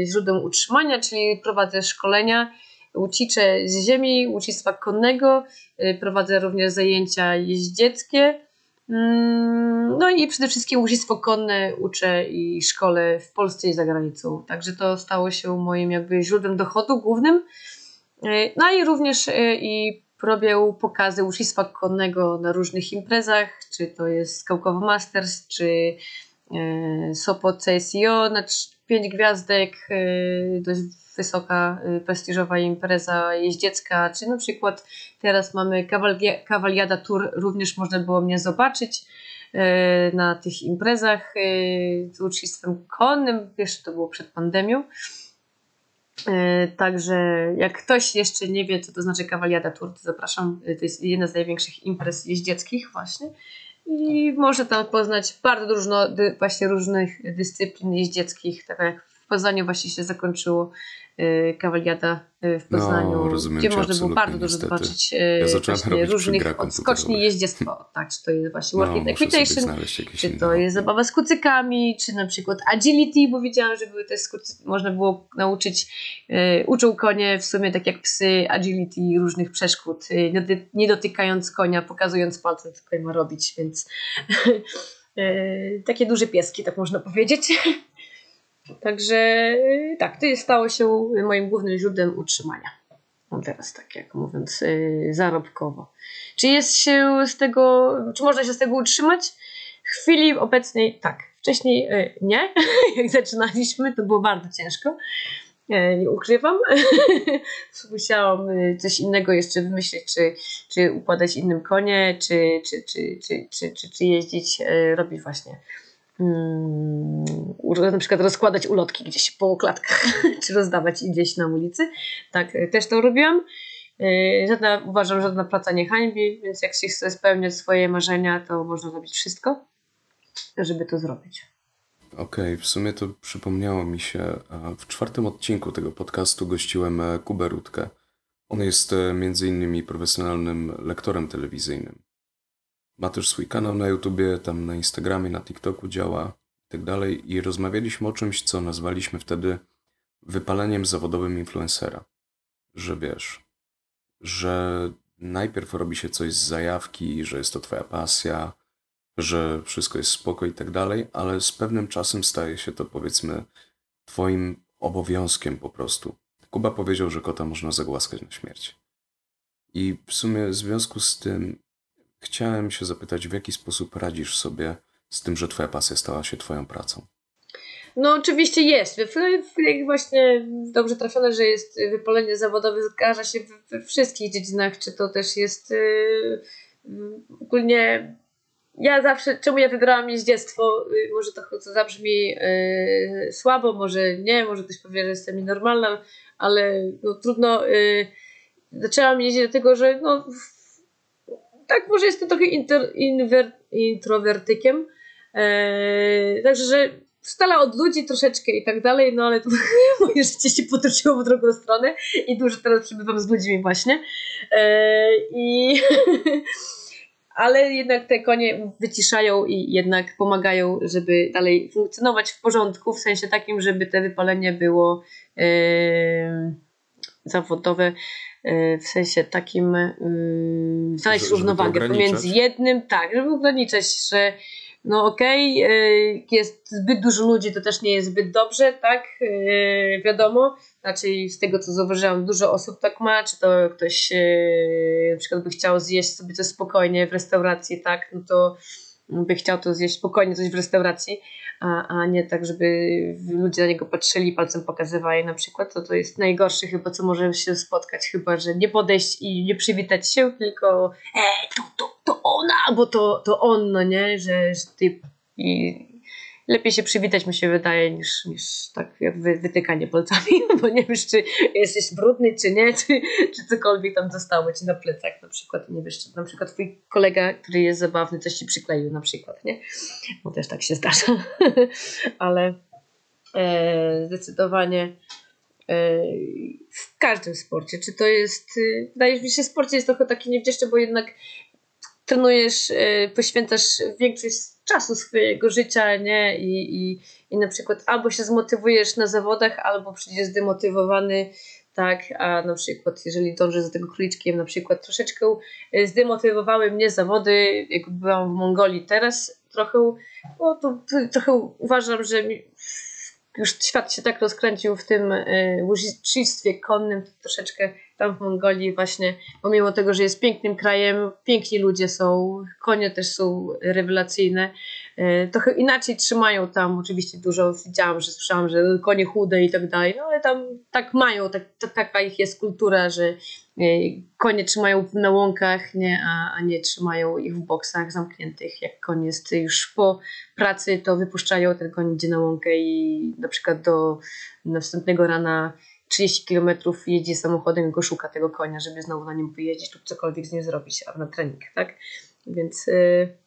źródłem utrzymania, czyli prowadzę szkolenia łucicze z ziemi, łucictwa konnego, prowadzę również zajęcia jeździeckie. Mm, no i przede wszystkim łucictwo konne uczę i szkole w Polsce i za granicą. Także to stało się moim jakby źródłem dochodu głównym. E, no i również i robię pokazy łucznictwa konnego na różnych imprezach, czy to jest Skałkowo Masters, czy Sopot CSIO na 5 gwiazdek, dość wysoka, prestiżowa impreza jeździecka, czy na przykład teraz mamy Kawaliada Tour, również można było mnie zobaczyć na tych imprezach z łucznictwem konnym, jeszcze to było przed pandemią. E, także jak ktoś jeszcze nie wie, co to znaczy Kawaliada Tour, to zapraszam. E, to jest jedna z największych imprez jeździeckich właśnie. I może tam poznać bardzo dużo właśnie różnych dyscyplin jeździeckich, tak jak w Poznaniu właśnie się zakończyło Y, kawaliada y, w Poznaniu, no, rozumiem gdzie można było bardzo dużo niestety. zobaczyć y, ja właśnie różnych odskoczni jeździectwo. Tak, czy to jest właśnie no, World Equitation, czy to jest zabawa z kucykami, czy na przykład agility, bo wiedziałam, że były te skucy, można było nauczyć, uczą konie w sumie tak jak psy agility różnych przeszkód, nie dotykając konia, pokazując palcem, co koń ma robić, więc <laughs> takie duże pieski, tak można powiedzieć. <laughs> Także y, tak, to stało się moim głównym źródłem utrzymania. no teraz tak jak mówiąc, yy, zarobkowo. Czy jest się z tego, czy można się z tego utrzymać? W chwili obecnej tak. Wcześniej yy, nie. <laughs> jak zaczynaliśmy, to było bardzo ciężko. Nie ukrywam. <laughs> Musiałam y, coś innego jeszcze wymyślić, czy, czy układać innym konie, czy, czy, czy, czy, czy, czy, czy jeździć, y, robić właśnie Hmm, na przykład rozkładać ulotki gdzieś po klatkach, <laughs> czy rozdawać gdzieś na ulicy. Tak, y, też to robiłam. Y, żadna, uważam, że żadna praca nie hańbi, więc jak się chce spełniać swoje marzenia, to można zrobić wszystko, żeby to zrobić. Okej, okay, w sumie to przypomniało mi się, w czwartym odcinku tego podcastu gościłem e, Kubę Rutkę. On jest e, między innymi profesjonalnym lektorem telewizyjnym. Ma też swój kanał na YouTubie, tam na Instagramie, na TikToku działa i tak dalej. I rozmawialiśmy o czymś, co nazwaliśmy wtedy wypaleniem zawodowym influencera. Że wiesz, że najpierw robi się coś z zajawki, że jest to twoja pasja, że wszystko jest spoko i tak dalej, ale z pewnym czasem staje się to powiedzmy twoim obowiązkiem po prostu. Kuba powiedział, że kota można zagłaskać na śmierć. I w sumie w związku z tym Chciałem się zapytać, w jaki sposób radzisz sobie z tym, że Twoja pasja stała się Twoją pracą? No oczywiście jest. Właśnie dobrze trafione, że jest wypalenie zawodowe zdarza się we wszystkich dziedzinach, czy to też jest yy, ogólnie ja zawsze, czemu ja wybrałam jeździectwo, yy, może to zabrzmi yy, słabo, może nie, może ktoś powie, że jestem nienormalna, ale no, trudno. Yy, zaczęłam jeździć dlatego, że no, tak, może jestem trochę inter, inwer, introwertykiem. Eee, także, że stala od ludzi troszeczkę i tak dalej, no ale to, <laughs> moje życie się potoczyło w drugą stronę i dużo teraz przebywam z ludźmi właśnie. Eee, I <laughs> ale jednak te konie wyciszają i jednak pomagają, żeby dalej funkcjonować w porządku, w sensie takim, żeby te wypalenie było e, zawodowe w sensie takim y, znaleźć równowagę pomiędzy jednym, tak, żeby ograniczać, że no okej, okay, jest zbyt dużo ludzi, to też nie jest zbyt dobrze, tak, y, wiadomo, znaczy z tego co zauważyłam, dużo osób tak ma, czy to ktoś na przykład by chciał zjeść sobie coś spokojnie w restauracji, tak, no to by chciał to zjeść spokojnie coś w restauracji, a, a nie tak, żeby ludzie na niego patrzyli, palcem pokazywali na przykład, to to jest najgorsze chyba, co może się spotkać, chyba, że nie podejść i nie przywitać się, tylko e, to, to, to ona, bo to, to on, no nie, że, że ty i lepiej się przywitać mi się wydaje niż, niż tak jak wy, wytykanie palcami, <laughs> bo nie wiesz czy jesteś brudny czy nie, czy, czy cokolwiek tam zostało ci na plecach na przykład, nie wiesz czy na przykład twój kolega, który jest zabawny coś ci przykleił na przykład, nie? Bo też tak się zdarza, <laughs> ale e, zdecydowanie e, w każdym sporcie, czy to jest, e, wydaje mi się, sporcie jest trochę taki niewdzięczny, bo jednak trenujesz, e, poświęcasz większość czasu swojego życia, nie? I, i, I na przykład albo się zmotywujesz na zawodach, albo przyjdziesz zdemotywowany, tak? A na przykład, jeżeli dążę za tego króliczkiem, na przykład troszeczkę e, zdemotywowały mnie zawody, jak byłam w Mongolii teraz, trochę, no to trochę uważam, że już świat się tak rozkręcił w tym łucznictwie konnym, troszeczkę tam w Mongolii właśnie, pomimo tego, że jest pięknym krajem, piękni ludzie są, konie też są rewelacyjne, e, trochę inaczej trzymają tam, oczywiście dużo widziałam, że słyszałam, że konie chude i tak dalej, no ale tam tak mają, tak, taka ich jest kultura, że e, konie trzymają na łąkach, nie, a, a nie trzymają ich w boksach zamkniętych, jak koń jest już po pracy, to wypuszczają, ten koń idzie na łąkę i na przykład do następnego rana 30 km jedzie samochodem i go szuka tego konia, żeby znowu na nim pojeździć lub cokolwiek z nim zrobić, na trening, tak? Więc yy,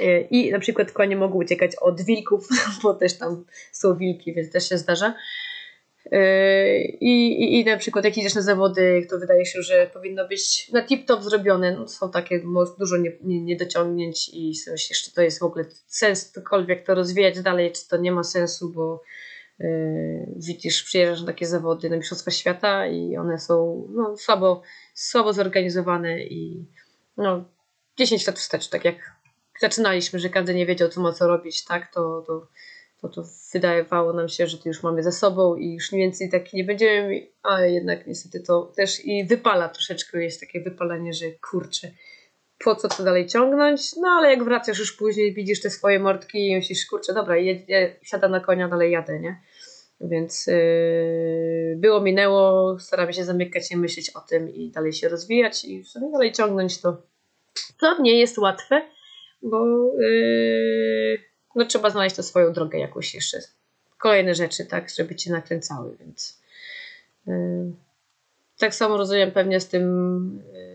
yy, i na przykład konie mogą uciekać od wilków, <laughs> bo też tam są wilki, więc też się zdarza. Yy, I, i, I na przykład jak idziesz na zawody, to wydaje się, że powinno być na tip-top zrobione, no, są takie dużo niedociągnięć nie, nie i myślisz, czy to jest w ogóle sens cokolwiek to rozwijać dalej, czy to nie ma sensu, bo widzisz, przyjeżdżasz na takie zawody na Mistrzostwa Świata i one są no, słabo, słabo zorganizowane i no, 10 lat wstecz, tak jak zaczynaliśmy, że każdy nie wiedział, co ma co robić, tak, to, to, bo to wydawało nam się, że to już mamy za sobą i już mniej więcej tak nie będziemy, ale jednak niestety to też i wypala troszeczkę, jest takie wypalenie, że kurczę, po co to dalej ciągnąć, no ale jak wracasz już później, widzisz te swoje mordki i myślisz, kurczę, dobra, jedzie, siada na konia, dalej jadę, nie? Więc yy, było, minęło, staramy się zamykać, nie myśleć o tym i dalej się rozwijać i sobie dalej ciągnąć to. To nie jest łatwe, bo yy, no, trzeba znaleźć to swoją drogę jakoś jeszcze. Kolejne rzeczy, tak, żeby cię nakręcały, więc yy, tak samo rozumiem pewnie z tym yy,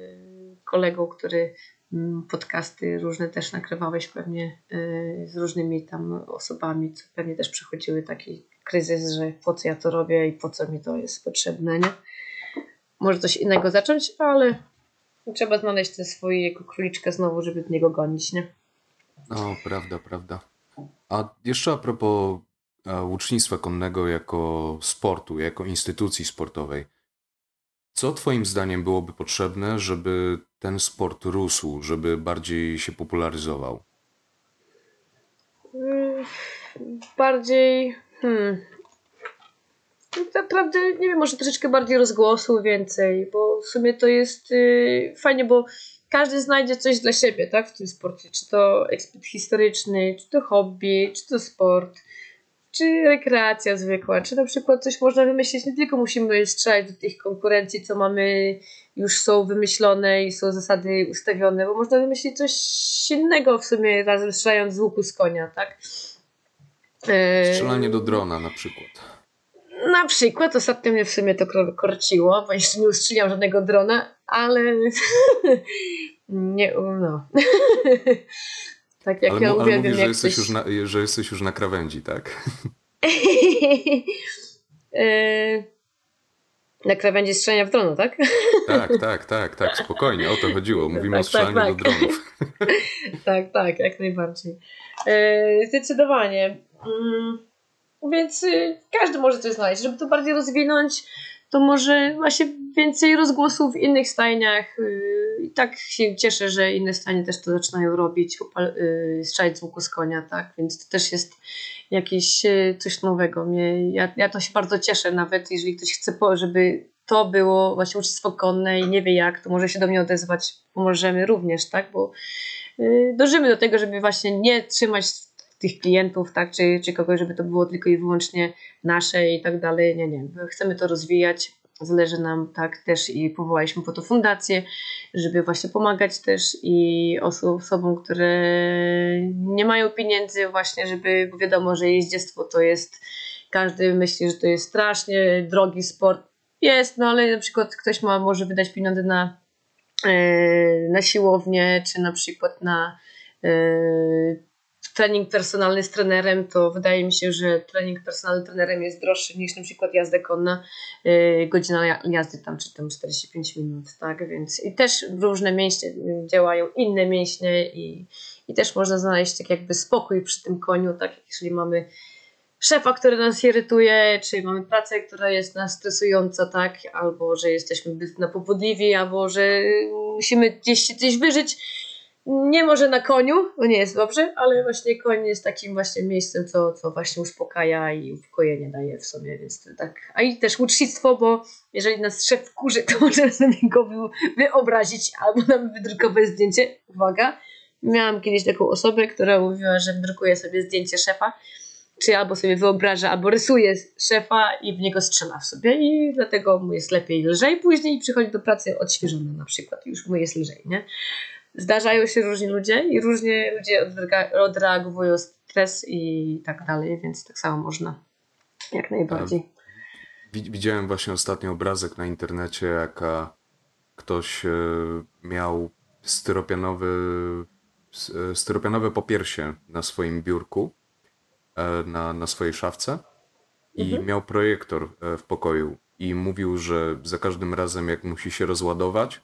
kolegą, który mm, podcasty różne też nagrywałeś pewnie yy, z różnymi tam osobami, co pewnie też przechodziły taki kryzys, że po co ja to robię i po co mi to jest potrzebne, nie? Może coś innego zacząć, ale trzeba znaleźć te swojego króliczka znowu, żeby w niego gonić, nie? No, prawda, prawda. A jeszcze a propos e, łucznictwa konnego jako sportu, jako instytucji sportowej. Co Twoim zdaniem byłoby potrzebne, żeby ten sport rósł, żeby bardziej się popularyzował? Mm, bardziej. Hmm. Tak naprawdę, nie wiem, może troszeczkę bardziej rozgłosu, więcej, bo w sumie to jest yy, fajnie, bo każdy znajdzie coś dla siebie, tak, w tym sporcie. Czy to ekspert historyczny, czy to hobby, czy to sport, czy rekreacja zwykła, czy na przykład coś można wymyślić. Nie tylko musimy strzelać do tych konkurencji, co mamy, już są wymyślone i są zasady ustawione, bo można wymyślić coś innego w sumie razem strzelając z łuku z konia, tak. E, Strzelanie do drona na przykład. Na przykład ostatnio mnie w sumie to korciło, bo jeszcze nie ustrzeliłam żadnego drona, ale <laughs> nie, no. Tak jak ale, ja uwielbiam, ale mówisz, że, jesteś już na, że jesteś już na krawędzi, tak? <laughs> E, na krawędzi strzelania w dronu, tak? tak, tak, tak, tak, spokojnie, o to chodziło. Mówimy tak, o strzelaniu tak, tak. do dronów. <laughs> tak, tak, jak najbardziej. E, zdecydowanie. Mm, więc y, każdy może coś znaleźć. Żeby to bardziej rozwinąć, to może właśnie więcej rozgłosów w innych stajniach. Y, I tak się cieszę, że inne stajnie też to zaczynają robić, y, strzelać z łuku z konia, tak? Więc to też jest jakieś coś nowego. Mnie, ja, ja to się bardzo cieszę nawet, jeżeli ktoś chce, żeby to było właśnie uczestwo konne i nie wie jak, to może się do mnie odezwać, pomożemy również, tak? Bo dążymy do tego, żeby właśnie nie trzymać tych klientów, tak, czy, czy kogoś, żeby to było tylko i wyłącznie nasze i tak dalej. Nie, nie. Chcemy to rozwijać. Zależy nam tak też i powołaliśmy po to fundację, żeby właśnie pomagać też i osobom, które nie mają pieniędzy właśnie, żeby, bo wiadomo, że jeździectwo to jest, każdy myśli, że to jest strasznie drogi sport. Jest, no ale na przykład ktoś ma, może wydać pieniądze na, e, na siłownię, czy na przykład na e, trening personalny z trenerem, to wydaje mi się, że trening personalny trenerem jest droższy niż na przykład jazda konna, yy, godzina jazdy tam, czy tam 45 minut, tak, więc i też różne mięśnie działają, inne mięśnie i, i też można znaleźć tak jakby spokój przy tym koniu, tak, jeżeli mamy szefa, który nas irytuje, czy mamy pracę, która jest nas stresująca, tak, albo że jesteśmy napobudliwi, albo że musimy gdzieś się coś wyżyć, nie może na koniu, bo nie jest dobrze, ale właśnie koń jest takim właśnie miejscem, co, co właśnie uspokaja i ukojenie daje w sobie, więc tak. A i też ucznictwo, bo jeżeli nas szef kurzy, to <laughs> możemy sobie go wyobrazić albo nam wydrukować zdjęcie. Uwaga, miałam kiedyś taką osobę, która mówiła, że wydrukuje sobie zdjęcie szefa, czy albo sobie wyobraża, albo rysuje szefa i w niego strzela w sobie i dlatego mu jest lepiej lżej później przychodzi do pracy odświeżony na przykład, już mu jest lżej, nie? Zdarzają się różni ludzie i różnie ludzie odreagowują stres i tak dalej, więc tak samo można. Jak najbardziej. Widziałem właśnie ostatni obrazek na internecie, jak ktoś e, miał styropianowy, e, styropianowe popiersie na swoim biurku, e, na, na swojej szafce i mhm. miał projektor w pokoju i mówił, że za każdym razem jak musi się rozładować,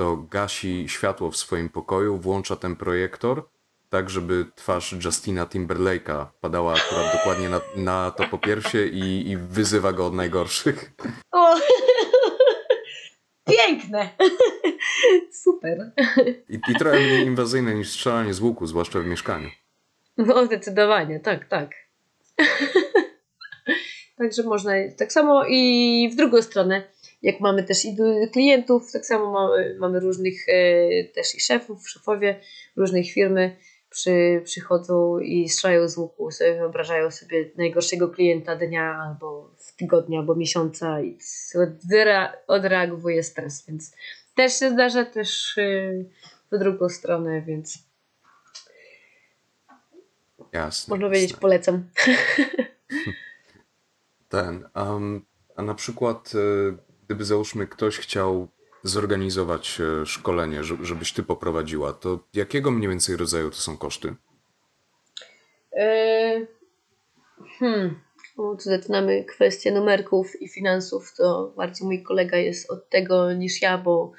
to gasi światło w swoim pokoju, włącza ten projektor, tak żeby twarz Justina Timberlake'a padała akurat dokładnie na, na to popiersie i, i wyzywa go od najgorszych. <laughs> O! Piękne! <laughs> Super. I, I trochę mniej inwazyjne niż strzelanie z łuku, zwłaszcza w mieszkaniu. No, zdecydowanie, tak, tak. <laughs> Także można tak samo i w drugą stronę, jak mamy też i klientów, tak samo mamy, mamy różnych e, też i szefów, szefowie różnych firmy przy, przychodzą i strzelają z łuku, sobie wyobrażają sobie najgorszego klienta dnia albo tygodnia, albo miesiąca i odreagowuje stres, więc też się zdarza też e, w drugą stronę, więc jasne, można powiedzieć polecam. <laughs> Ten, um, a na przykład e, gdyby załóżmy ktoś chciał zorganizować e, szkolenie, żebyś ty poprowadziła, to jakiego mniej więcej rodzaju to są koszty? Yy, hmm. Zaczynamy kwestię numerków i finansów, to bardziej mój kolega jest od tego niż ja, bo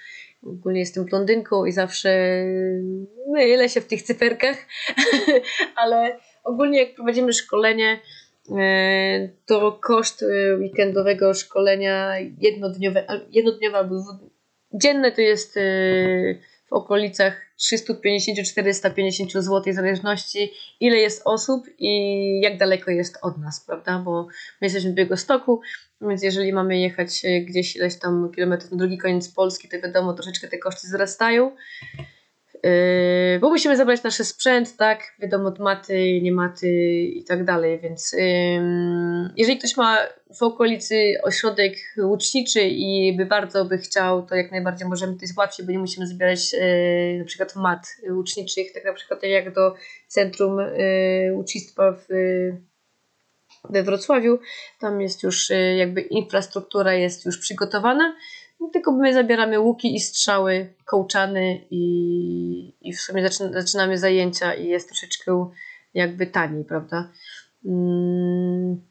ogólnie jestem blondynką i zawsze mylę się w tych cyferkach, <laughs> ale ogólnie jak prowadzimy szkolenie, E, to koszt e, weekendowego szkolenia jednodniowe, jednodniowe albo dzienne to jest e, w okolicach 350-450 zł w zależności ile jest osób i jak daleko jest od nas, prawda? Bo my jesteśmy w Białegostoku, więc jeżeli mamy jechać gdzieś ileś tam kilometrów na drugi koniec Polski, to wiadomo, troszeczkę te koszty wzrastają. Yy, bo musimy zabrać nasz sprzęt, tak, wiadomo, maty, nie maty i tak dalej, więc jeżeli ktoś ma w okolicy ośrodek łuczniczy i by bardzo by chciał, to jak najbardziej możemy to załatwić, bo nie musimy zbierać yy, na przykład mat łuczniczych, tak na przykład jak do Centrum yy, Łucznictwa w we Wrocławiu, tam jest już jakby infrastruktura jest już przygotowana, tylko my zabieramy łuki i strzały, kołczany i, i w sumie zaczynamy zajęcia i jest troszeczkę jakby taniej, prawda? Mm.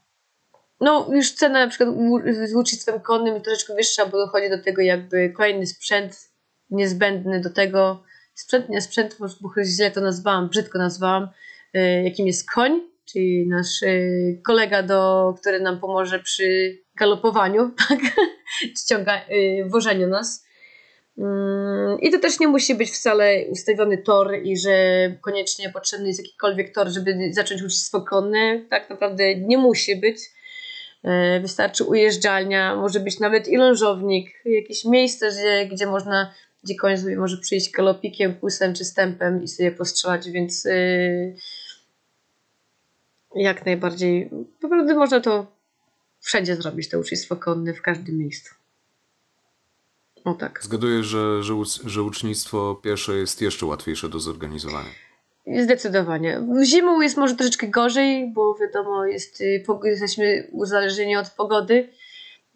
No, już cena na przykład z łucznictwem konnym troszeczkę wyższa, bo dochodzi do tego jakby kolejny sprzęt niezbędny do tego. Sprzęt, nie sprzęt, bo źle to nazwałam, brzydko nazwałam, y, jakim jest koń, czyli nasz y, kolega, do, który nam pomoże przy galopowaniu, <laughs> tak? ściąga, y, wożeniu nas. Mm, I to też nie musi być wcale ustawiony tor i że koniecznie potrzebny jest jakikolwiek tor, żeby zacząć uczestnictwo konne. Tak naprawdę nie musi być. Y, wystarczy ujeżdżalnia, może być nawet i lążownik, jakieś miejsce, gdzie, gdzie można, gdzie koń sobie może przyjść galopikiem, kusem czy stępem i sobie postrzelać, więc yy, jak najbardziej, prostu można to wszędzie zrobić, to ucznictwo konne w każdym miejscu. O tak. Zgaduję, że, że, że ucznictwo piesze jest jeszcze łatwiejsze do zorganizowania. Zdecydowanie. Zimą jest może troszeczkę gorzej, bo wiadomo, jest, y, jesteśmy uzależnieni od pogody.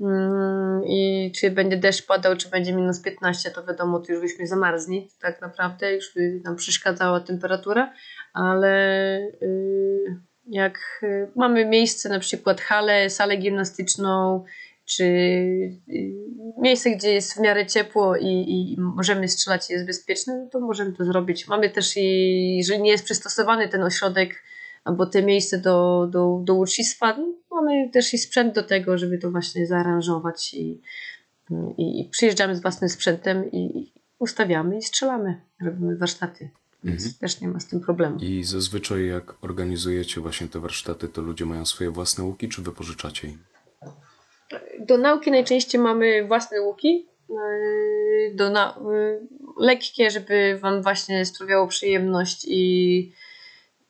Mm, I czy będzie deszcz padał, czy będzie minus 15, to wiadomo, to już byśmy zamarzli, tak naprawdę, już by nam przeszkadzała temperatura, ale yy, jak y, mamy miejsce, na przykład halę, salę gimnastyczną, czy y, miejsce, gdzie jest w miarę ciepło i, i możemy strzelać i jest bezpieczne, no to możemy to zrobić. Mamy też, i, jeżeli nie jest przystosowany ten ośrodek albo te miejsce do, do, do ucznictwa, no mamy też i sprzęt do tego, żeby to właśnie zaaranżować i, i, i przyjeżdżamy z własnym sprzętem i ustawiamy i strzelamy, robimy warsztaty. Więc mhm. też nie ma z tym problemu. I zazwyczaj jak organizujecie właśnie te warsztaty, to ludzie mają swoje własne łuki, czy wypożyczacie im? Do nauki najczęściej mamy własne łuki. Yy, do na- yy, lekkie, żeby Wam właśnie sprawiało przyjemność i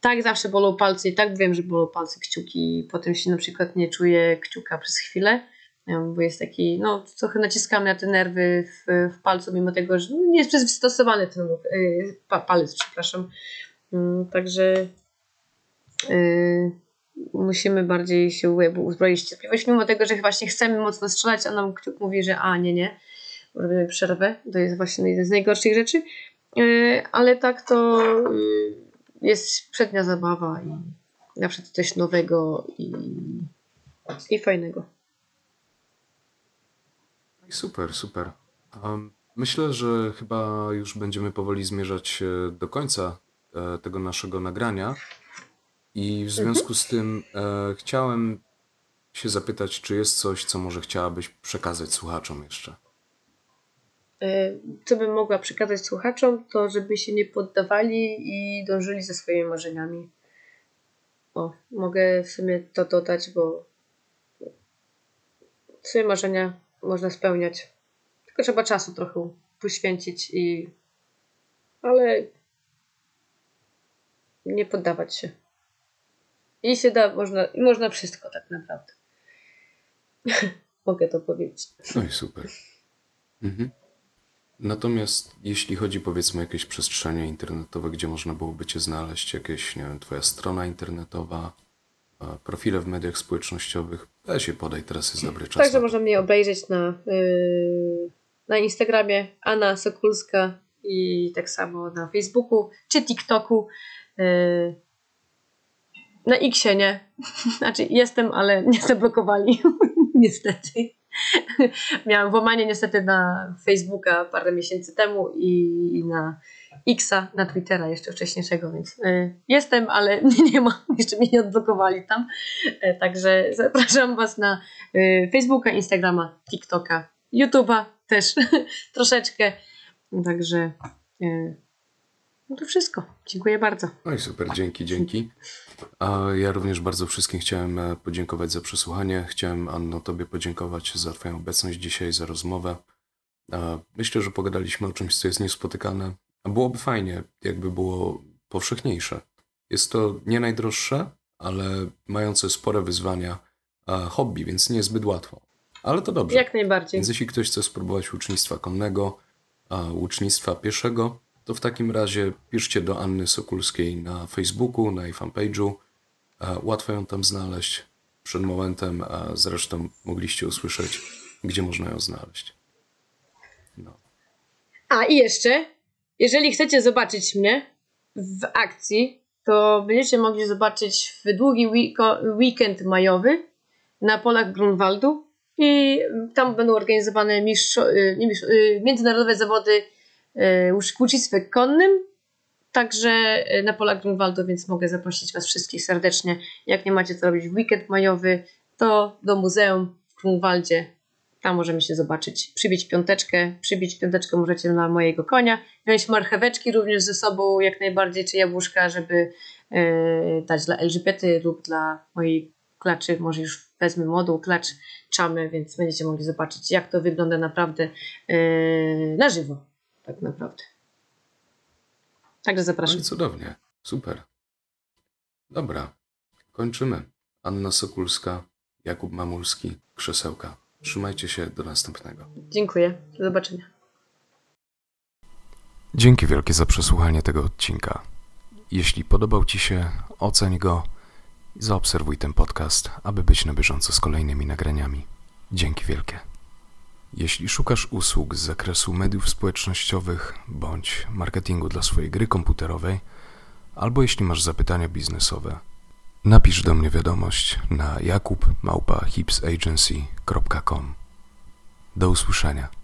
tak zawsze bolą palce i tak wiem, że bolą palce kciuki potem się na przykład nie czuję kciuka przez chwilę bo jest taki, no trochę naciskamy na te nerwy w, w palcu, mimo tego, że nie jest przystosowany ten yy, palec, przepraszam. Yy, także yy, musimy bardziej się uzbroić cierpliwość, mimo tego, że właśnie chcemy mocno strzelać, a nam kciuk mówi, że a nie, nie, robimy przerwę, to jest właśnie jedna z najgorszych rzeczy, yy, ale tak to yy, jest przednia zabawa i zawsze coś nowego i, i fajnego. Super, super. Myślę, że chyba już będziemy powoli zmierzać do końca e, tego naszego nagrania. I w mhm. związku z tym e, chciałem się zapytać, czy jest coś, co może chciałabyś przekazać słuchaczom jeszcze? E, co bym mogła przekazać słuchaczom, to żeby się nie poddawali i dążyli ze swoimi marzeniami. O, mogę w sumie to dodać, bo swoje marzenia można spełniać. Tylko trzeba czasu trochę poświęcić i ale nie poddawać się. I się da, można, można wszystko tak naprawdę. <laughs> Mogę to powiedzieć. No i super. Mhm. Natomiast jeśli chodzi powiedzmy o jakieś przestrzenie internetowe, gdzie można byłoby Cię znaleźć, jakieś, nie wiem, Twoja strona internetowa, profile w mediach społecznościowych, weź się podaj, teraz jest dobry czas. Także można mnie obejrzeć na, yy, na Instagramie Anna Sokulska i tak samo na Facebooku czy TikToku. Yy, na Xie nie. <laughs> Znaczy jestem, ale <laughs> mnie zablokowali. <laughs> niestety. Miałam włamanie niestety na Facebooka parę miesięcy temu i na Xa, na Twittera jeszcze wcześniejszego, więc y, jestem, ale <laughs> nie ma, jeszcze mnie nie odblokowali tam. Y, także zapraszam Was na y, Facebooka, Instagrama, TikToka, YouTube'a też <laughs> troszeczkę. Także no to wszystko. Dziękuję bardzo. No i super, dzięki, dzięki. A ja również bardzo wszystkim chciałem e, podziękować za przesłuchanie. Chciałem, Anno, Tobie podziękować za Twoją obecność dzisiaj, za rozmowę. Myślę, że pogadaliśmy o czymś, co jest niespotykane. A byłoby fajnie, jakby było powszechniejsze. Jest to nie najdroższe, ale mające spore wyzwania hobby, więc nie jest zbyt łatwo. Ale to dobrze. Jak najbardziej. Więc jeśli ktoś chce spróbować łucznictwa konnego, łucznictwa pieszego, to w takim razie piszcie do Anny Sokulskiej na Facebooku, na jej fanpage'u. Łatwo ją tam znaleźć. Przed momentem a zresztą mogliście usłyszeć, gdzie można ją znaleźć. No. A i jeszcze, jeżeli chcecie zobaczyć mnie w akcji, to będziecie mogli zobaczyć w długi weekend majowy na polach Grunwaldu i tam będą organizowane mistrzo, y, y, międzynarodowe zawody y, konnym, także na polach Grunwaldu, więc mogę zaprosić Was wszystkich serdecznie. Jak nie macie co robić w weekend majowy, to do muzeum w Grunwaldzie. Tam możemy się zobaczyć, przybić piąteczkę. Przybić piąteczkę możecie na mojego konia. Wziąć marcheweczki również ze sobą, jak najbardziej, czy jabłuszka, żeby yy, dać dla Elżbiety lub dla mojej klaczy. Może już wezmę moduł klacz czamy, więc będziecie mogli zobaczyć, jak to wygląda naprawdę yy, na żywo tak naprawdę. Także zapraszam. No cudownie. Super. Dobra. Kończymy. Anna Sokulska, Jakub Mamulski, Krzesełka. Trzymajcie się do następnego. Dziękuję. Do zobaczenia. Dzięki wielkie za przesłuchanie tego odcinka. Jeśli podobał Ci się, oceń go i zaobserwuj ten podcast, aby być na bieżąco z kolejnymi nagraniami. Dzięki wielkie. Jeśli szukasz usług z zakresu mediów społecznościowych bądź marketingu dla swojej gry komputerowej, albo jeśli masz zapytania biznesowe, napisz do mnie wiadomość na jakub.hipsagency.com. Do usłyszenia.